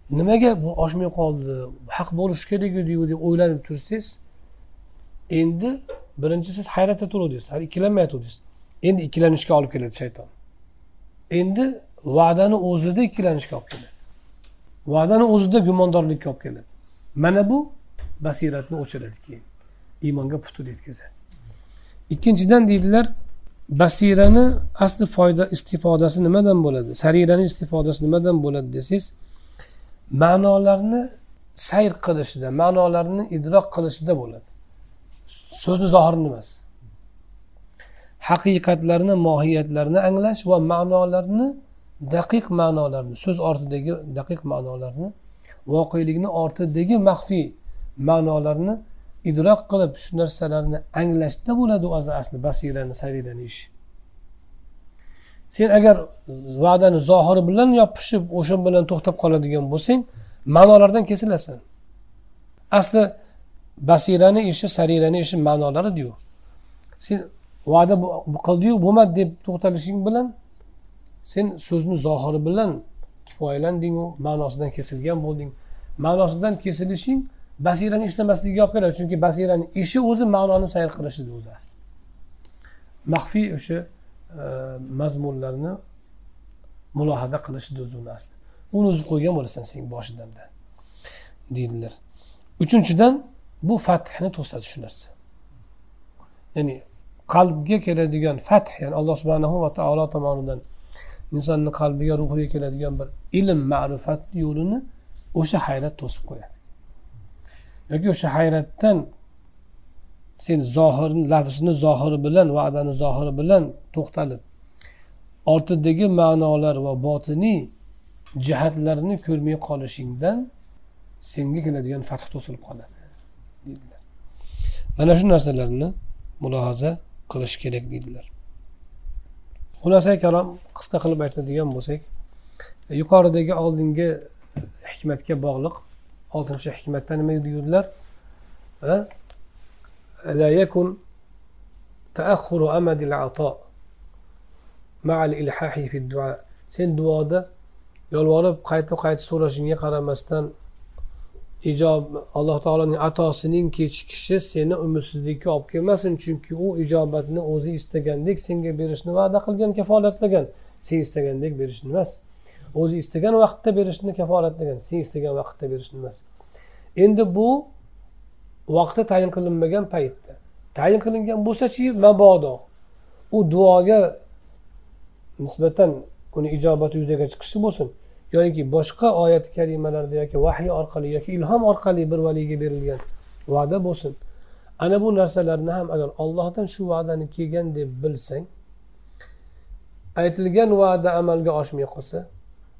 nimaga bu oshmay qoldi? Haq bo'lishi kerak ediyu deb o'ylanib tursangiz endi birinchi siz hayratda turuvdingiz hali ikkilanmay aytuvdingiz endi ikkilanishga olib keladi shayton. Endi va'dani o'zida ikkilanishga olib keladi. Va'dani o'zida gumondorlikka olib keladi. Mana bu basiratni o'chiradi keyin. Iymonga putur yetkazadi. Ikkinchidan deydilar basirani asli foyda istifodasi nimadan bo'ladi? Sarirani istifodasi nimadan bo'ladi desangiz ma'nolarni sayr qilishida ma'nolarni idrok qilishida bo'ladi. So'zni zohirini emas. Haqiqatlarni mohiyatlarini anglash va ma'nolarni daqiq ma'nolarni so'z ortidagi daqiq ma'nolarni voqelikni ortidagi maxfiy ma'nolarni idrok qilib shu narsalarni anglashda bo'ladi o'zi asli basirani sarirani ish. Sen agar va'dani zohiri bilan yopishib o'sha bilan to'xtab qoladigan bo'lsang ma'nolardan kesilasan. Asli basirani ishi sarirani ishi ma'nolaridiyu sen va'da qildiyu bo'lmadi deb to'xtalishing bilan sen so'zni zohiri bilan kifoyalandingu ma'nosidan kesilgan bo'lding. Ma'nosidan kesilishing basirani ishlamasligiga olib keladi chunki basirani ishi o'zi ma'noni sayr qilishidir o'zi asli maxfiy o'sha e, mazmunlarni mulohaza qilishni o'zi uni asli uni uzib qo'ygan bo'lasan sen boshidan deydilar. Uchinchidan bu fathni to'sadi shu narsa. Ya'ni qalbga keladigan fath ya'ni alloh subhanahu va taolo tomonidan insonni qalbiga ruhiga keladigan bir ilm ma'rifat yo'lini o'sha hayrat to'sib qo'yadi. Yoki o'sha hayratdan sen zohir lafzni zohiri bilan va'dani zohiri bilan to'xtalib ortidagi ma'nolar va botiniy jihatlarni ko'rmay qolishingdan senga keladigan fath to'silib qoladi deydilar mana shu narsalarni mulohaza qilish kerak deydilar xulosa kalom qisqa qilib aytadigan bo'lsak yuqoridagi oldingi hikmatga bog'liq oltinchi hikmatda nima deydilar لا يكن تأخر أمد العطاء مع الإلحاح في الدعاء sen duoda yolvorib qayta qayta so'rashingga qaramasdan ijob alloh taoloning atosining kechikishi seni umidsizlikka olib kelmasin chunki u ijobatni o'zi istagandek senga berishni va'da qilgan kafolatlagan sen istagandek berishni emas O'zi istagan vaqtda berishni kafolatlagan sen istagan vaqtda berishni emas. Endi bu vaqti tayin qilinmagan paytda. Tayin qilingan bo'lsachi mabodo. U duoga nisbatan uni ijobati yuzaga chiqishi bo'lsin yoki boshqa oyat karimalarda yoki vahiy orqali yoki ilhom orqali bir valiyga berilgan va'da bo'lsin. Ana bu narsalarni ham agar ollohdan shu va'dani kelgan deb bilsang aytilgan va'da amalga oshmay qolsa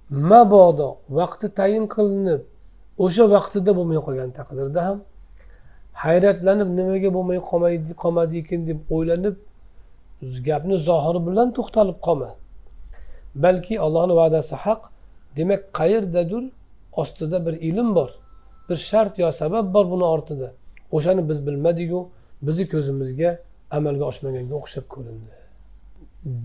mabodo vaqti tayin qilinib o'sha vaqtida bo'lmay qolgan taqdirda ham hayratlanib nimaga bo'lmay qolmaydi qolmadi ekan deb o'ylanib gapni zohiri bilan to'xtalib qolma. Balki allohni va'dasi haq demak qayerdadir ostida bir ilm bor bir shart yo sabab bor buni ortida. O'shani biz bilmadiku bizni ko'zimizga amalga oshmaganga o'xshab ko'rindi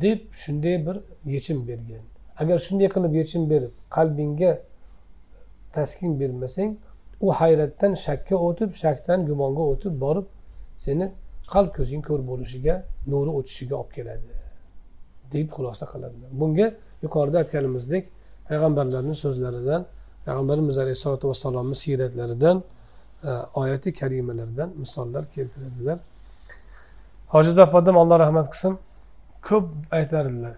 deb shunday bir yechim bergan. Agar shunday qilib yechim berib qalbingga taskin bermasang u hayratdan shakka o'tib shakdan gumonga o'tib borib seni qalb ko'zing ko'r bo'lishiga nuri o'tishiga olib keladi deb xulosa qiladilar bunga yuqorida aytganimizdek payg'ambarlarni so'zlaridan payg'ambarimiz alayhissalotu vassalomni siyratlaridan e, oyati karimalardan misollar keltiradilar. Hojat opadim alloh rahmat qilsin. Ko'p aytadilar.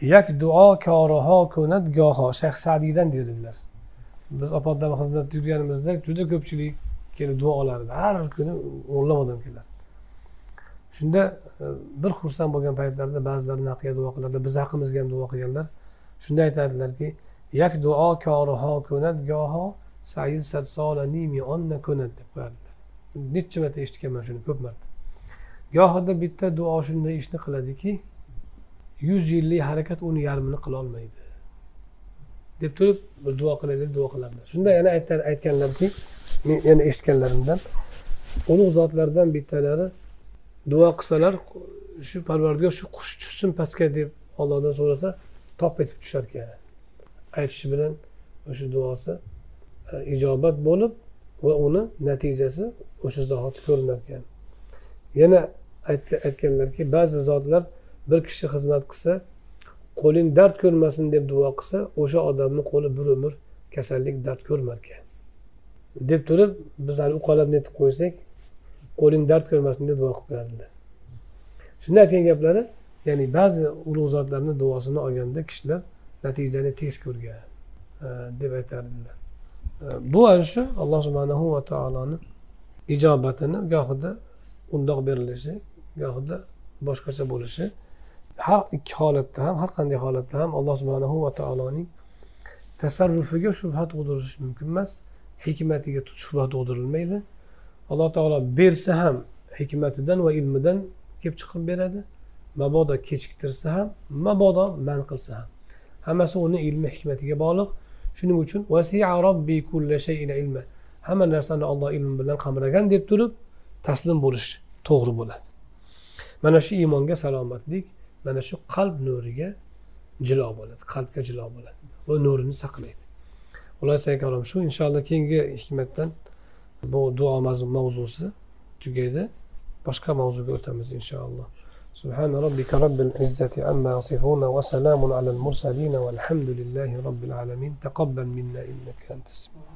Yak duo koriho ko'nat goho. Shayx sadiydan dedilar biz opodam xizmatda yurganimizda juda ko'pchilik kelib duo olardi. Har kuni o'nlab odam kelardi shunda e, bir xursand bo'lgan paytlarida ba'zilar naqiya duo qilardi. Biz haqimizga ham duo qilganlar. Shunda aytadilarki yak duo koriho ko'nat goho sayid satsolanimi onna ko'nat deb qo'yardilar. Necha marta eshitganman shuni ko'p marta. Gohida bitta duo shunday ishni qiladiki yuz yillik harakat uni yarmini qilolmaydi. Deb turib bir duo qilay deb duo qilardilar shunda yana aytganlarki men yana eshitganlarimdan ulug' zotlardan bittalari duo qilsalar shu parvardigor shu qush tushsin pastga deb ollohdan so'rasa top etib tushar ekan. Aytishi bilan o'sha duosi e, ijobat bo'lib va uni natijasi o'sha zahoti ko'rinar ekan. Yana aytganlarki ba'zi zotlar bir kishi xizmat qilsa qo'ling dard ko'rmasin deb duo qilsa o'sha odamni qo'li bir umr kasallik dard ko'rmar ekan. Deb turib biz hali uqalab aytib qo'ysak qo'ling dard ko'rmasin deb duo qilib qo'yadilar shunda aytgan gaplari ya'ni ba'zi ulug' zotlarni duosini olganda kishilar natijani tez ko'rgan e, deb aytardilar. E, bu ana shu alloh subhanahu va taoloni ijobatini gohida undoq berilishi gohida boshqacha bo'lishi har ikki holatda ham har qanday holatda ham alloh subhanahu va taoloning tasarrufiga shubha tug'dirish mumkin emas. Hikmatiga shubha tug'dirilmaydi. Alloh taolo bersa ham hikmatidan va ilmidan kelib chiqib beradi. Mabodo kechiktirsa ham mabodo man qilsa ham. Hammasi uni ilmi hikmatiga bog'liq. Shuning uchun hamma narsani olloh ilmi bilan qamragan deb turib taslim bo'lish to'g'ri bo'ladi. Mana shu iymonga salomatlik mana shu qalb nuriga jilo bo'ladi qalbga jilo bo'ladi va nurini saqlaydi xullas kalom shu inshaalloh keyingi hikmatdan bu duo mavzusi tugaydi boshqa mavzuga o'tamiz inshaalloh سبحان ربك رب العزة عما يصفون وسلام على المرسلين والحمد لله رب العالمين تقبل منا إنك أنت السميع